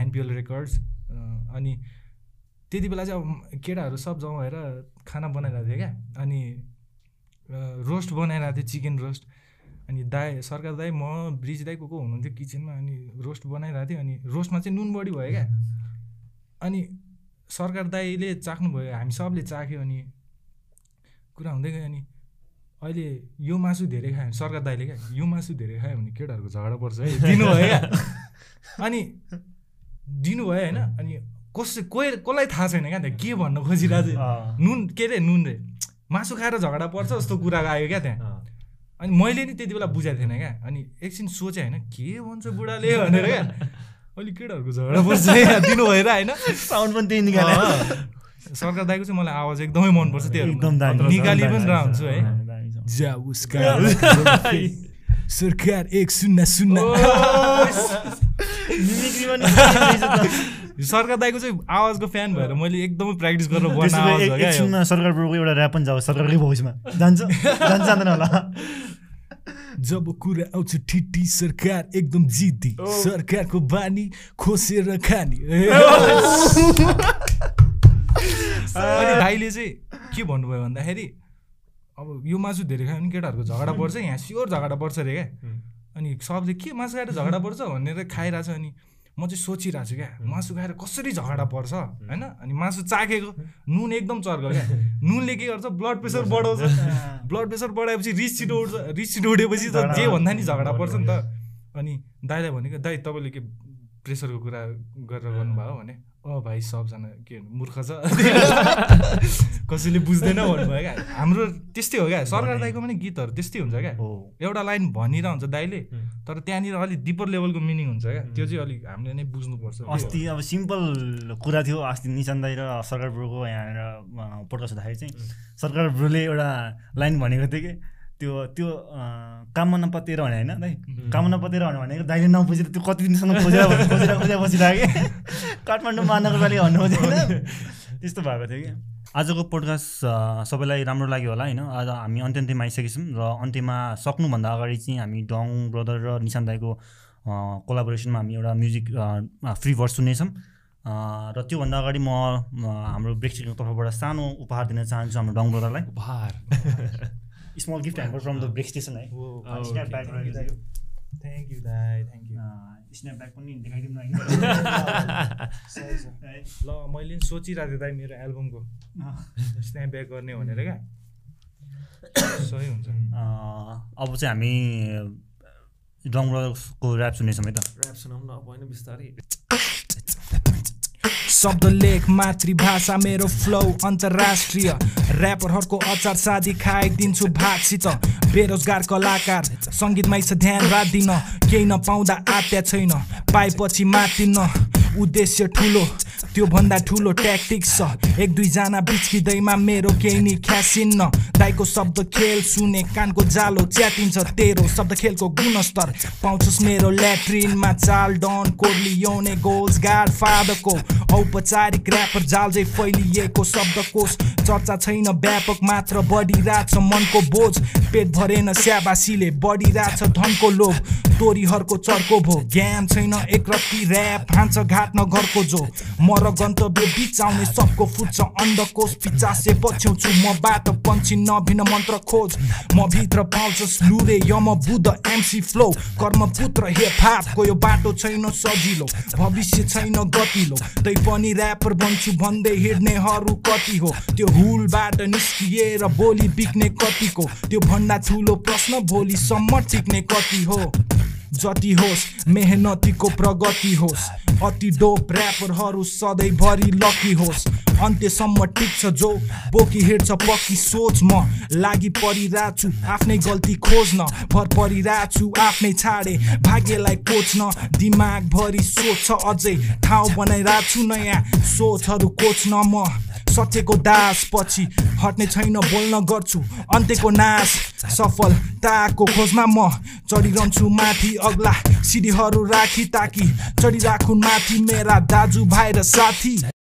एनपिएल रेकर्ड्स अनि त्यति बेला चाहिँ अब केटाहरू सब जम्मा भएर खाना बनाइरहेको थियो क्या। अनि रोस्ट बनाइरहेको थियो चिकन रोस्ट। अनि दाई सरकार दाई म ब्रिज दाई को को हुनुहुन्थ्यो किचनमा अनि रोस्ट बनाइरहेको थियो। अनि रोस्टमा चाहिँ नुन बढी भयो क्या। अनि सरकार दाईले चाख्नुभयो हामी सबले चाख्यो अनि कुरा हुँदै गयो अनि अहिले यो मासु धेरै खायो भने सरकार दाइले क्या यो मासु धेरै खायो भने केटाहरूको झगडा पर्छ है। दिनुभयो क्या। अनि दिनुभयो होइन। अनि कसै कोही कसलाई थाहा छैन क्या त्यहाँ के भन्न खोजिरहेको। थियो नुन के अरे नुन रे? मासु खाएर झगडा पर्छ जस्तो कुरा आयो क्या त्यहाँ। अनि मैले नि त्यति बेला बुझाएको थिएन क्या। अनि एकछिन सोचेँ होइन के भन्छ बुढाले भनेर क्या। अहिले केटाहरूको झगडा पर्छ है दिनु भएर होइन। साउन्ड पनि त्यही निकाले अँ। सरकार दाइको चाहिँ मलाई आवाज एकदमै मनपर्छ एकदम त्यो निकाली पनि रह हुन्छु है। जा उसका। सरकार एक शून्य शून्य सरकार दाइको चाहिँ आवाजको फ्यान भएर मैले एकदमै प्र्याक्टिस गरेर त्यसो बन्न भए आवाज एक- हो क्या यो। एकछिनमा सरकार ब्रोको एउटा ऱ्याप पनि जाओस् सरकारकै भोइसमा जान्छ जान्छ जाँदैन होला। जब कुरा आउँछ ठिटी सरकार एकदम जिद्दी। सरकारको बानी खोसेर खाने। अनि दाइले चाहिँ के भन्नुभयो भन्दाखेरि अब यो मासु धेरै खायो भने केटाहरूको झगडा पर्छ यहाँ स्योर झगडा पर्छ अरे क्या। अनि सबले के मासु खाएर झगडा पर्छ भनेर खाइरहेको छ अनि म चाहिँ सोचिरहेको छु क्या मासु खाएर कसरी झगडा पर्छ होइन? अनि मासु चाखेको नुन एकदम चर्को क्या। नुनले के गर्छ? ब्लड प्रेसर बढाउँछ। ब्लड प्रेसर बढाएपछि रिस छिटो उठ्छ रिस छिटो उठेपछि त जे भन्दा नि झगडा पर्छ नि त। अनि दाइलाई भनेको दाइ तपाईँले के प्रेसरको कुरा गरेर गर्नुभयो? भने अँ भाइ सबजना के भन्नु मूर्ख छ। कसैले बुझ्दैन भन्नुभयो क्या। हाम्रो त्यस्तै हो क्या। सरकार दाइको पनि गीतहरू त्यस्तै हुन्छ क्या। हो। एउटा लाइन भनिरह हुन्छ दाइले तर त्यहाँनिर अलिक डिपर लेभलको मिनिङ हुन्छ क्या। त्यो चाहिँ अलिक हामीले नै बुझ्नुपर्छ। अस्ति अब सिम्पल कुरा थियो। अस्ति निशान दाई र सरकार ब्रोको यहाँनिर पोडकास्ट हुँदाखेरि चाहिँ सरकार ब्रोले एउटा लाइन भनेको थियो कि त्यो त्यो काममा नपतेर भने होइन? दाइ काममा नपतेर भने भनेको दाइले नबुझेर त्यो कति दिनसम्म खोजेर खोजेर खोजेर बसिरहेको कि? काठमाडौँ महानगरपालिका भन्नु खोजेको त्यस्तो भएको थियो कि? आजको पोडकास्ट सबैलाई राम्रो लाग्यो होला होइन? आज हामी अन्त्य अन्त्यमा आइसकेछौँ र अन्त्यमा सक्नुभन्दा अगाडि चाहिँ हामी डङ ब्रदर र निशान दाईको कोलाबोरेसनमा हामी एउटा म्युजिक फ्री भर्स सुन्नेछौँ। अँ, र त्योभन्दा अगाडि म हाम्रो ब्रेक्सिङको तर्फबाट सानो उपहार दिन चाहन्छु हाम्रो डङ ब्रदरलाई। उपहार। Small gift hamper from the break station है हो, अँ, स्न्याप ब्याग रहेको छ यो। थ्याङ्क यू दाई थ्याङ्क यू अँ, स्न्याप ब्याग पनि देखाइदिउँ न? ल मैले नि सोचिरहेको थिएँ दाइ मेरो एल्बमको अँ, स्न्याप ब्याक गर्ने भनेर क्या। सही हुन्छ। अँ, अब चाहिँ हामी डङ ब्रदर्सको ऱ्याप सुन्नेछौँ है त। ऱ्याप सुनाउँ न अब होइन बिस्तारै। शब्द लेख मातृभाषा मेरो फ्लो अन्तर्राष्ट्रिय। ऱ्यापरहरूको अचार सादी खाइदिन्छु भातसित बेरोजगार कलाकार सङ्गीतमै छ ध्यान राख्दिन। केही नपाउँदा आत्या छैन पाएपछि मातिन्न उद्देश्य ठुलो। त्योभन्दा ठुलो ट्याक्टिक्स छ। एक दुईजना बिच्किँदैमा मेरो केही नि ख्यासिन्न। दाइको शब्द खेल सुने कानको जालो च्यातिन्छ तेरो शब्द खेलको गुणस्तर। पाउँछस् मेरो ल्याट्रिनमा चाल डन कोर्लियोने गोल्स गाड फादरको औपचारिक ऱ्यापर जालजै फैलिएको शब्दकोश। चर्चा छैन व्यापक मात्र बढिरहेछ मनको बोझ। पेट भरेन स्याबासीले बढिरहेछ धनको लोभ। तोरीहरूको चर्को भो। ज्ञान छैन एकरत्ती ऱ्याप हान्छ घाट्न घरको जो। म र गन्तव्य बिच आउने सबको फुट्छ अन्डकोश पिचासे पछ्याउँछु म बाटो पन्छी नभिन्न मन्त्र खोज। म भित्र पाउँछस् लुरे यम बुद्ध एमसी फ्लो कर्मपुत्र हेपापको यो बाटो छैन सजिलो। भविष्य छैन गतिलो। तै पनि ऱ्यापर बन्छु भन्दै हिँड्नेहरू कति हो? त्यो हुलबाट निस्किएर बोली बिक्ने कतिको? त्यो भन्दा ठुलो प्रश्न भोलिसम्म टिक्ने कति हो? जति होस् मेहनतीको प्रगति होस् अति डोप ऱ्यापरहरू सधैँभरि लकी होस्। अन्त्यसम्म टिक्छ जो बोकी हिँड्छ पक्की सोच म। लागि परिरहेको छु आफ्नै गल्ती खोज्न। भर परिरहेको छु आफ्नै छाडे भाग्यलाई कोच्न। दिमागभरि सोच छ अझै ठाउँ बनाइरहेको छु नयाँ सोचहरू कोच्न म। सत्यको दास पछि हट्ने छैन बोल्न गर्छु। अन्त्यको नाश सफलताको खोजमा म चढिरहन्छु माथि अग्ला सिडीहरू राखी ताकि चढिराखुन् माथि मेरा दाजुभाइ र साथी।